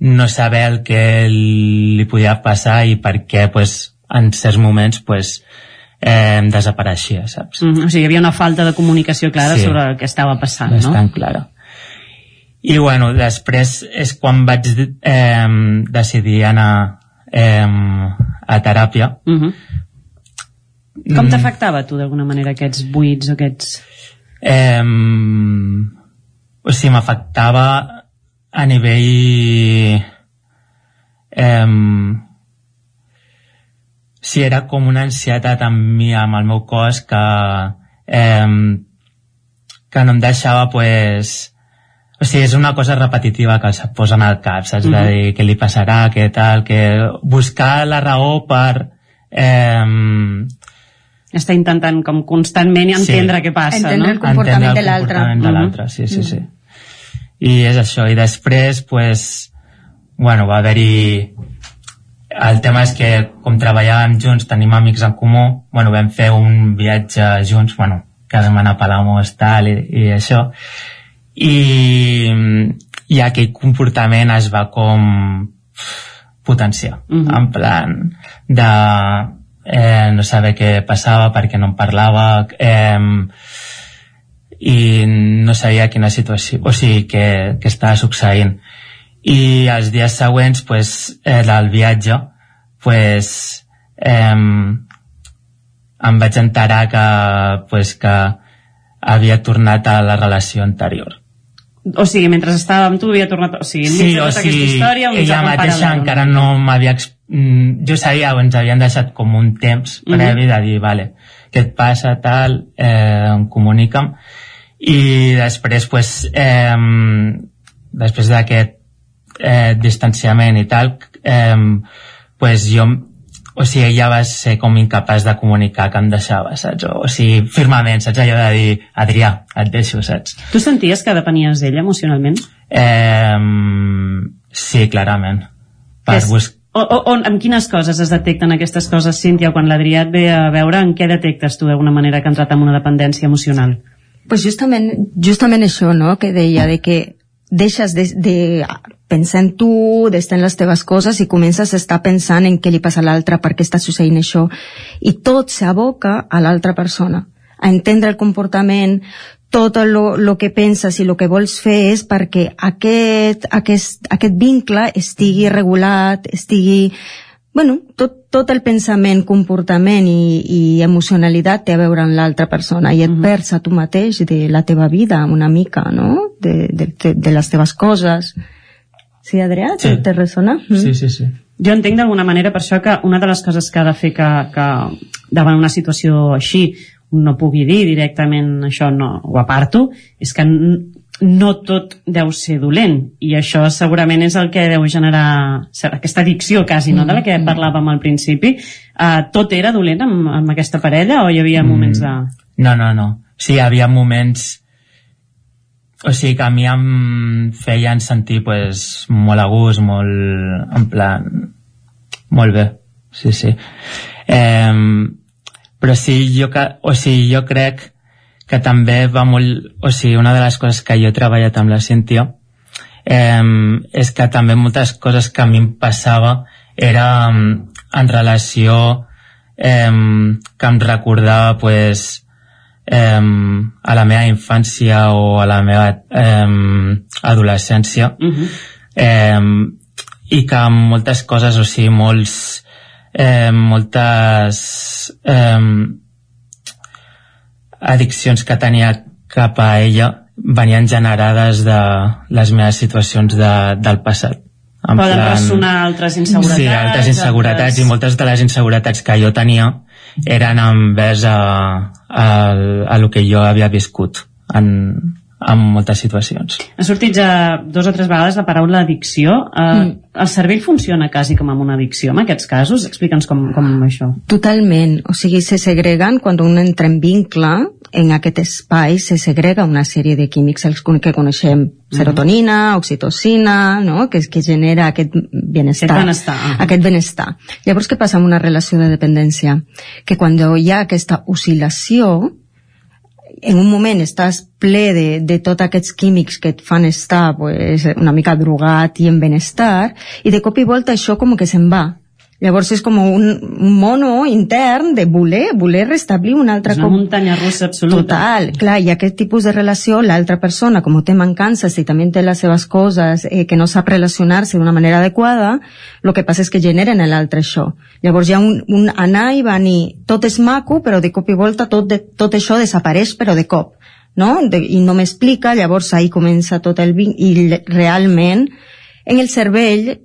no saber el que li podia passar i per què pues, en certs moments pues, eh, desapareixia, saps? Mm -hmm. O sigui, hi havia una falta de comunicació clara sí, sobre el que estava passant, bastant no? Bastant clara. I bueno, després és quan vaig eh, decidir anar eh, a teràpia. Mm -hmm. Com t'afectava tu d'alguna manera aquests buits o aquests... Eh, o sigui, m'afectava a nivell eh, sí, era com una ansietat amb mi, amb el meu cos, que, eh, que no em deixava, pues, o sigui, és una cosa repetitiva que els posen al cap, saps? Mm -hmm. De dir què li passarà, què tal, que buscar la raó per... Eh, està intentant com constantment entendre Sí. què passa, Entendre no? el comportament entendre de el l'altre. comportament de Mhm. l'altre, sí, sí, Mm. sí. I és això, i després, pues, bueno, va haver-hi... El tema és que, com treballàvem junts, tenim amics en comú, bueno, vam fer un viatge junts, bueno, que vam anar a Palamós, tal, i, i això, i, i aquell comportament es va com potenciar, Mhm. en plan de eh, no saber què passava perquè no em parlava eh, i no sabia quina situació o sigui, que, que estava succeint i els dies següents pues, eh, del viatge pues, eh, em vaig enterar que, pues, que havia tornat a la relació anterior O sigui, mentre estava amb tu havia tornat... O sigui, Sí, o sigui, història... ella mateixa encara no m'havia... mm, Jo sabia, ens havien deixat com un temps Mhm. previ de dir, vale, què et passa, tal, eh, comunica'm. I després, pues, eh, després d'aquest eh, distanciament i tal, eh, pues jo o sigui, ella va ser com incapaç de comunicar que em deixava, saps? O, o sigui, firmament, saps? Allò de dir, Adrià, et deixo, saps? Tu senties que depenies d'ella emocionalment? Eh, sí, clarament. Per És- bus O, o, on, amb quines coses es detecten aquestes coses, Cíntia, quan l'Adrià et ve a veure, en què detectes tu d'alguna manera que ha entrat en una dependència emocional? Pues justament, justament això, no?, que deia, de que deixes de, de pensar en tu, d'estar en les teves coses i comences a estar pensant en què li passa a l'altre, per què està succeint això, i tot s'aboca a l'altra persona, a entendre el comportament, tot el lo que penses i el que vols fer és perquè aquest, aquest, aquest vincle estigui regulat, estigui bueno, tot, tot el pensament, comportament i, i emocionalitat té a veure amb l'altra persona i et perds a tu mateix de la teva vida una mica, no? De, de, de, de les teves coses. Sí, Adrià? Sí. Te, ressona? Mm. Sí, sí, sí. Jo entenc d'alguna manera per això que una de les coses que ha de fer que, que davant una situació així un no pugui dir directament això no, ho aparto, és que no tot deu ser dolent i això segurament és el que deu generar aquesta addicció quasi, no? de la que parlàvem al principi uh, tot era dolent amb, amb aquesta parella o hi havia moments de... No, no, no. Sí, hi havia moments o sigui que a mi em feien sentir pues, molt a gust, molt en plan molt bé, sí, sí. Eh, però sí, jo, que, o sigui, jo crec que també va molt o sigui, una de les coses que jo he treballat amb la Cíntia eh, és que també moltes coses que a mi em passava era en relació eh, que em recordava pues, eh, a la meva infància o a la meva eh, adolescència Uh -huh. eh, i que moltes coses, o sigui, molts eh, moltes eh, addiccions que tenia cap a ella venien generades de les meves situacions de, del passat. En Poden ressonar altres inseguretats. Sí, altres inseguretats altres- i moltes de les inseguretats que jo tenia eren envers a, a, a lo que jo havia viscut en, en moltes situacions. Ha sortit ja dos o tres vegades la paraula addicció. Uh, mm. El cervell funciona quasi com amb una addicció en aquests casos? Explica'ns com, com això. Totalment, o sigui, se segreguen quan un entra en vincle, en aquest espai se segrega una sèrie de químics els que coneixem, serotonina, oxitocina, no? que, que genera aquest benestar. Aquest benestar, ah. Aquest benestar. Llavors, què passa amb una relació de dependència? Que quan hi ha aquesta oscil·lació, en un moment estàs ple de, de tots aquests químics que et fan estar pues, una mica drogat i en benestar, i de cop i volta això com que se'n va. Llavors és com un, un mono intern de voler, voler restablir un altre És una muntanya russa absoluta. Total, clar, i aquest tipus de relació, l'altra persona, com té mancances i també té les seves coses, eh, que no sap relacionar-se d'una manera adequada, el que passa és que generen a l'altre això. Llavors hi ha un, un anar i venir, tot és maco, però de cop i volta tot, de, tot això desapareix, però de cop, no? De, I no m'explica, llavors ahí comença tot el vinc, i realment, en el cervell,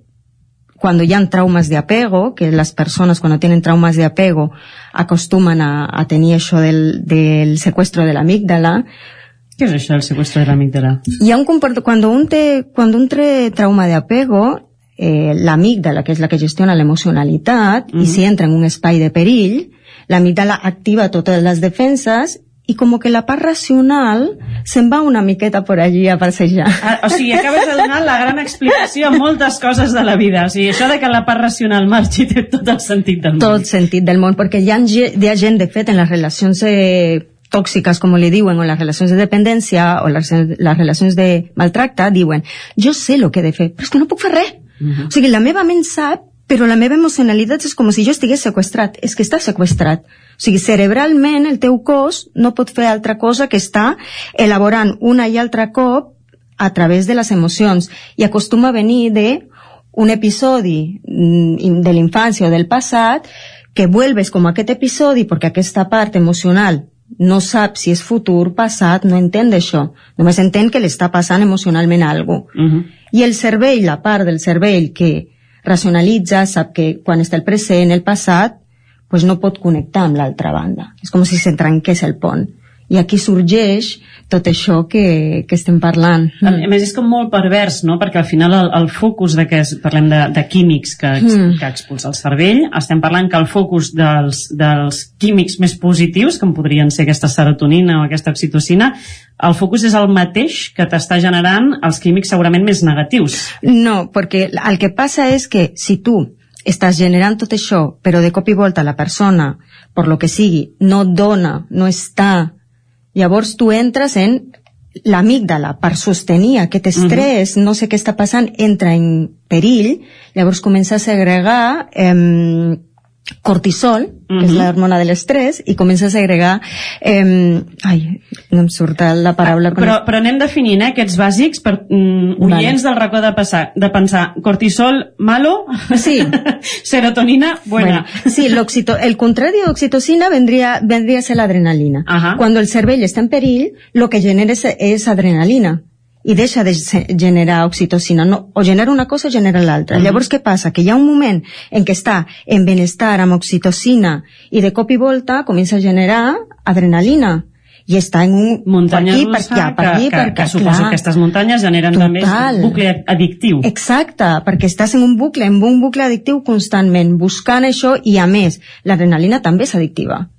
cuando ya han traumas de apego, que las personas cuando tienen traumas de apego acostuman a, a tenir això del, del secuestro de l'amígdala, Què és això, el secuestro de hi ha un comport... Cuando un, té, cuando un trauma de apego, eh, l'amígdala, que és la que gestiona l'emocionalitat, mm -hmm. i si entra en un espai de perill, l'amígdala activa totes les defenses i com que la part racional se'n va una miqueta por allí a passejar. Ah, o sigui, acabes de donar la gran explicació a moltes coses de la vida. O sigui, això de que la part racional marxi té tot el sentit del món. Tot sentit del món, perquè hi ha, hi ha gent, de fet, en les relacions eh, tòxiques, com li diuen, o les relacions de dependència, o les, les relacions de maltracte, diuen, jo sé el que he de fer, però és que no puc fer res. O sigui, la meva ment sap, però la meva emocionalitat és com si jo estigués sequestrat. És que està sequestrat. O sigui, cerebralment el teu cos no pot fer altra cosa que estar elaborant una i altra cop a través de les emocions i acostuma a venir de un episodi mm, de l'infància o del passat que vuelves com aquest episodi perquè aquesta part emocional no sap si és futur, passat, no entén d'això. Només entén que li està passant emocionalment alguna cosa. Uh -huh. I el cervell, la part del cervell que racionalitza, sap que quan està el present, el passat, pues no pot connectar amb l'altra banda. És com si se'n trenqués el pont. I aquí sorgeix tot això que, que estem parlant. A a més, és com molt pervers, no? Perquè al final el, el focus de que es, parlem de, de químics que, ex, Mm. que expulsa el cervell, estem parlant que el focus dels, dels químics més positius, com podrien ser aquesta serotonina o aquesta oxitocina, el focus és el mateix que t'està generant els químics segurament més negatius. No, perquè el que passa és que si tu estàs generant tot això, però de cop i volta la persona, per lo que sigui, no dona, no està, llavors tu entres en l'amígdala per sostenir aquest estrès, no sé què està passant, entra en perill, llavors comença a segregar eh, cortisol, que és Mhm. l'hormona de l'estrès, i comença a segregar... Eh, ai, no em surt la paraula... Ah, Però, però anem definint eh, aquests bàsics per mm, Vale. oients del racó de, passar, de pensar cortisol malo, Sí. [laughs] serotonina buena. Bueno, sí, l'oxito- el contrario de oxitocina vendría, vendría a ser la adrenalina. Ajá. Cuando el cervell està en perill, lo que genera és, és adrenalina i deixa de generar oxitocina. No, o genera una cosa o genera l'altra. Mhm. Llavors, què passa? Que hi ha un moment en què està en benestar amb oxitocina i de cop i volta comença a generar adrenalina i està en un... Muntanya per aquí, russa, per allà, per que, aquí, que, per que suposo Clar. que aquestes muntanyes generen també Total. un bucle addictiu. Exacte, perquè estàs en un bucle, en un bucle addictiu constantment, buscant això i a més, l'adrenalina també és addictiva.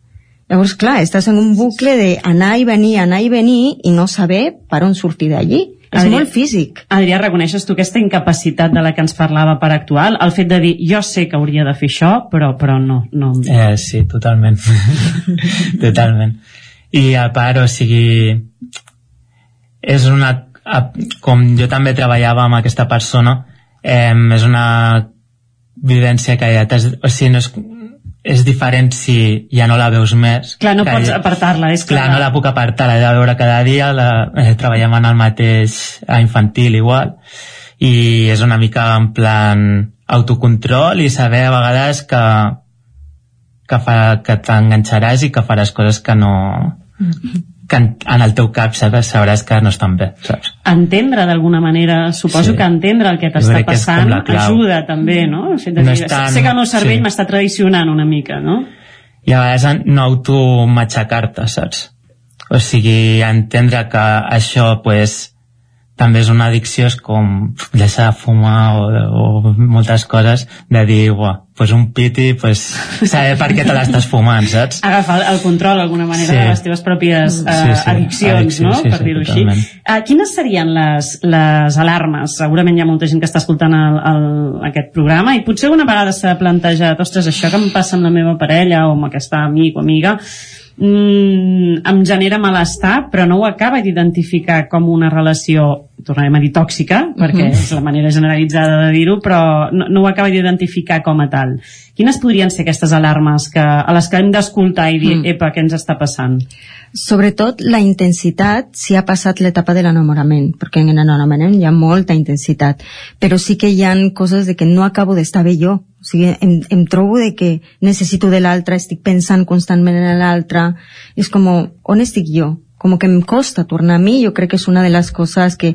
Llavors, clar, estàs en un bucle de anar i venir, anar i venir i no saber per on sortir d'allí. És Adrià- molt físic. Adrià, reconeixes tu aquesta incapacitat de la que ens parlava per actuar? El fet de dir, jo sé que hauria de fer això, però, però no. no. Eh, sí, totalment. [laughs] totalment. I a part, o sigui, és una... Com jo també treballava amb aquesta persona, eh, és una vivència que ja t'has... O sigui, no és, és diferent si ja no la veus més. Clar, no que pots apartar-la, és clar. Clar, no la puc apartar, l'he de veure cada dia, la, eh, treballem en el mateix a infantil igual, i és una mica en plan autocontrol i saber a vegades que, que, fa, que t'enganxaràs i que faràs coses que no que en, en el teu cap sabràs, sabràs que no estan bé, saps? Entendre d'alguna manera, suposo Sí. que entendre el que t'està que passant clau. ajuda també, no? No dir, tan- sé que el meu cervell sí. m'està traicionant una mica, no? i a vegades no automatxacar-te, saps? O sigui, entendre que això, pues, també és una addicció, és com deixar de fumar o, o moltes coses, de dir, uah, pues un piti, pues, saber per què te l'estàs fumant, saps? Agafar el control d'alguna manera Sí. de les teves pròpies eh, Sí, sí, addiccions, addicció, no? sí, per sí, dir-ho així. totalment. Uh, quines serien les, les alarmes? Segurament hi ha molta gent que està escoltant el, el, aquest programa i potser una vegada s'ha plantejat ostres, això que em passa amb la meva parella o amb aquesta amic o amiga mm, em genera malestar però no ho acaba d'identificar com una relació tornarem a dir tòxica perquè Mhm. és la manera generalitzada de dir-ho però no, no ho acaba d'identificar com a tal quines podrien ser aquestes alarmes que, a les que hem d'escoltar i dir, Mm. epa, què ens està passant? Sobretot la intensitat si ha passat l'etapa de l'enamorament, perquè en l'enamorament hi ha molta intensitat, però sí que hi han coses de que no acabo d'estar bé jo. O sigui, em, em trobo de que necessito de l'altre, estic pensant constantment en l'altre, és com, on estic jo? Com que em costa tornar a mi, jo crec que és una de les coses que,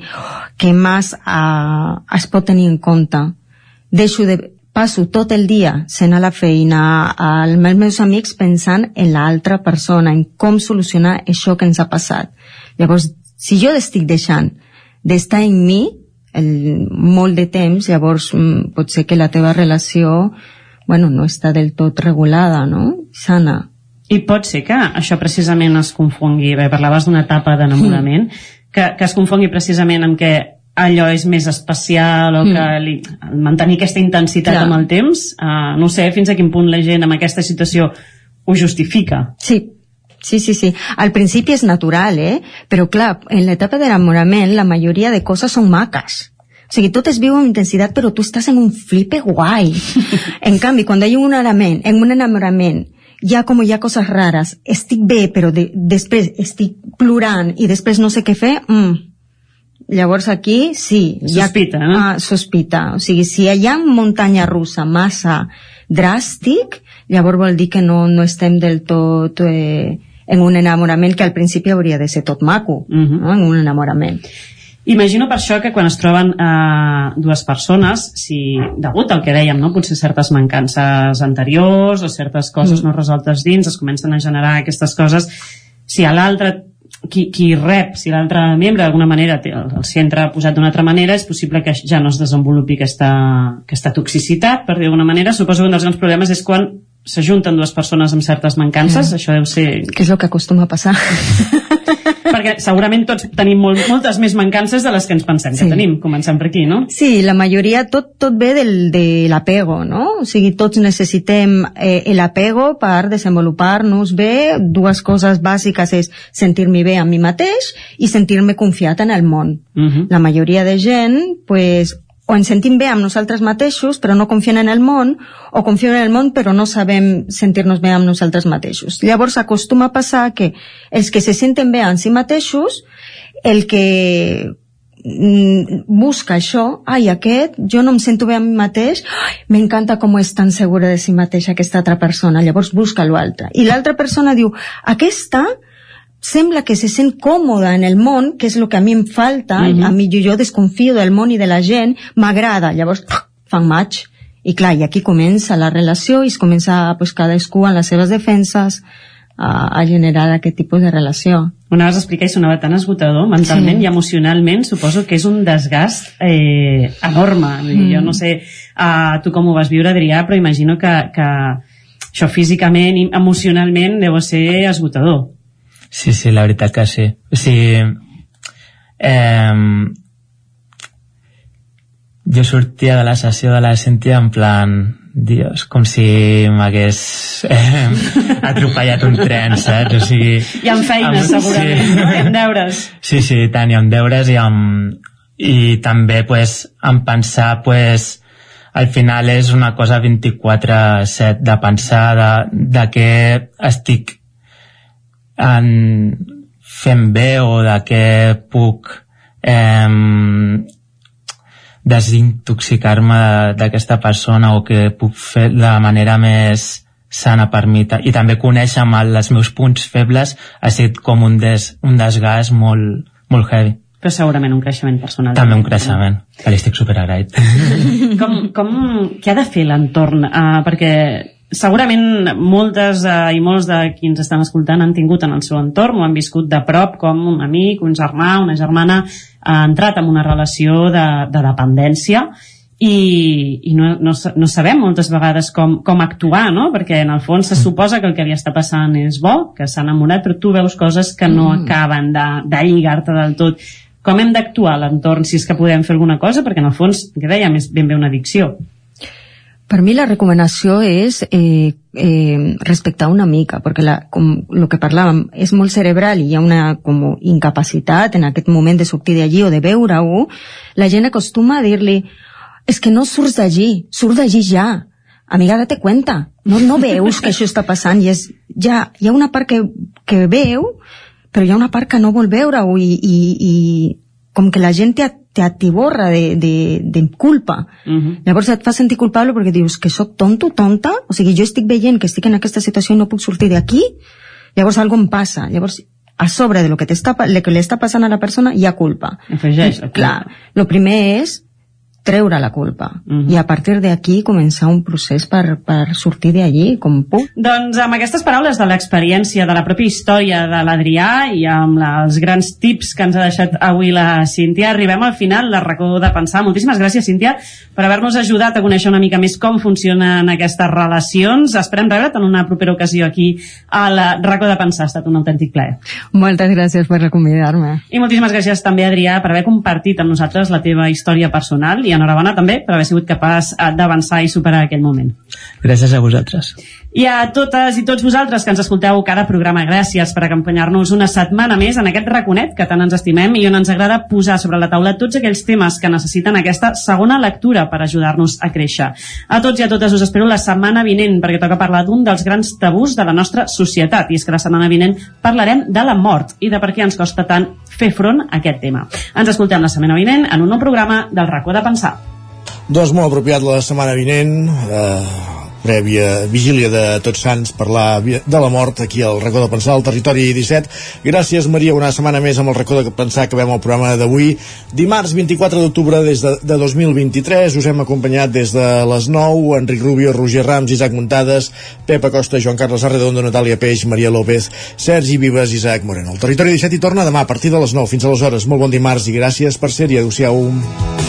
que més uh, es pot tenir en compte. Deixo de, passo tot el dia sent a la feina als meus amics pensant en l'altra persona, en com solucionar això que ens ha passat. Llavors, si jo estic deixant d'estar en mi el, molt de temps, llavors mm, pot ser que la teva relació bueno, no està del tot regulada, no? Sana. I pot ser que això precisament es confongui, bé, parlaves d'una etapa d'enamorament, mm. que, que es confongui precisament amb que allò és més especial o que mm. li, mantenir aquesta intensitat Clar. amb el temps, uh, no sé fins a quin punt la gent amb aquesta situació ho justifica. Sí, Sí, sí, sí. Al principi és natural, eh? Però clar, en l'etapa d'enamorament la majoria de coses són maques. O sigui, tot es viu amb intensitat, però tu estàs en un flipe guai. [laughs] en canvi, quan hi ha un enamorament, en un enamorament, ja com hi ha coses rares, estic bé, però de, després estic plorant i després no sé què fer, mm. llavors aquí sí. Sospita, ha, no? Ah, sospita. O sigui, si hi ha muntanya russa massa dràstic, llavors vol dir que no, no estem del tot... Eh, en un enamorament que al principi hauria de ser tot maco, uh -huh. no? en un enamorament. Imagino per això que quan es troben eh, dues persones, si degut al que dèiem, no? potser certes mancances anteriors o certes coses mm. no resoltes dins, es comencen a generar aquestes coses, si a l'altre qui, qui rep, si l'altre membre d'alguna manera té el, el centre posat d'una altra manera, és possible que ja no es desenvolupi aquesta, aquesta toxicitat, per dir d'alguna manera. Suposo que un dels grans problemes és quan s'ajunten dues persones amb certes mancances, mm. això deu ser... Que és el que acostuma a passar. [laughs] Perquè segurament tots tenim molt, moltes més mancances de les que ens pensem sí. que tenim, començant per aquí, no? Sí, la majoria, tot, tot ve del, de l'apego, no? O sigui, tots necessitem eh, l'apego per desenvolupar-nos bé. Dues coses bàsiques és sentir-me bé amb mi mateix i sentir-me confiat en el món. Uh -huh. La majoria de gent, pues, o ens sentim bé amb nosaltres mateixos però no confiem en el món o confiem en el món però no sabem sentir-nos bé amb nosaltres mateixos. Llavors acostuma a passar que els que se senten bé amb si mateixos el que mm, busca això, ai, aquest, jo no em sento bé amb mi mateix, m'encanta com és tan segura de si mateixa aquesta altra persona, llavors busca l'altre. I l'altra persona diu, aquesta sembla que se sent còmoda en el món, que és el que a mi em falta, uh -huh. a mi jo, jo desconfio del món i de la gent, m'agrada, llavors fan maig. I clar, i aquí comença la relació i es comença pues, cadascú en les seves defenses a, a generar aquest tipus de relació. Una vegada explicar i sonava tan esgotador mentalment sí. i emocionalment, suposo que és un desgast eh, enorme. Mm. Jo no sé uh, tu com ho vas viure, Adrià, però imagino que, que això físicament i emocionalment deu ser esgotador. Sí, sí, la veritat que sí. O sigui, eh, jo sortia de la sessió de la sentia en plan Dios, com si m'hagués eh, atropellat un tren, saps? O sigui, I amb feines, amb, segurament, sí. no? amb deures. Sí, sí, tant, i amb deures i amb... I també, pues, en pensar, pues, al final és una cosa 24-7 de pensar de, de què estic en fent bé o de què puc eh, desintoxicar-me d'aquesta persona o que puc fer de la manera més sana per mi. I també conèixer amb els meus punts febles ha estat com un, des, un desgast molt, molt heavy. Però segurament un creixement personal. També un creixement, que li estic superagraït com, com, què ha de fer l'entorn? Uh, perquè segurament moltes eh, i molts de qui ens estan escoltant han tingut en el seu entorn o han viscut de prop com un amic, un germà, una germana ha entrat en una relació de, de dependència i, i no, no, no sabem moltes vegades com, com actuar, no? perquè en el fons se suposa que el que li està passant és bo, que s'ha enamorat, però tu veus coses que no mm. acaben de, de lligar-te del tot. Com hem d'actuar a l'entorn si és que podem fer alguna cosa? Perquè en el fons, que dèiem, és ben bé una addicció. Per mi la recomanació és eh, eh, respectar una mica, perquè la, com el que parlàvem és molt cerebral i hi ha una com, incapacitat en aquest moment de sortir d'allí o de veure-ho, la gent acostuma a dir-li és es que no surts d'allí, surt d'allí ja. Amiga, date cuenta. No, no veus que això està passant i és, ja, hi ha una part que, que veu, però hi ha una part que no vol veure-ho i, i, i com que la gent t'atiborra de, de, de culpa. Uh -huh. Llavors et fa sentir culpable perquè dius que sóc tonto, tonta, o sigui, jo estic veient que estic en aquesta situació i no puc sortir d'aquí, llavors algo em passa. Llavors, a sobre de lo que, està, lo que li està passant a la persona hi ha culpa. Afegeix. I, clar, el primer és treure la culpa Mhm. i a partir d'aquí començar un procés per, per sortir d'allí com puc. Doncs amb aquestes paraules de l'experiència, de la pròpia història de l'Adrià i amb la, els grans tips que ens ha deixat avui la Cíntia, arribem al final del racó de pensar. Moltíssimes gràcies, Cíntia, per haver-nos ajudat a conèixer una mica més com funcionen aquestes relacions. Esperem rebre't en una propera ocasió aquí a la racó de pensar. Ha estat un autèntic plaer. Moltes gràcies per convidar-me. I moltíssimes gràcies també, Adrià, per haver compartit amb nosaltres la teva història personal i enhorabona també per haver sigut capaç eh, d'avançar i superar aquell moment. Gràcies a vosaltres. I a totes i tots vosaltres que ens escolteu cada programa, gràcies per acompanyar-nos una setmana més en aquest raconet que tant ens estimem i on ens agrada posar sobre la taula tots aquells temes que necessiten aquesta segona lectura per ajudar-nos a créixer. A tots i a totes us espero la setmana vinent perquè toca parlar d'un dels grans tabús de la nostra societat i és que la setmana vinent parlarem de la mort i de per què ens costa tant fer front a aquest tema. Ens escoltem la setmana vinent en un nou programa del racó de pensar. Doncs molt apropiat la setmana vinent, eh, prèvia vigília de Tots Sants, parlar de la mort aquí al racó de pensar, al territori 17. Gràcies, Maria, una setmana més amb el racó de pensar que acabem el programa d'avui. Dimarts 24 d'octubre des de, de 2023 us hem acompanyat des de les 9, Enric Rubio, Roger Rams, Isaac Muntades, Pep Acosta, Joan Carles Arredondo, Natàlia Peix, Maria López, Sergi Vives, Isaac Moreno. El territori 17 hi torna demà a partir de les 9. Fins aleshores, molt bon dimarts i gràcies per ser-hi. Adéu-siau.